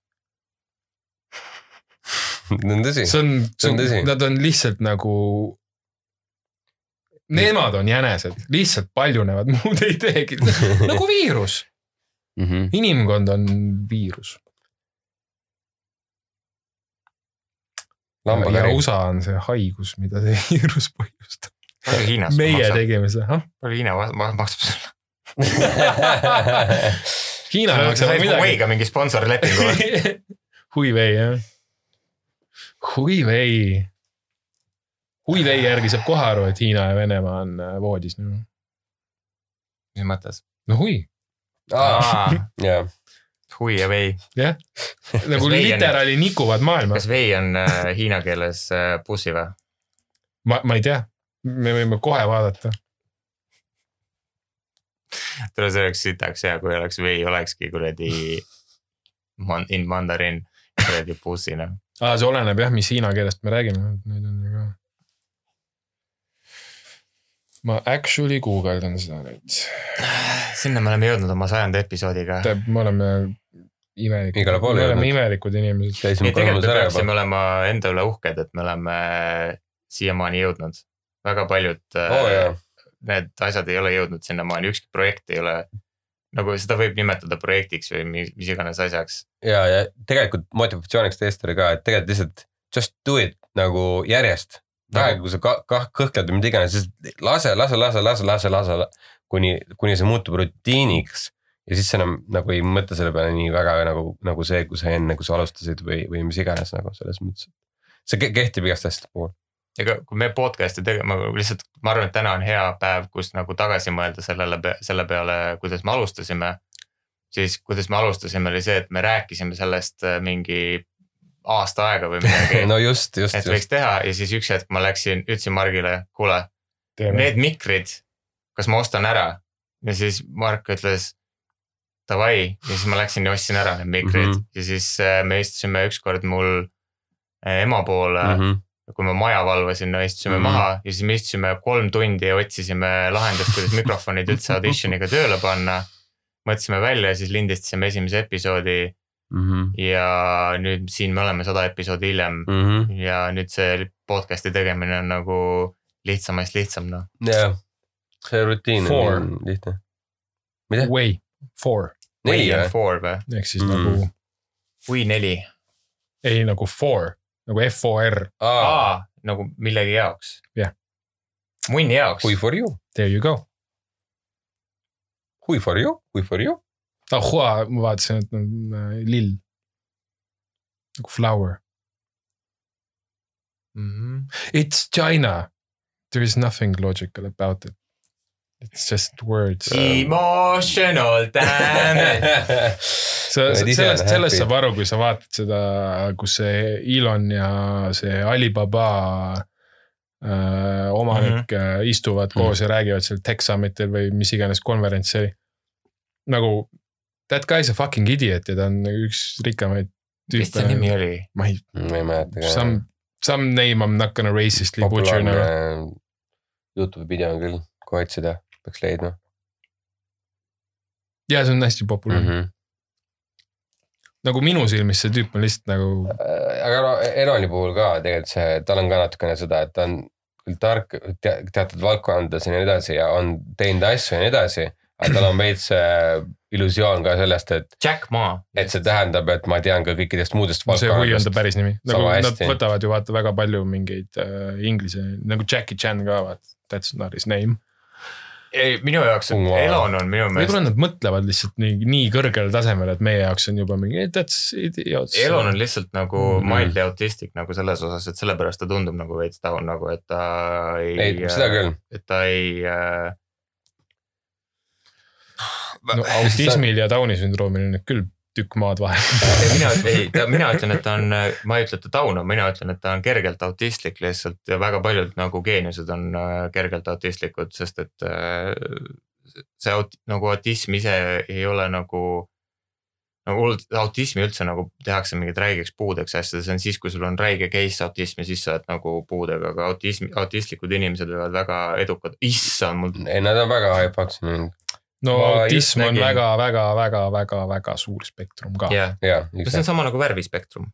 [laughs] see on tõsi. see on, See on tõsi. nad on lihtsalt nagu. Nemad on jänesed, lihtsalt paljunevad, [laughs] muud ei teegi, nagu [laughs] viirus, Mhm. inimkond on viirus. ja. USA on see haigus, mida see [laughs] viirus põhjustab. meie maksab, tegime seda, palju Hiina ma- ma- maksab sulle? [laughs] Hiina sa maksab said midagi. Huawei'ga mingi sponsorlepingu [laughs] või? Huawei jah. Huawei. Huawei järgi saab kohe aru, et Hiina ja Venemaa on äh, voodis. no mis mõttes? hui, jaa, Hui ja vei. nagu vei on- literaali nikuvad maailma. kas vei on äh, hiina keeles äh, bussi või? ma, ma ei tea, me võime kohe vaadata. tule see oleks sitaks hea, kui oleks vei olekski kuradi man- in mandarin kuradi bussina. aa, see oleneb jah, mis hiina keelest me räägime, nüüd on ju ka. Ma actually guugeldan seda nüüd. sinna me oleme jõudnud oma sajanda episoodiga. me oleme imelikud, me oleme jõudnud. imelikud inimesed. ei, tegelikult me peaksime olema enda üle uhked, et me oleme siiamaani jõudnud. väga paljud äh, jaa, need asjad ei ole jõudnud sinnamaani, ükski projekt ei ole. nagu seda võib nimetada projektiks või mis, mis iganes asjaks. ja, ja tegelikult motivatsiooniks oli ka, et tegelikult lihtsalt just do it nagu järjest. praegu, kui sa ka-, kah-, kõhkled või mida iganes, siis lase, lase, lase, lase, lase, lase, kuni, kuni see muutub rutiiniks. ja siis sa enam nagu ei mõtle selle peale nii väga nagu, nagu see, kui sa enne, kui sa alustasid või, või mis iganes nagu selles mõttes. see ke- kehtib igast asjade puhul. ega kui me podcast'i tegema, lihtsalt ma arvan, et täna on hea päev, kus nagu tagasi mõelda sellele, selle peale, kuidas me alustasime. siis kuidas me alustasime, oli see, et me rääkisime sellest äh, mingi aasta aega või midagi [laughs] no just, just, et võiks just. teha ja siis üks hetk ma läksin, ütlesin Margile, kuule, need mikrid, kas ma ostan ära? ja siis Mark ütles davai ja siis ma läksin ja ostsin ära need mikrid mm. -hmm. ja siis äh, me istusime ükskord mul äh, ema poole mm. -hmm. kui ma maja valvasin, no istusime mm. -hmm. maha ja siis me istusime kolm tundi ja otsisime lahendust, kuidas [laughs] mikrofonid üldse auditioniga tööle panna. mõtlesime välja ja siis lindistasime esimese episoodi Mhm. ja nüüd siin me oleme sada episoodi hiljem ja nüüd see podcast'i tegemine on nagu lihtsamast lihtsam noh. jah, see rutiin Four. on lihtne. mida? Way four neli Way and? four või? ehk siis Mm. mm. nagu, või neli ei nagu four nagu F O R, aa, nagu millegi jaoks. Jah. munni jaoks. Who for you, there you go. who for you, who for you. ah, hua, ma vaatasin, et on äh, lill. nagu flower. Mhm. It's China. There is nothing logical about it. It's just words. Emotional [laughs] damage. sa, sellest, sellest saab aru, kui sa vaatad seda, kus see Elon ja see Alibaba äh, omanik mm -hmm. istuvad koos ja räägivad seal Tech Summitil või mis iganes konverents see oli. nagu that guy's a fucking idiot ja ta on üks rikkamaid mis ta nimi oli? ma ei, ma ei mäleta ka. some, some name I m not gonna racistly butcher populaarne Youtube'i video on küll, kui otsida, peaks leidma ja see on hästi populaarne mm. mm. -hmm. nagu minu silmis see tüüp on lihtsalt nagu aga no Enoni puhul ka tegelikult see, tal on ka natukene seda, et ta on küll tark te, teatud valdkondades ja nii edasi ja on teinud asju ja nii edasi. Aga tal on veits see illusioon ka sellest, et, Jack Ma. et see tähendab, et ma tean ka kõikidest muudest see Hui on ta valdkondadest. päris nimi, nagu nad hästi. võtavad ju vaata väga palju mingeid äh, inglise nagu Jackie Chan ka vaata, that's not his name. ei, minu jaoks on Wow. Elon on minu meelest võib-olla, nad mõtlevad lihtsalt nii, nii kõrgel tasemel, et meie jaoks on juba mingi that's idiot. Elon on lihtsalt nagu Mhm. mildly autistic nagu selles osas, et sellepärast ta tundub nagu veits down nagu, et ta ei. ei, seda küll. et ta ei äh,. No [laughs] autismil ja Downi sündroomil on nüüd küll tükk maad vahel. mina, ei, mina ütlen, et ta on, ma ei ütle, et ta down on, mina ütlen, et ta on kergelt autistlik lihtsalt ja väga paljud nagu geeniused on äh, kergelt autistlikud, sest et äh, see aut- nagu autism ise ei ole nagu nagu autismi üldse nagu tehakse mingit räigeks puudeks asjades, see on siis, kui sul on räige case autism ja siis sa oled nagu puudega, aga autism, autistlikud inimesed võivad väga edukad, issand mul ei, nad on väga hype'aks mind. No autism on nägin- väga, väga, väga, väga, väga suur spektrum ka. jah, jaa, see on sama nagu värvispektrum.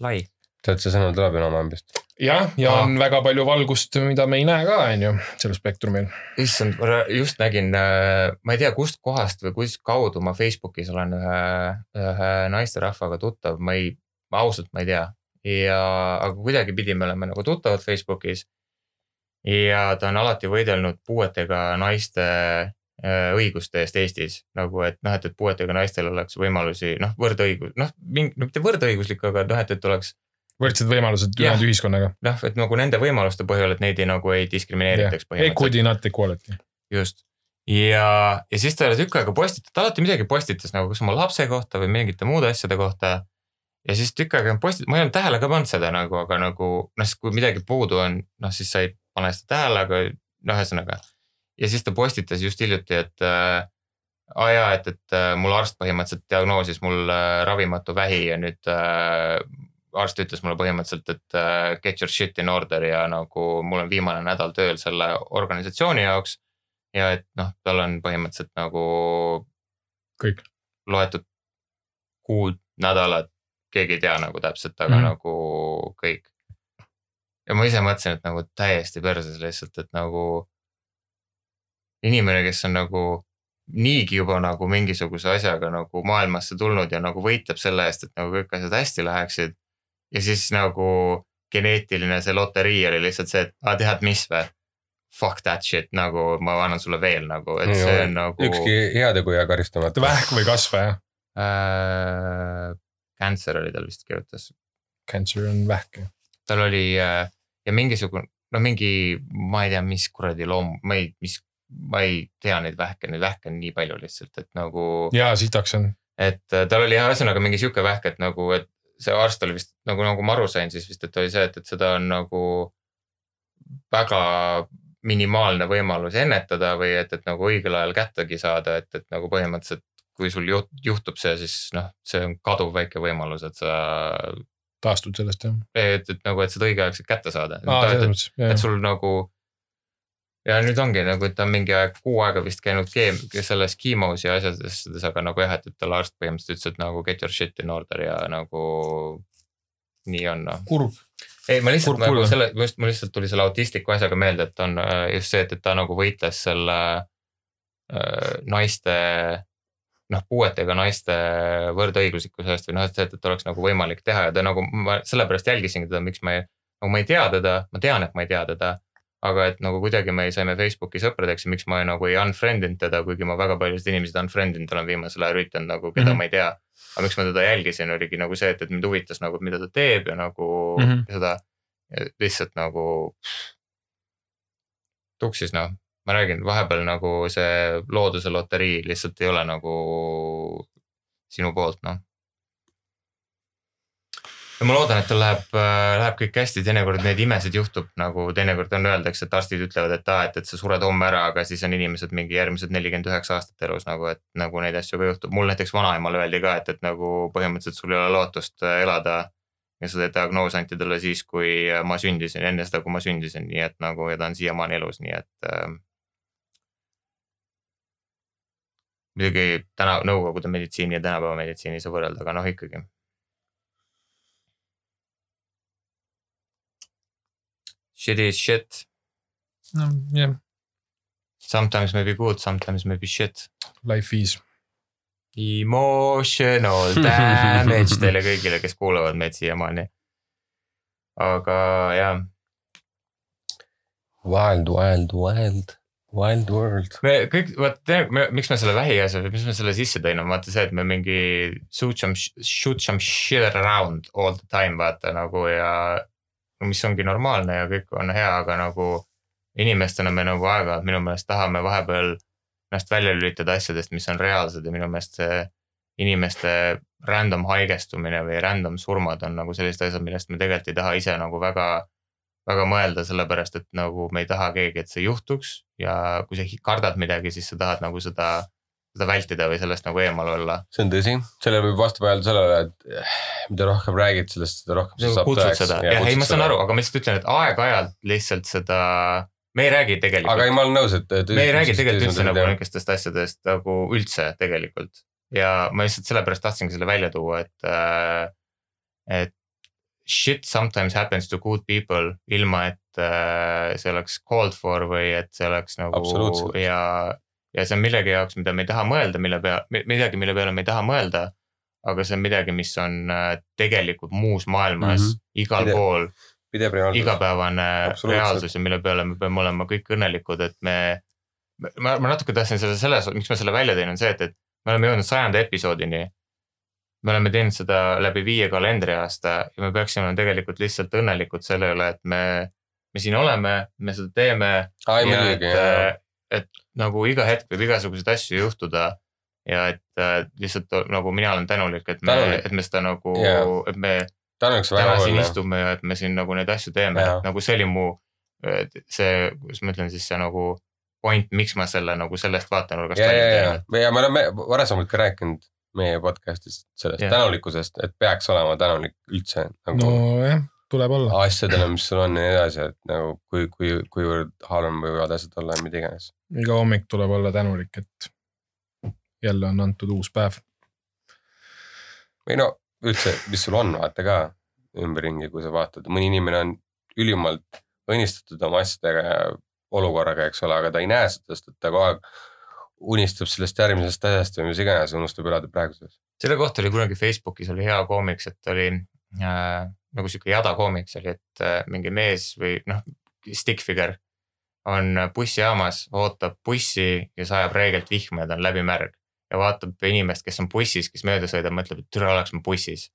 lai. tead, see sõnum tuleb ju enam-vähem jah, ja Aa. on väga palju valgust, mida me ei näe ka, on ju, sellel spektrumil. issand, ma just nägin, ma ei tea, kust kohast või kus kaudu ma Facebookis olen ühe, ühe naisterahvaga tuttav, ma ei, ausalt, ma ei tea. ja, aga kuidagipidi me oleme nagu tuttavad Facebookis. Ja ta on alati võidelnud puuetega naiste äh, õiguste eest Eestis nagu, et noh, et, et puuetega naistel oleks võimalusi, noh, võrdõigus, noh, mitte võrdõiguslik, aga noh, et, et oleks võrdsed võimalused ülejäänud ühiskonnaga. noh, et nagu nende võimaluste põhjal, et neid ei nagu ei diskrimineeritaks põhimõtteliselt. Equity not equality. just. ja, ja siis ta oli tükk aega postitanud, ta alati midagi postitas nagu kas oma lapse kohta või mingite muude asjade kohta. ja siis tükk aega postit-, ma ei olnud tähele ka pannud seda nagu, aga nagu noh, siis kui midagi puudu on, noh siis sa ei pane seda tähele, aga noh, ühesõnaga. ja siis ta postitas just hiljuti, et äh, aa jaa, et, et äh, mul arst põhimõtteliselt diagnoosis mul äh, ravimatu vähi ja nüüd äh, arst ütles mulle põhimõtteliselt, et äh, get your shit in order ja nagu mul on viimane nädal tööl selle organisatsiooni jaoks ja et noh, tal on põhimõtteliselt nagu kõik. loetud kuud, nädalad, keegi ei tea nagu täpselt, aga mm. -hmm. nagu kõik. Ja ma ise mõtlesin, et nagu täiesti perses lihtsalt, et nagu inimene, kes on nagu niigi juba nagu mingisuguse asjaga nagu maailmasse tulnud ja nagu võitleb selle eest, et nagu kõik asjad hästi läheksid. ja siis nagu geneetiline see loterii oli lihtsalt see, et aa tead mis või fuck that shit nagu ma annan sulle veel nagu, et see on nagu. ükski heategu ei jää karistamata. vähk või kasvaja. äh,. Cancer oli tal vist kirjutas, Cancer on vähk. tal oli äh, ja mingisugune, no mingi, ma ei tea, mis kuradi loom, ma ei, mis, ma ei tea neid vähke, neid vähke on nii palju lihtsalt, et nagu. ja sitaks on. et äh, tal oli jah, ühesõnaga mingi sihuke vähk, et nagu, et see arst oli vist nagu, nagu ma aru sain, siis vist, et oli see, et, et seda on nagu väga minimaalne võimalus ennetada või et, et nagu õigel ajal kättegi saada, et, et nagu põhimõtteliselt kui sul juht, juhtub see, siis noh, see on kaduv väike võimalus, et sa, taastud sellest jah. et, et nagu, et seda õigeaegselt kätte saada. mõttes, et jah. sul nagu ja nüüd ongi nagu, et ta on mingi aeg, kuu aega vist käinud keem-, selles kiimos ja asjades, aga nagu jah, et, et talle arst põhimõtteliselt ütles, et nagu get your shit in order ja nagu nii on noh. kurb. ei, ma lihtsalt nagu selle, just mul lihtsalt tuli selle autistliku asjaga meelde, et on äh, just see, et, et ta nagu võitles selle äh, naiste noh, puuetega naiste võrdõiguslikkuse eest või noh, et et, oleks nagu võimalik teha ja ta nagu ma sellepärast jälgisingi teda, miks ma ei, nagu ma ei tea teda, ma tean, et ma ei tea teda aga et nagu kuidagi me saime Facebooki sõpradeks ja miks ma nagu ei unfriend inud teda, kuigi ma väga paljusid inimesi unfriend inud olen viimasel ajal üritanud nagu, keda mm. -hmm. ma ei tea. aga miks ma teda jälgisin, oligi nagu see, et, et mind huvitas nagu, mida ta teeb ja nagu mm. -hmm. seda ja lihtsalt nagu tuksis noh, ma räägin, vahepeal nagu see looduse loterii lihtsalt ei ole nagu sinu poolt noh. ja ma loodan, et tal läheb, läheb kõik hästi, teinekord neid imesid juhtub, nagu teinekord on, öeldakse, et arstid ütlevad, et aa, et, et sa sured homme ära, aga siis on inimesed mingi järgmised nelikümmend üheksa aastat elus nagu, et nagu neid asju ka juhtub, mul näiteks vanaemale öeldi ka, et, et nagu põhimõtteliselt sul ei ole lootust äh, elada. ja see diagnoos anti talle siis, kui äh, ma sündisin, enne seda, kui ma sündisin, nii et nagu ja ta on siiamaani elus, nii et äh, muidugi täna nõukogude meditsiini ja tänapäeva meditsiini ei saa võrrelda, aga noh ikkagi. Shit is shit, no jah, sometimes may be good, sometimes may be shit. life is. Emotional [laughs] damage teile kõigile, kes kuulavad meid siiamaani. aga jah, Wild, wild, wild, wild world. me kõik, vaat miks me selle vähiasja, miks me selle sisse tõin, on vaata see, et me mingi shoot some, shoot some shit around all the time vaata nagu ja. mis ongi normaalne ja kõik on hea, aga nagu inimestena me nagu aeg-ajalt minu meelest tahame vahepeal ennast välja lülitada asjadest, mis on reaalsed ja minu meelest see inimeste random haigestumine või random surmad on nagu sellised asjad, millest me tegelikult ei taha ise nagu väga, väga mõelda, sellepärast et nagu me ei taha keegi, et see juhtuks ja kui sa kardad midagi, siis sa tahad nagu seda, seda vältida või sellest nagu eemal olla. see on tõsi, sellele võib vastu vaielda sellele, et eh, mida rohkem räägid sellest, seda rohkem see saab kutsud tõeks. jah, ei ma saan aru, aga ma lihtsalt ütlen, et aeg-ajalt lihtsalt seda, me ei räägi aga ei, tegelikult, ma olen nõus, et. me ei räägi tegelikult üldse nagu niisugustest asjadest nagu üldse tegelikult. ja ma lihtsalt sellepärast tahtsingi selle välja tuua, et äh,, et shit sometimes happens to good people ilma, et äh, see oleks called for või et see oleks nagu ja, ja see on millegi jaoks, mida me ei taha mõelda, mille pea, midagi, mille peale me ei taha mõelda. aga see on midagi, mis on äh, tegelikult muus maailmas mm. -hmm. igal Pide- pool pidev reaalsus. igapäevane reaalsus ja mille peale me peame olema kõik õnnelikud, et me. ma, ma natuke tahtsin selle selles, miks ma selle välja tõin, on see, et, et me oleme jõudnud sajanda episoodini. Me oleme teinud seda läbi viie kalendriaasta ja me peaksime tegelikult lihtsalt õnnelikud selle üle, et me, me siin oleme, me seda teeme. et, et nagu iga hetk võib igasuguseid asju juhtuda. ja et äh, lihtsalt nagu mina olen tänulik, et me et me seda nagu et me tänuks täna siin oluline. istume ja et me siin nagu neid asju teeme Jaa., nagu see oli mu see, kuidas ma ütlen siis see nagu point, miks ma selle nagu sellest vaatenurgast ja, ja, välja ja teen,, ja me oleme varasemalt ka rääkinud meie podcast'is sellest Jah. tänulikkusest, et peaks olema tänulik üldse nagu no. nojah, tuleb olla. asjadele, mis sul on ja nii edasi, et nagu kui, kui, kuivõrd halvem võivad asjad olla ja mida iganes. iga hommik tuleb olla tänulik, et jälle on antud uus päev. või no üldse, mis sul on, vaata ka ümberringi, kui sa vaatad, mõni inimene on ülimalt õnnistatud oma asjadega ja olukorraga, eks ole, aga ta ei näe seda, sest et ta kogu aeg unistab sellest järgmisest asjast või mis iganes, unustab elada praeguses. selle kohta oli kunagi Facebookis oli hea koomiks, et oli äh, nagu sihuke jada koomiks oli, et äh, mingi mees või noh, stick figure on bussijaamas, ootab bussi ja sajab reegelt vihma ja ta on läbimärg ja vaatab inimest, kes on bussis, kes mööda sõidab, mõtleb, et türa oleks ma bussis.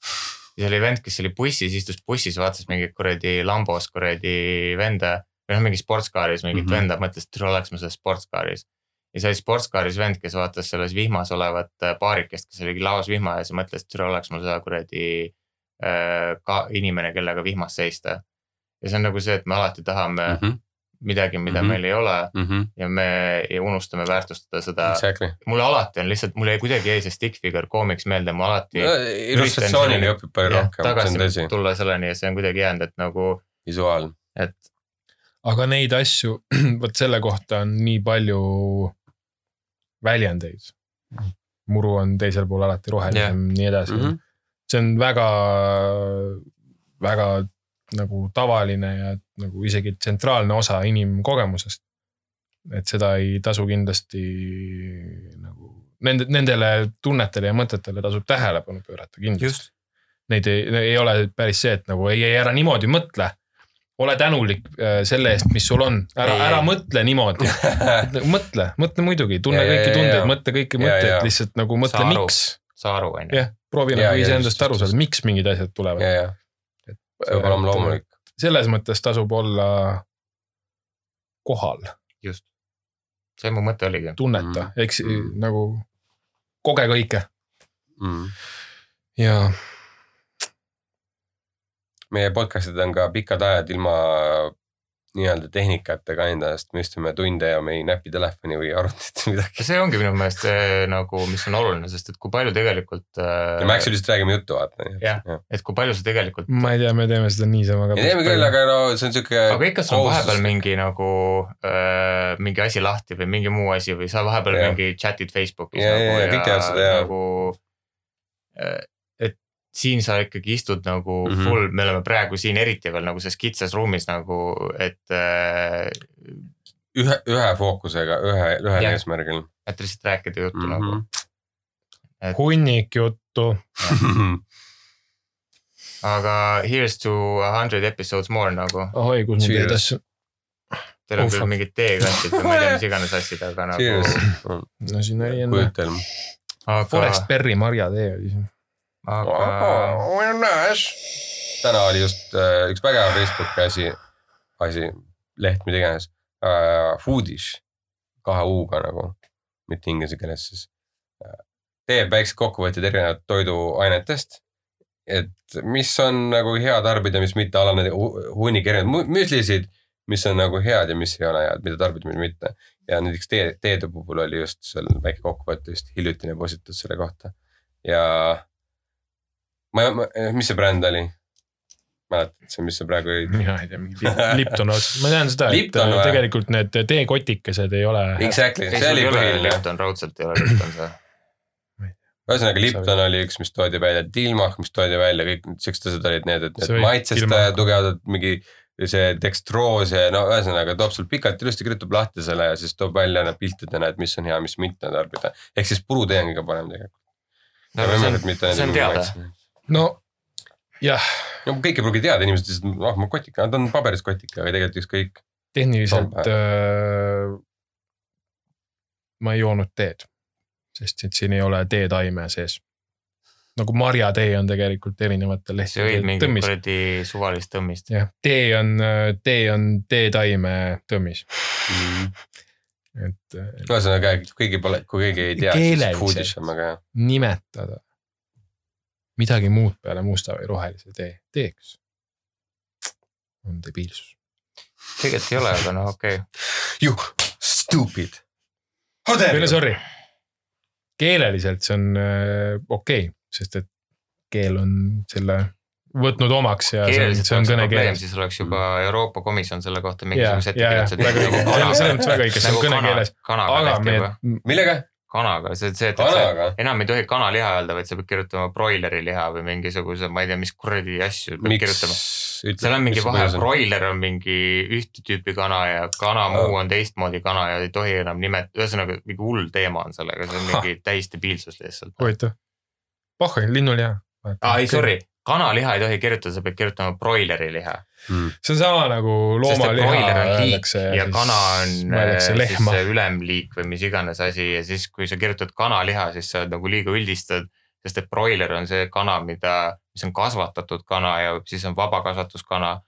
ja see oli vend, kes oli bussis, istus bussis, vaatas mingit kuradi Lambos kuradi venda või noh, mingi sportskaaris mingit mm. -hmm. venda, mõtles, et türa oleks ma selles sportskaaris. Ja see oli sportskaaris vend, kes vaatas selles vihmas olevat äh, paarikest, kes oli laos vihma ees ja mõtles, et türa oleks mul seda kuradi äh, ka inimene, kellega vihmas seista. ja see on nagu see, et me alati tahame mm -hmm. midagi, mida mm. -hmm. meil ei ole ja me ei unustame väärtustada seda. Exactly. mulle alati on lihtsalt, mulle ei kuidagi jäi see stick figure koomiks meelde, ma alati illustratsioonini õpib palju rohkem, see on tõsi, tulla selleni ja see on kuidagi jäänud, et nagu, visuaal. et aga neid asju, [clears throat] vot selle kohta on nii palju väljendeid. muru on teisel pool alati rohelisem yeah., nii edasi mm. -hmm. see on väga, väga nagu tavaline ja nagu isegi tsentraalne osa inimkogemusest. et seda ei tasu kindlasti nagu nende, nendele tunnetele ja mõtetele tasub tähelepanu pöörata kindlasti. Neid ei, ei ole päris see, et nagu ei, ei ära niimoodi mõtle. Ole tänulik äh, selle eest, mis sul on, ära, ära mõtle niimoodi. [laughs] mõtle, mõtle muidugi, tunne Ja, kõiki tundeid mõtle kõiki mõtteid lihtsalt nagu mõtle miks. saa aru, on ju. jah, proovi nagu iseendast aru saada, miks mingid asjad ja, tulevad. ja, peab olema loomulik. selles mõttes tasub olla kohal, just. see mu mõte oligi. tunneta Mm., eks Mm. nagu koge kõike Mm. ja meie podcast'id on ka pikad ajad ilma nii-öelda tehnikatega endast, me istume tunde ja me ei näpi telefoni või arvutit või midagi. see ongi minu meelest see nagu, mis on oluline, sest et kui palju tegelikult. ja me actually lihtsalt räägime juttu, vaata. Jah. et kui palju sa tegelikult, ma ei tea, me teeme seda niisama ka. me teeme küll, aga no see on siuke. aga ikka sul on vahepeal mingi nagu äh, mingi asi lahti või mingi muu asi või sa vahepeal Jah. mingi chat'id Facebookis Ja, ja, nagu ja, kõik teevad seda, jah. nagu. et siin sa ikkagi istud nagu mm. -hmm. full, me oleme praegu siin eriti veel nagu selles kitsas ruumis nagu, et äh,, ühe, ühe fookusega, ühe, ühel eesmärgil et lihtsalt rääkida juttu mm. -hmm. nagu. hunnik juttu. [laughs] aga here's to a hundred episodes more nagu, ahoi, kus ma teed asju. teil on küll mingid teekastid või ma ei tea, mis iganes asjad, aga nagu. Cheers, no siin oli enne. aga Forest, Berry marjatee oli siin. Aga täna oli just äh, üks vägev Facebooki asi, asi, leht, mida iganes uh,. Foodish, kahe U-ga nagu, mitte inglise keeles siis uh,. teeb väiksed kokkuvõtted erinevat toiduainetest. et mis on nagu hea tarbida, mis mitte, alane hunnik erinevaid mü- müslisid, mis on nagu head ja mis ei ole head, mida tarbida, mida mitte. ja näiteks tee, teede puhul oli just seal väike kokkuvõte just hiljutine postitus selle kohta ja ma, ma, mis see bränd oli? mäletad sa, mis see praegu oli? mina ei tea, mingi Lip- Lipton [laughs] ma tean seda, et Lipton või? tegelikult need teekotikesed ei ole. Exactly, see oli põhiline. Lipton, raudselt ei ole Lipton see. ühesõnaga Lipton oli üks, mis toodi välja, Dilmach, mis toodi välja, kõik siuksed asjad olid need, et need Dilmach. tugevdavad mingi see dekstroos ja no ühesõnaga toob sul pikalt ilusti kirjutab lahti selle ja siis toob välja need piltidena, et mis on hea, mis mitte tarbida. ehk siis purutee on kõige parem tegelikult. no see on, see on teada. No jah, no kõike ei pruugi teada, inimesed lihtsalt, ah ma kotika, ta on paberist kotika, aga tegelikult ükskõik. tehniliselt äh, ma ei joonud teed, sest et siin ei ole teetaime sees. nagu marjatee on tegelikult erinevatel sa jõid lehtedel tõmmis. kuradi suvalist tõmmist. jah, tee on, tee on teetaime tõmmis, et äh, ühesõnaga keegi pole, kui keegi ei tea, siis foodish on väga hea. nimetada midagi muud peale musta või rohelise tee teeks on debiilsus. tegelikult ei ole, aga noh, okei okay.. You stupid. ei no sorry, keeleliselt see on äh, okei okay,, sest et keel on selle võtnud omaks ja on, keeleliselt see on on see probleem, kõnekeeles. siis oleks juba Euroopa Komisjon selle kohta mingisuguse ettekirjutuse väga õige, selles mõttes väga õige, see on kõnekeeles, kanaga aga me millega? kanaga, see, see, et enam ei tohi kanaliha öelda, vaid sa pead kirjutama broileri liha või mingisuguse, ma ei tea, mis kuradi asju pead kirjutama. seal on mingi vahe, broiler on mingi ühte tüüpi kana ja kana muu on teistmoodi kana ja ei tohi enam nimet-, ühesõnaga mingi hull teema on sellega, see on mingi täis debiilsus lihtsalt. huvitav. pohhui, linnuliha. aa ei, sorry, kanaliha ei tohi kirjutada, sa pead kirjutama broileri liha. See on sama nagu loomaliha öeldakse ja kana on äh, siis see ülemliik või mis iganes asi ja siis, kui sa kirjutad kanaliha, siis sa nagu liiga üldistad. sest et broiler on see kana, mida, mis on kasvatatud kana ja siis on vabakasvatuskana.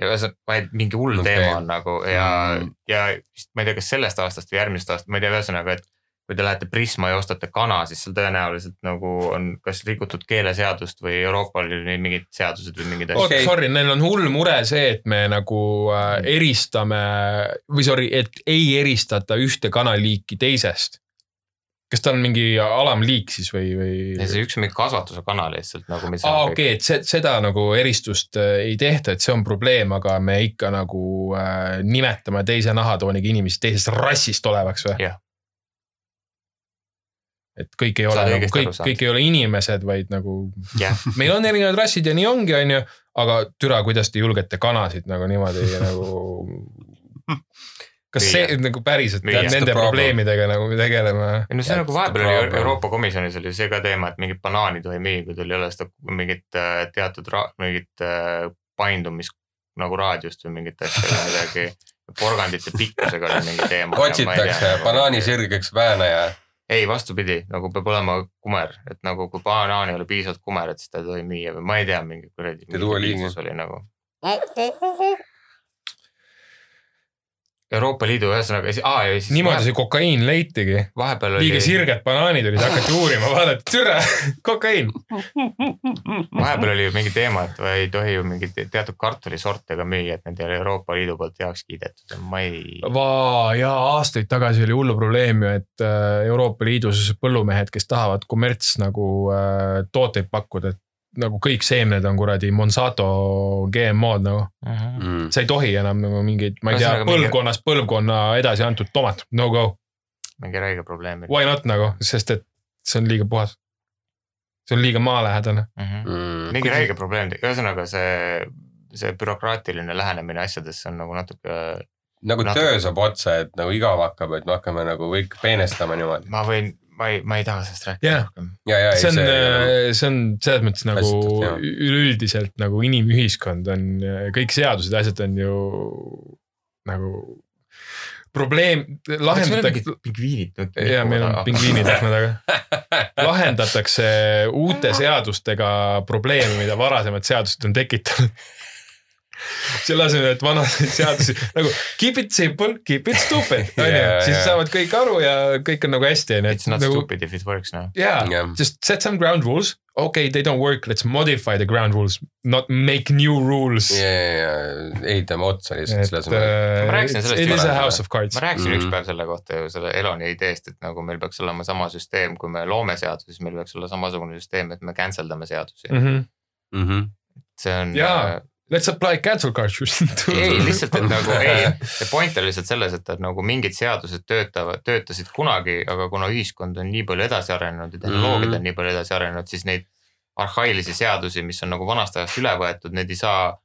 ja ühesõnaga, vaid mingi hull okay. teema on nagu ja Mm. mm., ja vist ma ei tea, kas sellest aastast või järgmisest aastast, ma ei tea, ühesõnaga, et kui te lähete Prisma ja ostate kana, siis seal tõenäoliselt nagu on kas rikutud keeleseadust või Euroopa Liidu mingid seadused või mingid asjad. okay.. Sorry, neil on hull mure see, et me nagu äh, eristame või sorry, et ei eristata ühte kanaliiki teisest. kas ta on mingi alamliik siis või, või? see üks on mingi kasvatuse kana lihtsalt nagu, mis aa, on okei, et see, seda nagu eristust äh, ei tehta, et see on probleem, aga me ikka nagu äh, nimetame teise nahatooniga inimesi teisest rassist olevaks või? Jah. Et kõik ei ole nagu kõik kõik ei ole inimesed, vaid nagu jah, [laughs] meil on erinevad rassid ja nii ongi, onju, aga türa, kuidas te julgete kanasid nagu niimoodi [laughs] nagu. kas Müüa. see nagu päriselt peab nende Problem. probleemidega nagu tegelema? ei no see That's nagu vahepeal oli. Euroopa Komisjonis oli see ka teema, et mingit banaani ei tohi müüa, kui tul ei ole seda mingit äh, teatud ra-, mingit äh, paindumist nagu raadiust või mingit asja või midagi. porgandite pikkusega oli mingi teema. otsitakse banaani. sirgeks väänaja. ei, vastupidi, nagu peab olema kumer, et nagu kui banaan ei ole piisavalt kumer, et siis ta ei tohi müüa või ma ei tea, mingi kuradi. Oli nagu. [laughs] Euroopa Liidu ühesõnaga, aa ja siis niimoodi vahe- see kokaiin leitigi. vahepeal oli liiga, sirged banaanid olid, hakati uurima, vaadati, türa, [laughs] kokaiin. vahepeal oli ju mingi teema, et ei tohi ju mingeid teatud kartulisorte ka müüa, et need ei ole Euroopa Liidu poolt heaks kiidetud, ma ei. Vaa ja aastaid tagasi oli hullu probleem ju, et äh, Euroopa Liidus põllumehed, kes tahavad kommerts nagu äh, tooteid pakkuda, et nagu kõik seemned on kuradi Monsanto GMO-d nagu. mm.. sa ei tohi enam nagu mingeid, ma ei tea Ühesõnaga,, mingi- põlvkonnast põlvkonna edasi antud tomat, no go, mingi räige probleem. why not nagu, sest et see on liiga puhas. see on liiga maalähedane. Mm. mingi räige probleem, ühesõnaga see, see bürokraatiline lähenemine asjadesse on nagu natuke, nagu Natuke- töö saab otsa, et nagu igav hakkab, et me hakkame nagu kõik peenestama niimoodi. ma võin, ma ei, ma ei taha sellest rääkida Jah. rohkem. ja, ja see on, see, see on selles mõttes nagu üleüldiselt nagu inimühiskond on, kõik seadused ja asjad on ju nagu probleem, lahendatakse. pingviinid. ja meil on pingviinid akna taga. [laughs] lahendatakse uute seadustega probleeme, mida varasemad seadused on tekitanud. Selle asemel, et vanasid [laughs] seadusi nagu keep it simple, keep it stupid, on ju Jaa,, siis saavad kõik aru ja kõik on nagu hästi, on ju, It's not nagu stupid if it works noh. yeah, Jah. just set some ground rules. Okay, they don't work, let's modify the ground rules, not make new rules. ja, ja, ja ehitame otsa lihtsalt selle et asemel. Ma uh, rääkisin sellest it is a house of cards ma. rääkisin Mhm. mm. ükspäev selle kohta ju selle Eloni ideest, et nagu meil peaks olema sama süsteem, kui me loome seadusi, siis meil peaks olla samasugune süsteem, et me cancel dame seadusi mm. Mm -hmm. Mhm. see on. Jaa. Let's apply cancel culture [laughs] ei, lihtsalt, et nagu ei, [laughs] see point on lihtsalt selles, et, et nagu mingid seadused töötavad, töötasid kunagi, aga kuna ühiskond on nii palju edasi arenenud ja tehnoloogiad Mhm. on nii palju edasi arenenud, siis neid arhailisi seadusi, mis on nagu vanast ajast üle võetud, need ei saa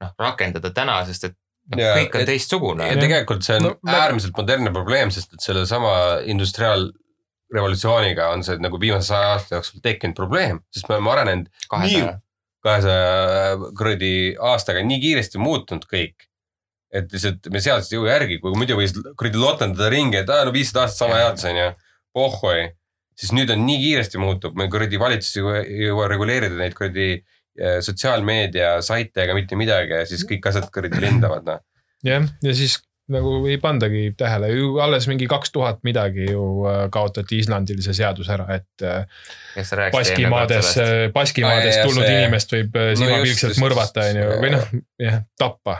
noh rakendada täna, sest et noh, Jaa, kõik on et- teistsugune ja. tegelikult see on No äärmiselt modernne probleem, sest et sellesama industriaalrevolutsiooniga on see nagu viimase saja aasta jooksul tekkinud probleem, sest me oleme arenenud kahesaja, kahesaja kuradi aastaga nii kiiresti muutunud kõik. et lihtsalt me seadused ei jõua järgi, kui muidu võis kuradi lotendada ringi, et aa no viissada aastat sama jaotus on ju, pohhoi. siis nüüd on nii kiiresti muutub, meil kuradi valitsus ei jõua- reguleerida neid kuradi eh, sotsiaalmeedia saite ega mitte midagi ja siis kõik asjad kuradi lendavad noh. jah, ja siis nagu ei pandagi tähele, ju alles mingi kaks tuhat midagi ju äh, kaotati Islandil see seadus ära, et äh. Baskimaades, Baskimaadest Aa, jah, tulnud see- inimest võib äh, No silmapilkselt mõrvata, on ju, või noh, jah, tappa.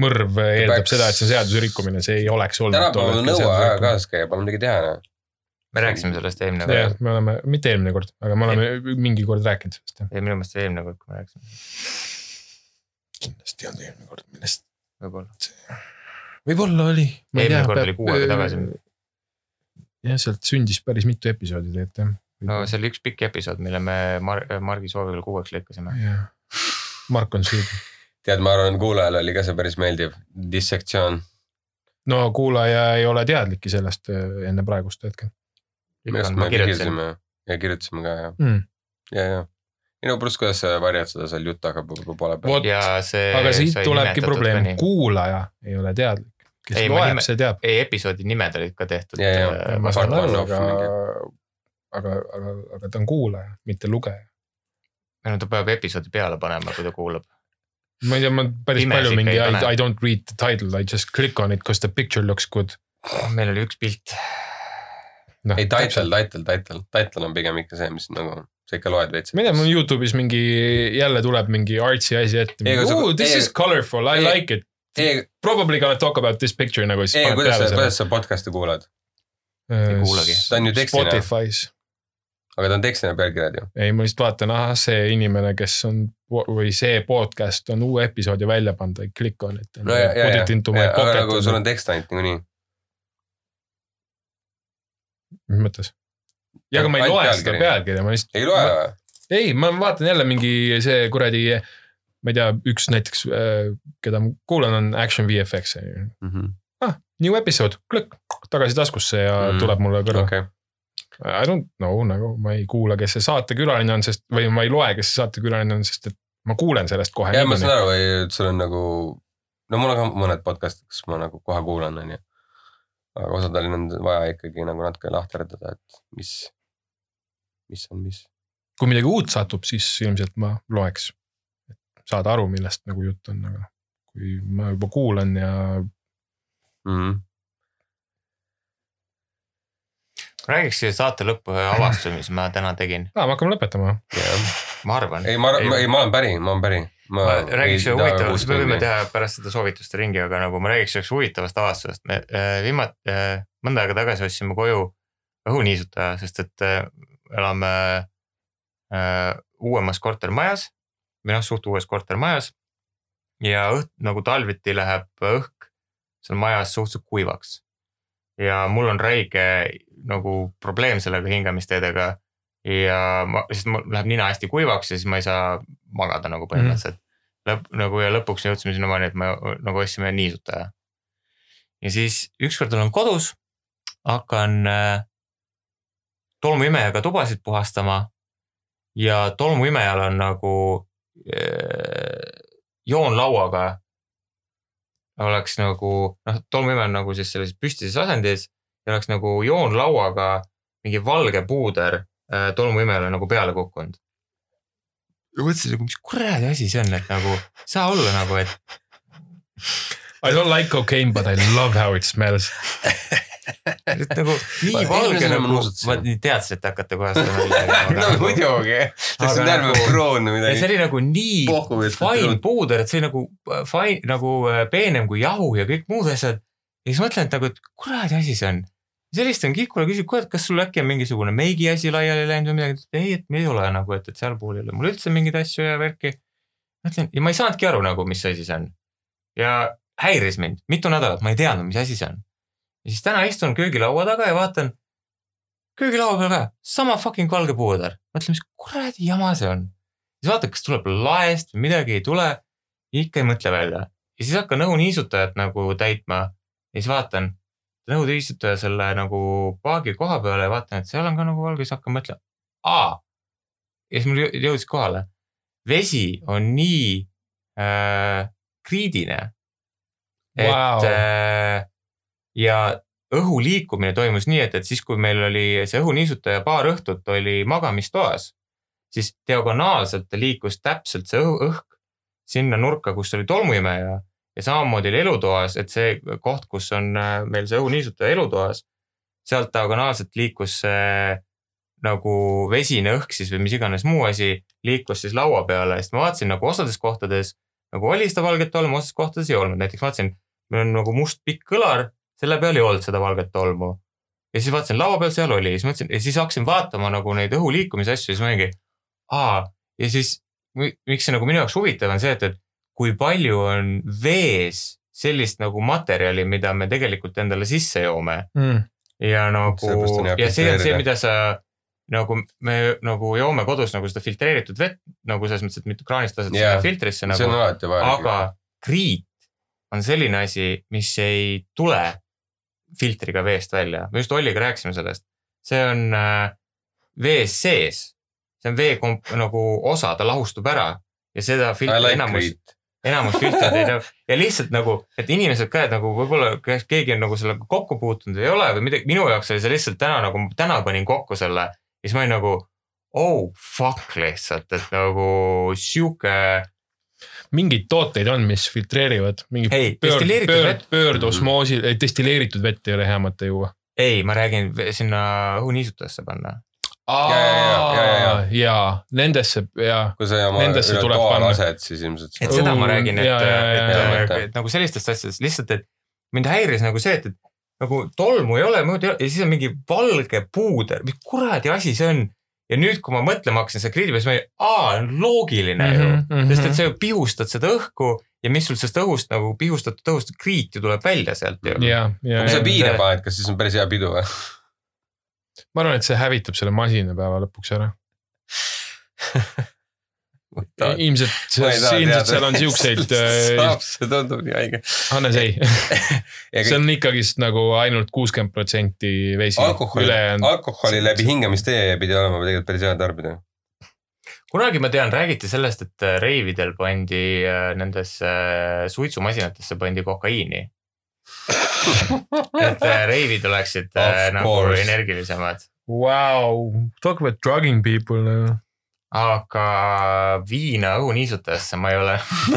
mõrv eeldab peaks- seda, et see on seaduse rikkumine, see ei oleks olnud. tänapäeval nõua aja kaasas käia, pole midagi teha noh. me rääkisime sellest eelmine jah kord,, me oleme, mitte eelmine kord, aga me oleme mingi kord rääkinud sellest jah. minu meelest oli eelmine kord, kui me rääkisime, kindlasti on eelmine kord, millest, võib-olla. Võib-olla oli. Eelmine kord oli kuu aega tagasi.. jah, sealt sündis päris mitu episoodi tegelikult jah. no see oli üks pikk episood, mille me Mar-, Margi soovil kuueks lõikasime. jah, Mark on süüdi. tead, ma arvan, kuulajale oli ka see päris meeldiv dissektsioon. no kuulaja ei ole teadlikki sellest enne praegust hetke minu arust ma me kirjutasime ja kirjutasime ka ja, mm.. ja, ja. Ei no pluss, kuidas sa varjad seda seal jutt hakkab juba poole peal. vot, ja see. aga siit tulebki probleem, kuulaja ei ole teadlik. kes Ei, loeb nime- see teab. ei episoodi nimed olid ka tehtud. Äh, aga mingi., aga, aga, aga ta on kuulaja, mitte lugeja. no ta peab episoodi peale panema, kui ta kuulab. ma ei tea, ma päris Pimesi palju mingi I. I don't read the title, I just click on it because the picture looks good. meil oli üks pilt, noh, ei, title, title, title, title on pigem ikka see, mis nagu, sa ikka loed veits. ma ei tea, mul Youtube'is mingi jälle tuleb mingi artsy asi ette Ei, this ei- is colorful, I ei- like it. ei, Probably gonna talk about this picture nagu ei, kuidas sa, kuidas sa podcast'i kuulad? selle. kuulagi. ta on ju tekstina, Spotify's. aga ta on tekstina pealkirjad ju. ei, ma lihtsalt vaatan, ahah, see inimene, kes on või see podcast on uue episoodi välja pannud, I click on it. no ja, ja, ja, aga nagu sul on tekst ainult niikuinii. mõttes? ja, aga ma ei loe seda pealkirja, ma lihtsalt. ei loe või? ei, ma vaatan jälle mingi see kuradi, ma ei tea, üks näiteks, keda ma kuulan, on Action VFX. ah, new episode, klõkk, tagasi taskusse ja Mm. mm. tuleb mulle kõrva okay.. I don't know nagu ma ei kuula, kes see saatekülaline on, sest või ma ei loe, kes see saatekülaline on, sest et ma kuulen sellest kohe. ja ma saan aru, et sul on nagu, no mul on ka mõned podcast'id, kus ma nagu kohe kuulan, onju. Aga osadel on vaja ikkagi nagu natuke lahterdada, et mis, mis on mis. kui midagi uut satub, siis ilmselt ma loeks. saada aru, millest nagu jutt on, aga kui ma juba kuulan ja mm. räägiks siia saate lõppu ühe avastuse, mis ma täna tegin, aa, me hakkame lõpetama. ma arvan. ei, ma, ei, ma olen päri, ma olen päri. Ma räägiks ühe huvitavast, me võime teha pärast seda soovituste ringi, aga nagu ma räägiks ühest huvitavast avastusest, me äh, viimati äh,, mõnda aega tagasi ostsime koju õhuniisutaja, sest et äh, elame äh, uuemas kortermajas või noh, suht uues kortermajas. ja õht- nagu talviti läheb õhk seal majas suhteliselt kuivaks. ja mul on räige nagu probleem sellega hingamisteedega ja ma, sest mul läheb nina hästi kuivaks ja siis ma ei saa magada nagu põhimõtteliselt mm.. lõpp nagu ja lõpuks jõudsime sinnamaani, et me nagu ostsime niisutaja. ja siis ükskord olen kodus, hakkan äh, tolmuimejaga tubasid puhastama ja tolmuimejal on nagu äh, joonlauaga oleks nagu noh, tolmuimeja on nagu siis sellises püstises asendis ja oleks nagu joonlauaga mingi valge puuder tolmuimejale nagu peale kukkunud. ja mõtlesin nagu, mis kuradi asi see on, et nagu ei saa olla nagu, et I don't like cocaine but I love how it smells. [laughs] et nagu nii valge nagu ma, nii teadsin, et te hakkate kohe seda [laughs] no tegema. muidugi, Aga see on terve nagu- kroon või ja see midagi. oli nagu nii Pohhu vist fine puuder, et see oli nagu äh, fine, nagu äh, peenem kui jahu ja kõik muud asjad. ja siis mõtlen, et nagu, et kuradi asi see on. Siis helistan Kikule, küsin, kuule, et kas sul äkki on mingisugune meigi asi laiali läinud või midagi. ei, et ei ole nagu, et, et sealpool ei ole mul üldse mingeid asju ja värki. mõtlen ja ma ei saanudki aru nagu, mis asi see on. ja häiris mind mitu nädalat, ma ei teadnud, mis asi see on. ja siis täna istun köögilaua taga ja vaatan köögilaua peal ka sama fucking valge puuder. mõtlen, mis kuradi jama see on siis vaatad, kas tuleb laest või midagi ei tule. ikka ei mõtle välja ja siis hakkan õhuniisutajat nagu täitma ja siis vaatan õhuniisutaja selle nagu paagi koha peale ja vaatan, et seal on ka nagu valge, siis hakkan mõtlema. aa, ja siis mul jõ- jõudis kohale, vesi on nii äh, kriidine, et Vau. äh, ja õhu liikumine toimus nii, et, et siis, kui meil oli see õhuniisutaja paar õhtut oli magamistoas, siis diagonaalselt liikus täpselt see õhu, õhk sinna nurka, kus oli tolmuimeja ja samamoodi oli elutoas, et see koht, kus on äh, meil see õhuniisutaja elutoas, sealt diagonaalselt liikus see nagu vesine õhk siis või mis iganes muu asi, liikus siis laua peale. Siis ma vaatasin nagu osades kohtades nagu oli seda valget tolmu, osades kohtades ei olnud, näiteks vaatasin, meil on nagu must pikk kõlar, selle peal ei olnud seda valget tolmu. ja siis vaatasin laua peal, seal oli, siis mõtlesin ja siis hakkasin vaatama nagu neid õhu liikumise asju, siis ma olingi, aa, ja siis mi- miks see nagu minu jaoks huvitav on see, et, et kui palju on vees sellist nagu materjali, mida me tegelikult endale sisse joome. Mm. ja nagu ja see on see, mida sa nagu me nagu joome kodus nagu seda filtreeritud vett nagu selles mõttes, et mitte kraanist lased yeah. filtrisse see on nagu, aga kriit on selline asi, mis ei tule filtriga veest välja, me just Olliga rääkisime sellest, see on äh, vees sees, see on vee komp- nagu osa, ta lahustub ära ja seda filtri like enamus. Enamus filtreid ei tea ja lihtsalt nagu, et inimesed ka, et nagu võib-olla kes- keegi on nagu sellega kokku puutunud ei ole või midagi, minu jaoks oli see lihtsalt täna nagu, täna panin kokku selle ja siis ma olin nagu oh fuck lihtsalt, et nagu sihuke, mingeid tooteid on, mis filtreerivad, mingi Ei, pöörd, pöörd pöördosmoosi, destilleeritud vett ei ole hea mõte juua. ei, ma räägin sinna õhuniisutajasse panna. Ja, ja, ja. ja nendesse ja kui sa oma Nendesse üle tuleb toa lased, siis ilmselt et seda ma räägin, et, et, et, et nagu sellistest asjadest lihtsalt, et mind häiris nagu see, et, et nagu tolmu ei ole, muud ei ole ja siis on mingi valge puuder, mis kuradi asi see on. ja nüüd, kui ma mõtlema hakkasin selle kriidi peale, siis ma olin, aa, loogiline ju Mhm, mhm. sest et sa ju pihustad seda õhku ja mis sul sellest õhust nagu pihustatud õhust, kriit ju tuleb välja sealt ju. ja, ja, kui sa et- piire paned, kas siis on päris hea pidu või? [laughs] ma arvan, et see hävitab selle masina päeva lõpuks ära. [laughs] ilmselt, ilmselt seal on siukseid, [laughs] see tundub nii haige. Hannes ei, [laughs] see on ikkagist nagu ainult kuuskümmend protsenti vesi. alkoholi, alkoholi läbi hingamistee pidi olema tegelikult päris hea tarbida. kunagi ma tean, räägiti sellest, et äh, reividel pandi äh, nendesse äh, suitsumasinatesse pandi kokaiini. [laughs] et äh, reivid oleksid äh, Of nagu course. energilisemad. Wow, talk about drugging people. aga viina õhuniisutajasse ma ei ole.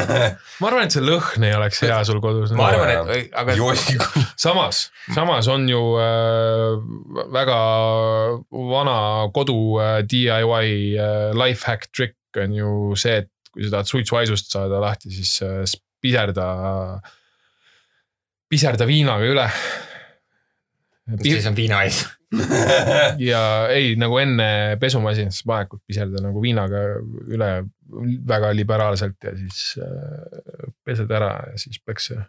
[laughs] ma arvan, et see lõhn ei oleks hea sul kodus. ma arvan, et, aga samas, samas on ju äh, väga vana kodu äh, DIY äh, life hack trick on ju see, et kui sa tahad suitsuhaisust saada lahti, siis äh, piserda, piserda viinaga üle. siis on viinais. [laughs] ja ei, nagu enne pesumasinasse panekut piserda nagu viinaga üle väga liberaalselt ja siis äh, pesed ära ja siis peaks see.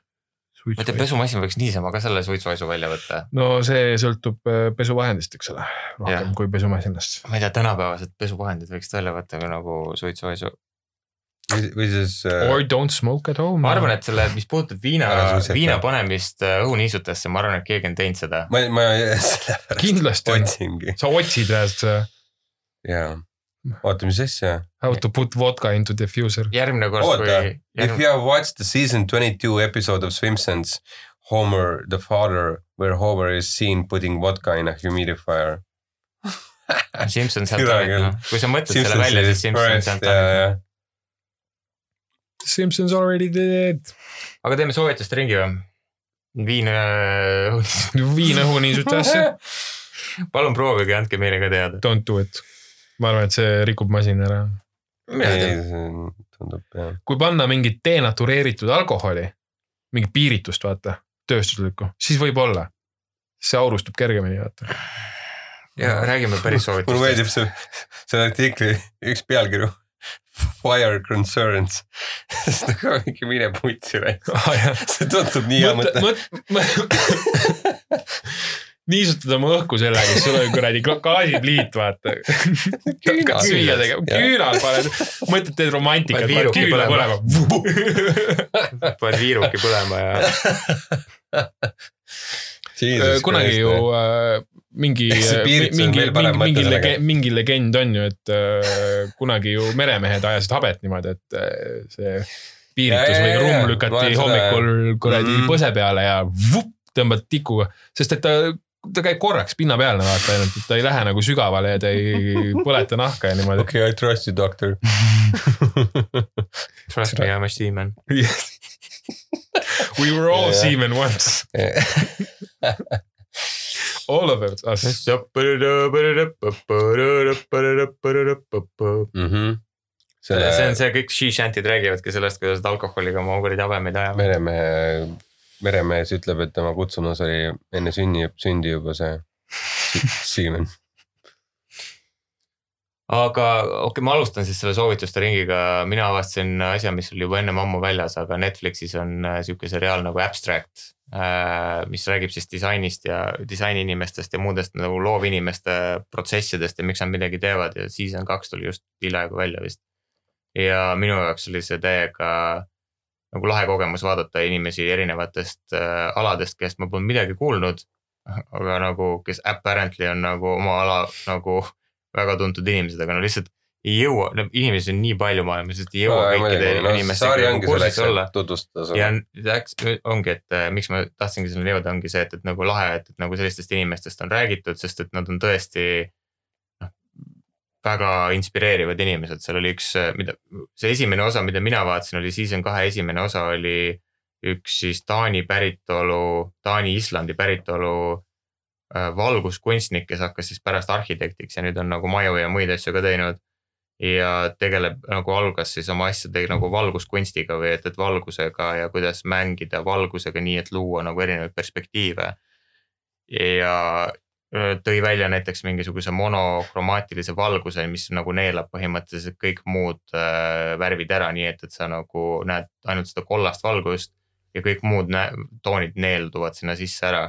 ma ei tea, pesumasin võiks niisama ka selle suitsuaisu välja võtta. no see sõltub äh, pesuvahendist, eks ole, rohkem ja. kui pesumasinast. ma ei tea, tänapäevased pesuvahendid võiks välja võtta ka nagu suitsuaisu. Või siis äh, Or don't smoke at home. ma arvan, et selle, mis puudutab viina viina panemist äh, õhuniisutajasse, ma arvan, et keegi on teinud seda. ma, ma [laughs] sellepärast kindlasti otsingi sa otsid ühest äh, ja oota, mis asja? how to put vodka into diffuser. järgmine kord, kui, if you have watched the season twenty two episode of Simpsons, Homer the father, where Homer is seen putting vodka in a humidifier. Simson [laughs] sealt on küll., kui sa mõtled selle välja, siis Simson sealt on. Simpsons already did aga teeme soovituste ringi või? viin äh, õhuniisutajasse, [laughs] viin õhuniisutajasse, [laughs] palun proovige, andke meile ka teada. don't do it. ma arvan, et see rikub masina ära. ei, see tundub jah. kui panna mingit denatureeritud alkoholi, mingit piiritust, vaata, tööstuslikku, siis võib-olla. see aurustub kergemini, vaata. ja räägime päris [laughs] mulle meeldib soovitustest. see, selle artikli üks pealkiri. Fire concerns, [laughs] sest nagu mingi mine putsi või, see tundub nii hea mõte. [laughs] niisutada oma õhku sellega, siis sul on kuradi gaasipliit, vaata. Küünal. süüa tegema, küünal paned, mõtled, teed romantikat, Paned küünla põlema. põlema. [laughs] paned viiruki põlema ja kunagi ju äh, mingi on mingi, mingi, mingi legend, mingi legend on ju, et äh, kunagi ju meremehed ajasid habet niimoodi, et äh, see piiritus või rumm lükati hommikul kuradi Mhm. põse peale ja vupp, tõmbad tikuga, sest et ta ta käib korraks pinnapealne vaata ainult, et ta ei lähe nagu sügavale ja ta ei [laughs] põleta nahka ja niimoodi. okei, I trust you, doctor. [laughs] trust me, I m a seaman. [laughs] We were all Jah. seamen once, all of us. Mhm. see on selle see, kõik she shantid räägivadki sellest, kuidas nad alkoholiga oma kuradi habemeid ajavad. meremehe, meremees ütleb, et tema kutsumus oli enne sünni, sündi juba see seaman. aga okei okay,, ma alustan siis selle soovituste ringiga, mina avastasin asja, mis oli juba ennem ammu väljas, aga Netflixis on äh, sihuke seriaal nagu Abstract. Mis räägib siis disainist ja disaininimestest ja muudest nagu loovinimeste protsessidest ja miks nad midagi teevad ja season kaks tuli just hiljaaegu välja vist. ja minu jaoks oli see täiega nagu lahe kogemus vaadata inimesi erinevatest äh, aladest, kellest ma polnud midagi kuulnud. aga nagu, kes apparently on nagu oma ala nagu väga tuntud inimesed, aga no lihtsalt ei jõua, no inimesi on nii palju maailmas, et ei jõua kõikide inimestega sari nagu kursis olla. ja läks, ongi, et äh, miks ma tahtsingi selleni jõuda, ongi see, et, et nagu lahe, et, et nagu sellistest inimestest on räägitud, sest et nad on tõesti noh, väga inspireerivad inimesed, seal oli üks, mida, see esimene osa, mida mina vaatasin, oli season kahe esimene osa oli üks siis Taani päritolu, Taani-Islandi päritolu äh, valguskunstnik, kes hakkas siis pärast arhitektiks ja nüüd on nagu maju ja muid asju ka teinud ja tegeleb nagu algas siis oma asjadega nagu valguskunstiga või et, et valgusega ja kuidas mängida valgusega nii, et luua nagu erinevaid perspektiive. ja tõi välja näiteks mingisuguse monokromaatilise valguse, mis nagu neelab põhimõtteliselt kõik muud äh, värvid ära, nii et, et sa nagu näed ainult seda kollast valgust ja kõik muud toonid neelduvad sinna sisse ära.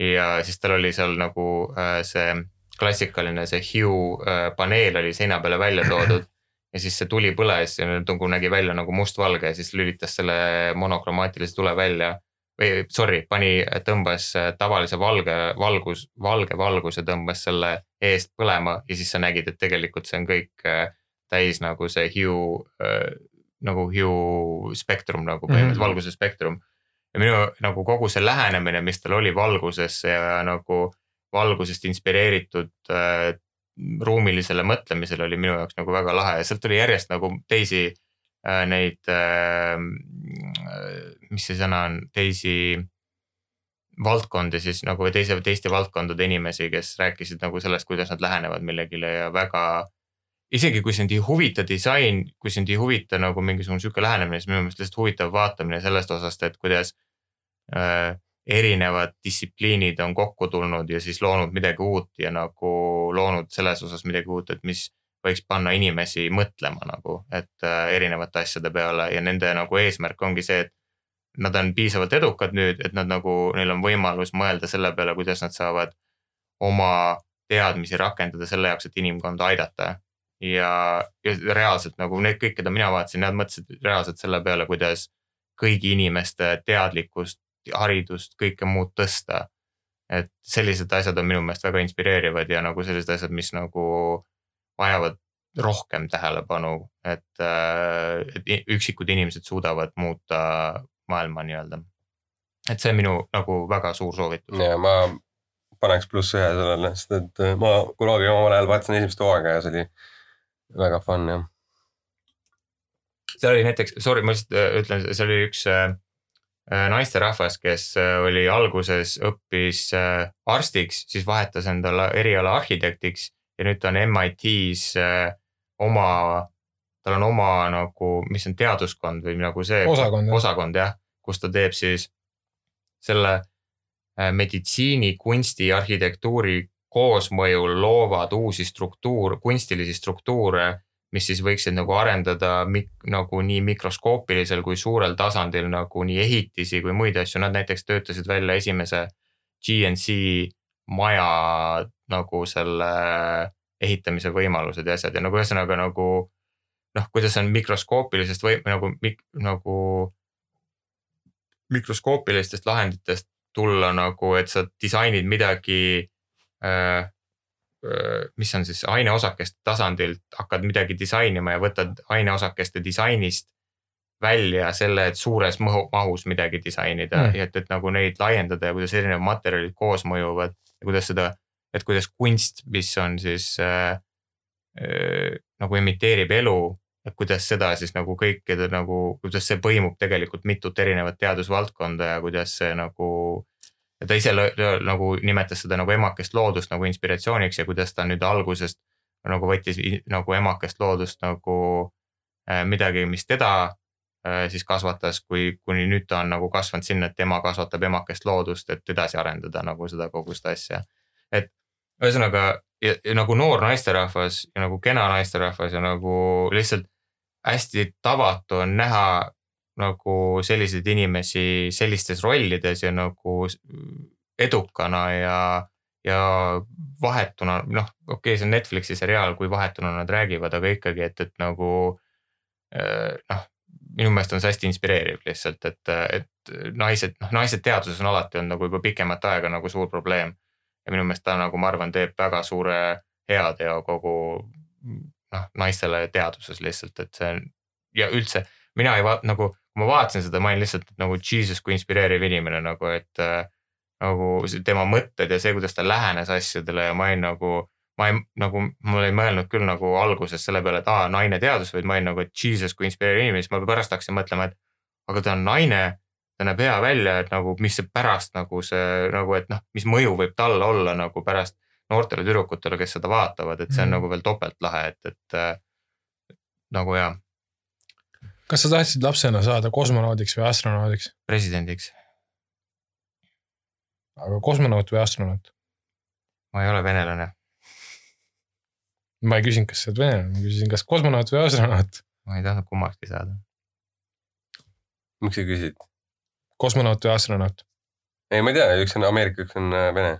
ja siis tal oli seal nagu äh, see klassikaline see hue äh, paneel oli seina peale välja toodud ja siis see tuli põles ja nagu nägi välja nagu mustvalge ja siis lülitas selle monokromaatilise tule välja või sorry, pani, tõmbas äh, tavalise valge valgus, valge valguse tõmbas selle eest põlema ja siis sa nägid, et tegelikult see on kõik äh, täis nagu see hue äh, nagu hue spektrum nagu põhimõtteliselt mm. -hmm. valguse spektrum. ja minu nagu kogu see lähenemine, mis tal oli valgusesse ja nagu valgusest inspireeritud äh, ruumilisele mõtlemisele oli minu jaoks nagu väga lahe ja sealt tuli järjest nagu teisi äh, neid äh,, mis see sõna on, teisi valdkondi siis nagu teise, teiste valdkondade inimesi, kes rääkisid nagu sellest, kuidas nad lähenevad millegile ja väga. isegi kui sind ei huvita disain, kui sind ei huvita nagu mingisugune sihuke lähenemine, siis minu meelest lihtsalt huvitav vaatamine sellest osast, et kuidas äh, erinevad distsipliinid on kokku tulnud ja siis loonud midagi uut ja nagu loonud selles osas midagi uut, et mis võiks panna inimesi mõtlema nagu, et äh, erinevate asjade peale ja nende nagu eesmärk ongi see, et nad on piisavalt edukad nüüd, et nad nagu, neil on võimalus mõelda selle peale, kuidas nad saavad oma teadmisi rakendada selle jaoks, et inimkonda aidata. ja, ja reaalselt nagu need kõik, keda mina vaatasin, nad mõtlesid reaalselt selle peale, kuidas kõigi inimeste teadlikkust, haridust, kõike muud tõsta. et sellised asjad on minu meelest väga inspireerivad ja nagu sellised asjad, mis nagu vajavad rohkem tähelepanu, et, et üksikud inimesed suudavad muuta maailma nii-öelda. et see on minu nagu väga suur soovitus. ja ma paneks pluss ühe sellele, sest et äh, ma kunagi omal ajal vaatasin esimest hooaega ja see oli väga fun jah. seal oli näiteks, sorry, ma lihtsalt äh, ütlen, seal oli üks äh, naisterahvas, kes oli alguses õppis arstiks, siis vahetas endale eriala arhitektiks ja nüüd ta on MIT-s oma, tal on oma nagu, mis on teaduskond või nagu see. osakond, osakond jah, kus ta teeb siis selle äh, meditsiini, kunsti, arhitektuuri koosmõjul loovad uusi struktuur, kunstilisi struktuure, mis siis võiksid nagu arendada mik, nagu nii mikroskoopilisel kui suurel tasandil nagu nii ehitisi kui muid asju, nad näiteks töötasid välja esimese GNC maja nagu selle ehitamise võimalused ja asjad ja nagu ühesõnaga nagu noh, kuidas on mikroskoopilisest või nagu, nagu mikroskoopilistest lahenditest tulla nagu, et sa disainid midagi äh,. Äh mis on siis aineosakeste tasandilt hakkad midagi disainima ja võtad aineosakeste disainist välja selle, et suures mahu, mahus midagi disainida mm. ja et, et nagu neid laiendada ja kuidas erinevad materjalid koos mõjuvad ja kuidas seda, et kuidas kunst, mis on siis äh, äh, nagu imiteerib elu et kuidas seda siis nagu kõikide nagu, kuidas see põimub tegelikult mitut erinevat teadusvaldkonda ja kuidas see nagu. Ja ta ise nagu nimetas seda nagu emakest loodust nagu inspiratsiooniks ja kuidas ta nüüd algusest nagu võttis nagu emakest loodust nagu äh, midagi, mis teda äh, siis kasvatas, kui, kuni nüüd ta on nagu kasvanud sinna, et tema kasvatab emakest loodust, et edasi arendada nagu seda kogu seda asja. et ühesõnaga ja, ja nagu noor naisterahvas ja nagu kena naisterahvas ja nagu lihtsalt hästi tavatu on näha nagu selliseid inimesi sellistes rollides ja nagu edukana ja, ja vahetuna, noh, okei okay,, see on Netflixi seriaal, kui vahetuna nad räägivad, aga ikkagi, et, et nagu eh, noh, minu meelest on see hästi inspireeriv lihtsalt, et, et naised, noh, naised teaduses on alati olnud nagu juba pikemat aega nagu suur probleem. ja minu meelest ta nagu ma arvan, teeb väga suure heateo kogu noh, naistele teaduses lihtsalt, et see ja üldse mina ei vaata nagu, kui ma vaatasin seda, ma olin lihtsalt nagu Jesus kui inspireeriv inimene nagu, et äh, nagu tema mõtted ja see, kuidas ta lähenes asjadele ja ma olin nagu ma ei nagu, mul ei mõelnud küll nagu alguses selle peale, et aa, naine teadus, vaid ma olin nagu, et Jesus kui inspireeriv inimene, siis ma pärast hakkasin mõtlema, et aga ta on naine, ta näeb hea välja, et nagu, mis see pärast nagu see nagu, et noh, mis mõju võib tal olla nagu pärast noortele tüdrukutele, kes seda vaatavad, et see on mm. nagu veel topelt lahe, et, et äh, nagu jaa. Kas sa tahtsid lapsena saada kosmonaudiks või astronaudiks? presidendiks. aga kosmonaut või astronaut? ma ei ole venelane. ma ei küsinud, kas sa oled venelane, ma küsisin, kas kosmonaut või astronaut. ma ei tahtnud kummastki saada. miks sa küsid? kosmonaut või astronaut? ei, ma ei tea, üks on Ameerika, üks on äh, Vene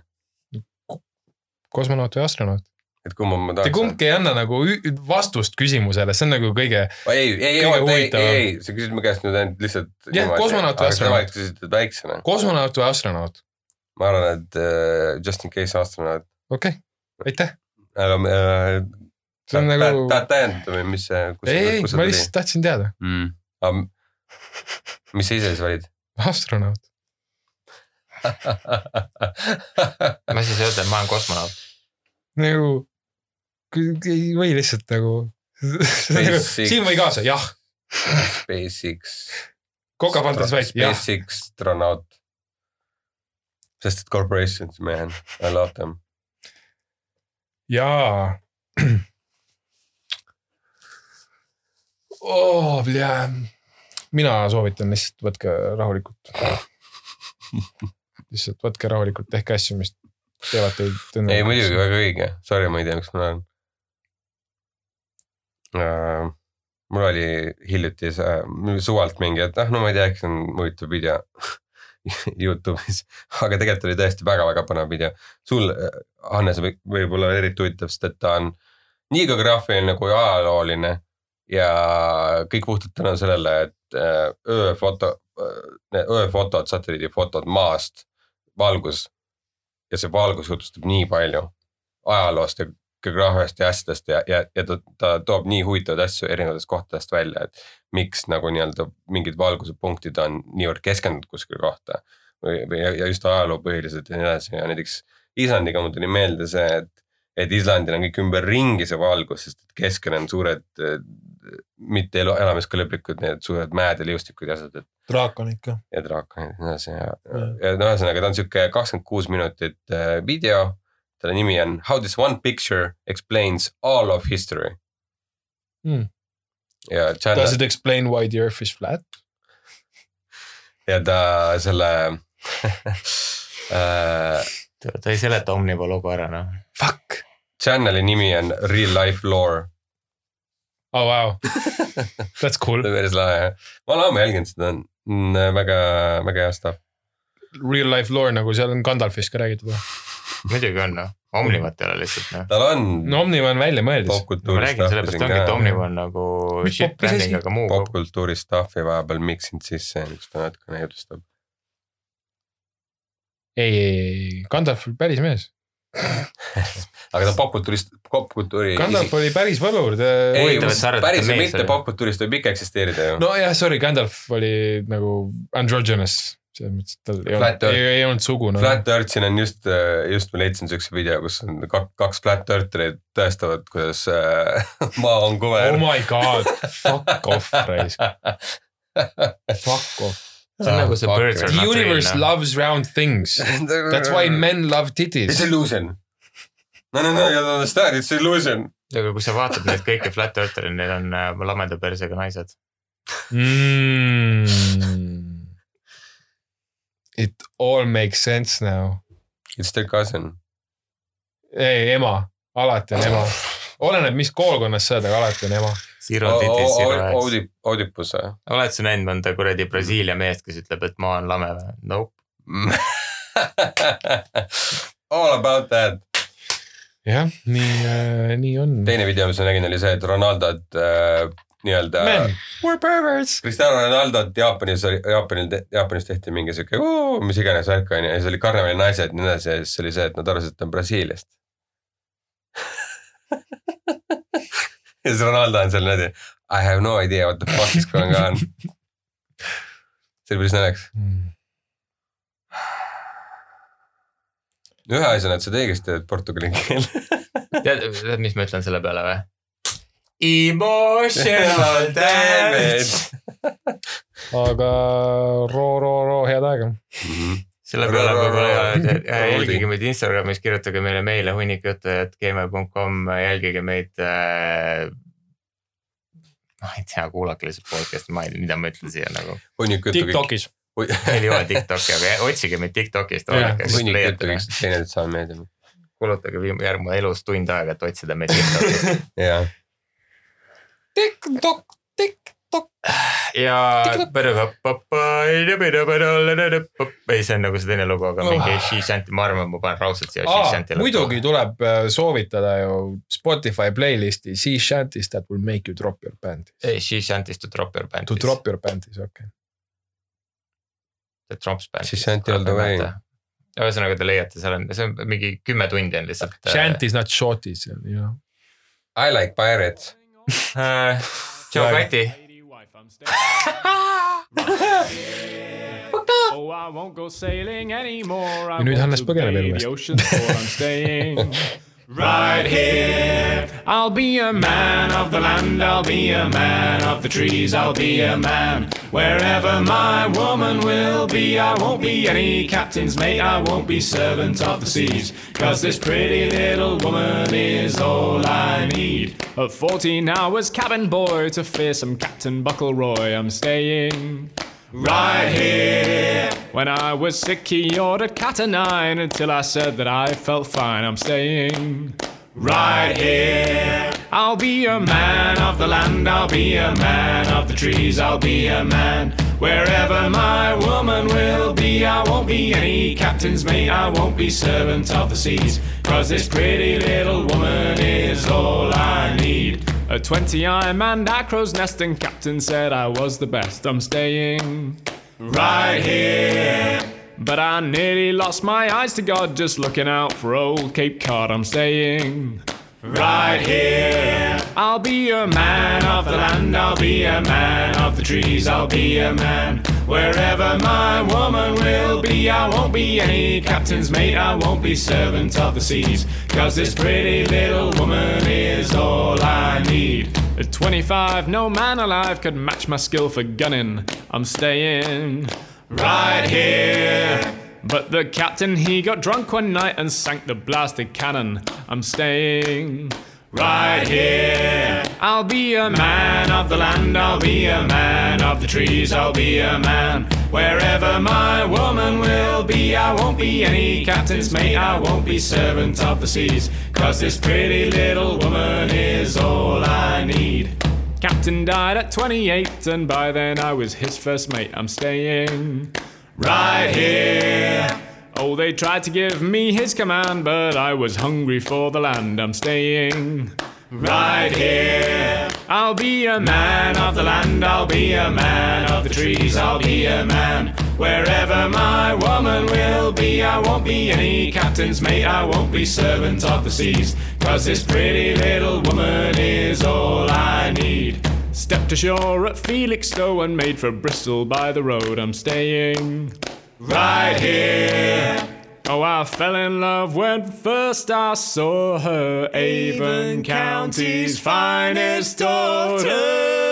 kosmonaut või astronaut? Et kumma ma tahaks. Te kumbki ei anna nagu vastust küsimusele, see on nagu kõige. ei, ei, ei, ei, ei, sa küsid mu käest nüüd ainult lihtsalt. jah, kosmonaut või astronaut. küsisid väiksena. kosmonaut või astronaut? ma arvan, et uh, just in case astronaut. okei okay., aitäh. aga uh, see on nagu. tahad täiendada või mis see? ei, ei, ma lihtsalt tahtsin teada mm.. aga mis sa ise siis valid? astronaut [laughs] ma siis et ma olen kosmonaut. nagu ei või lihtsalt nagu. [laughs] Siin või kaasa, jah. SpaceX. Coca Fantas vaid, jah. SpaceX astronaut. sest et corporations, man, I love them. jaa. [clears throat] oh, mina soovitan lihtsalt võtke rahulikult. lihtsalt võtke rahulikult, tehke asju, mis teevad teid. ei muidugi, väga õige, sorry, ma ei tea, miks ma uh,. Mul oli hiljuti see suvalt mingi, et ah no ma ei tea, äkki see on huvitav video [laughs] Youtube'is, aga tegelikult oli tõesti väga-väga põnev video. sul, Hannes, võib olla eriti huvitav, sest et ta on nii geograafiline kui ajalooline ja kõik puhtalt tänu sellele, et äh, ööfoto, ööfotod, satelliidifotod maast, valgus ja see valgus jutustab nii palju ajaloost ja geograafiast ja asjadest ja, ja, ja ta, ta toob nii huvitavaid asju erinevatest kohtadest välja, et miks nagu nii-öelda mingid valguse punktid on niivõrd keskendunud kuskile kohta või, või ja, just ajaloopõhilised ja nii edasi ja näiteks Islandiga mul tuli meelde see, et, et Islandil on kõik ümberringi see valgus, sest et keskel on suured mitte elu, elamiskõlblikud need suured mäed ja liustikud ja asjad, et draakon ikka. ja draakonid ja nii edasi ja, ja no ühesõnaga ta on sihuke kakskümmend kuus minutit äh, video. Selle nimi on How this one picture explains all of history Hmm. ja Does channel it explain why the earth is flat? ja ta selle [laughs] äh, ta ei seleta Omniva logo ära noh. Fuck. channel'i nimi on Real life lore. oh wow. That's cool. [laughs] päris lahe jah, ma olen ammu jälginud seda, on väga, väga hea stuff. Real life lore nagu seal on Gandalfist ka räägitud või? Muidugi on noh, Omnivat ei ole lihtsalt noh. tal on no Omniva on välja mõeldud. ma räägin sellepärast ongi, et Omniva on nagu shit branding, aga muu. popkultuuri stuff'i vahepeal miksinud sisse, mis ta natukene jutustab. ei, ei, ei, Gandalf oli päris mees. [laughs] aga ta popkultuurist, popkultuuri. Gandalf oli päris võlur. ei arvad, et päris ta mees mitte popkultuurist võib ikka eksisteerida ju. nojah, sorry, Gandalf oli nagu androgynous, selles mõttes, et tal ei Flat olnud, Earth. ei, ei olnud sugu no.. Flat Earth siin on just, just ma leidsin siukse video, kus on kak- kaks Flat Eartherit tõestavad, kuidas äh, [laughs] maa on Oh kuver. my god, fuck off, raisk, fuck off. see on nagu see Birds are The not real universe noh. loves round things. That's why men love It's titties. illusion. no no no you don't understand, it's illusion. aga kui sa vaatad neid kõiki Flat Eartheri, neil on äh, lameda persega naised. Mm. It all makes sense now. It's their cousin. ei, ema, alati on ema. oleneb, mis koolkonnas sa oled, aga alati on ema. Oudipus või? oled sa näinud mõnda kuradi Brasiilia meest, kes ütleb, et ma olen lame või? Nope. [laughs] All about that. jah, nii, nii on. teine video, mis ma nägin, oli see, et Ronaldot äh, nii-öelda. Cristiano Ronaldot Jaapanis oli, Jaapanil, Jaapanis tehti mingi sihuke, mis iganes värk on ju ja siis oli karnevali naised ja nii edasi ja siis oli see, et nad arvasid, et ta on Brasiiliast. [laughs] ja siis Ronaldo on seal niimoodi I have no idea what the fuck is going on. [laughs] see oli päris naljakas. ühe asjana, et sa teed õigesti teed portugali keel. tead, tead, mis ma ütlen selle peale või? Emotional [laughs] damage. aga roo, roo, roo, head aega. selle peale võib-olla jälgige meid Instagramis, kirjutage meile meile hunnikjutte.gmail.com, jälgige meid äh,. ma ei tea, kuulake lihtsalt podcast'i, ma ei tea, mida ma ütlen siia nagu. Tiktokis. meil ei ole Tiktoki, aga otsige meid Tiktokist, Jah, vaadake, siis hunnik juttu leiate kõik, teineteist saame meeldima. kulutage järgmine elus tund aega, et otsida meid Tiktokist. jah, TikTok, TikTok. ja. ei, see on nagu see teine lugu, aga mingi Oh. She Shanty, ma arvan, ma panen raudselt siia She aa, Shanty. muidugi tuleb äh, soovitada ju Spotify playlisti Sea Shanties that will make you drop your panties. ei, She Shanty's to drop your To panties. drop your panties, okei okay.. The Trumps band. She Shanty all the way.. ühesõnaga te leiate, seal on, see on mingi kümme tundi on lihtsalt. Shanties, not shorties, you know. I like pirates. äh,. Joe Kati, [laughs] Oh, I won't go sailing anymore. Ja nüüd Hannes põgeneb elu eest. [laughs] Right here, I'll be a man of the land, I'll be a man of the trees, I'll be a man. Wherever my woman will be, I won't be any captain's mate, I won't be servant of the seas. Cause this pretty little woman is all I need. At 14 I was cabin boy to fearsome Captain Buckleroy, I'm staying. Right here. When I was sick, he ordered cat o' nine until I said that I felt fine. I'm staying right here. I'll be a man of the land, I'll be a man of the trees, I'll be a man. Wherever my woman will be, I won't be any captain's mate, I won't be servant of the seas. Cause this pretty little woman is all I need. At 20, I manned a crow's nest, and captain said I was the best. I'm staying right here. But I nearly lost my eyes to God just looking out for old Cape Cod. I'm staying right here. I'll be a man of the land, I'll be a man of the trees, I'll be a man. Wherever my woman will be, I won't be any captain's mate, I won't be servant of the seas. Cause this pretty little woman is all I need. At 25, no man alive could match my skill for gunning. I'm staying right here. But the captain, he got drunk one night and sank the blasted cannon. I'm staying right here. I'll be a man of the land, I'll be a man of the trees, I'll be a man. Wherever my woman will be, I won't be any captain's mate, I won't be servant of the seas. Cause this pretty little woman is all I need. Captain died at 28, and by then I was his first mate. I'm staying right here. Oh, they tried to give me his command, but I was hungry for the land. I'm staying right here. I'll be a man of the land, I'll be a man of the trees, I'll be a man. Wherever my woman will be, I won't be any captain's mate, I won't be servant of the seas. Cause this pretty little woman is all I need. Stepped ashore at Felixstowe and made for Bristol by the road. I'm staying right here. Oh, I fell in love when first I saw her, Avon County's finest daughter.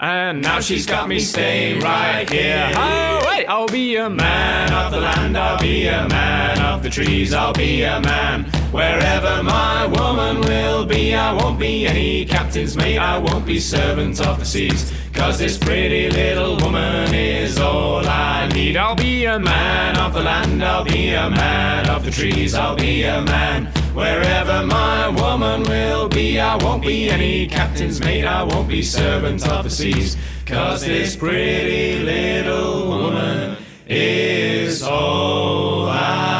And now she's got me staying right here. Oh, wait, I'll be a man of the land, I'll be a man of the trees, I'll be a man. Wherever my woman will be, I won't be any captain's mate, I won't be servant of the seas. Cause this pretty little woman is all I need. I'll be a man of the land, I'll be a man of the trees, I'll be a man. Wherever my woman will be, I won't be any captain's mate, I won't be servant of the seas. Cause this pretty little woman is all I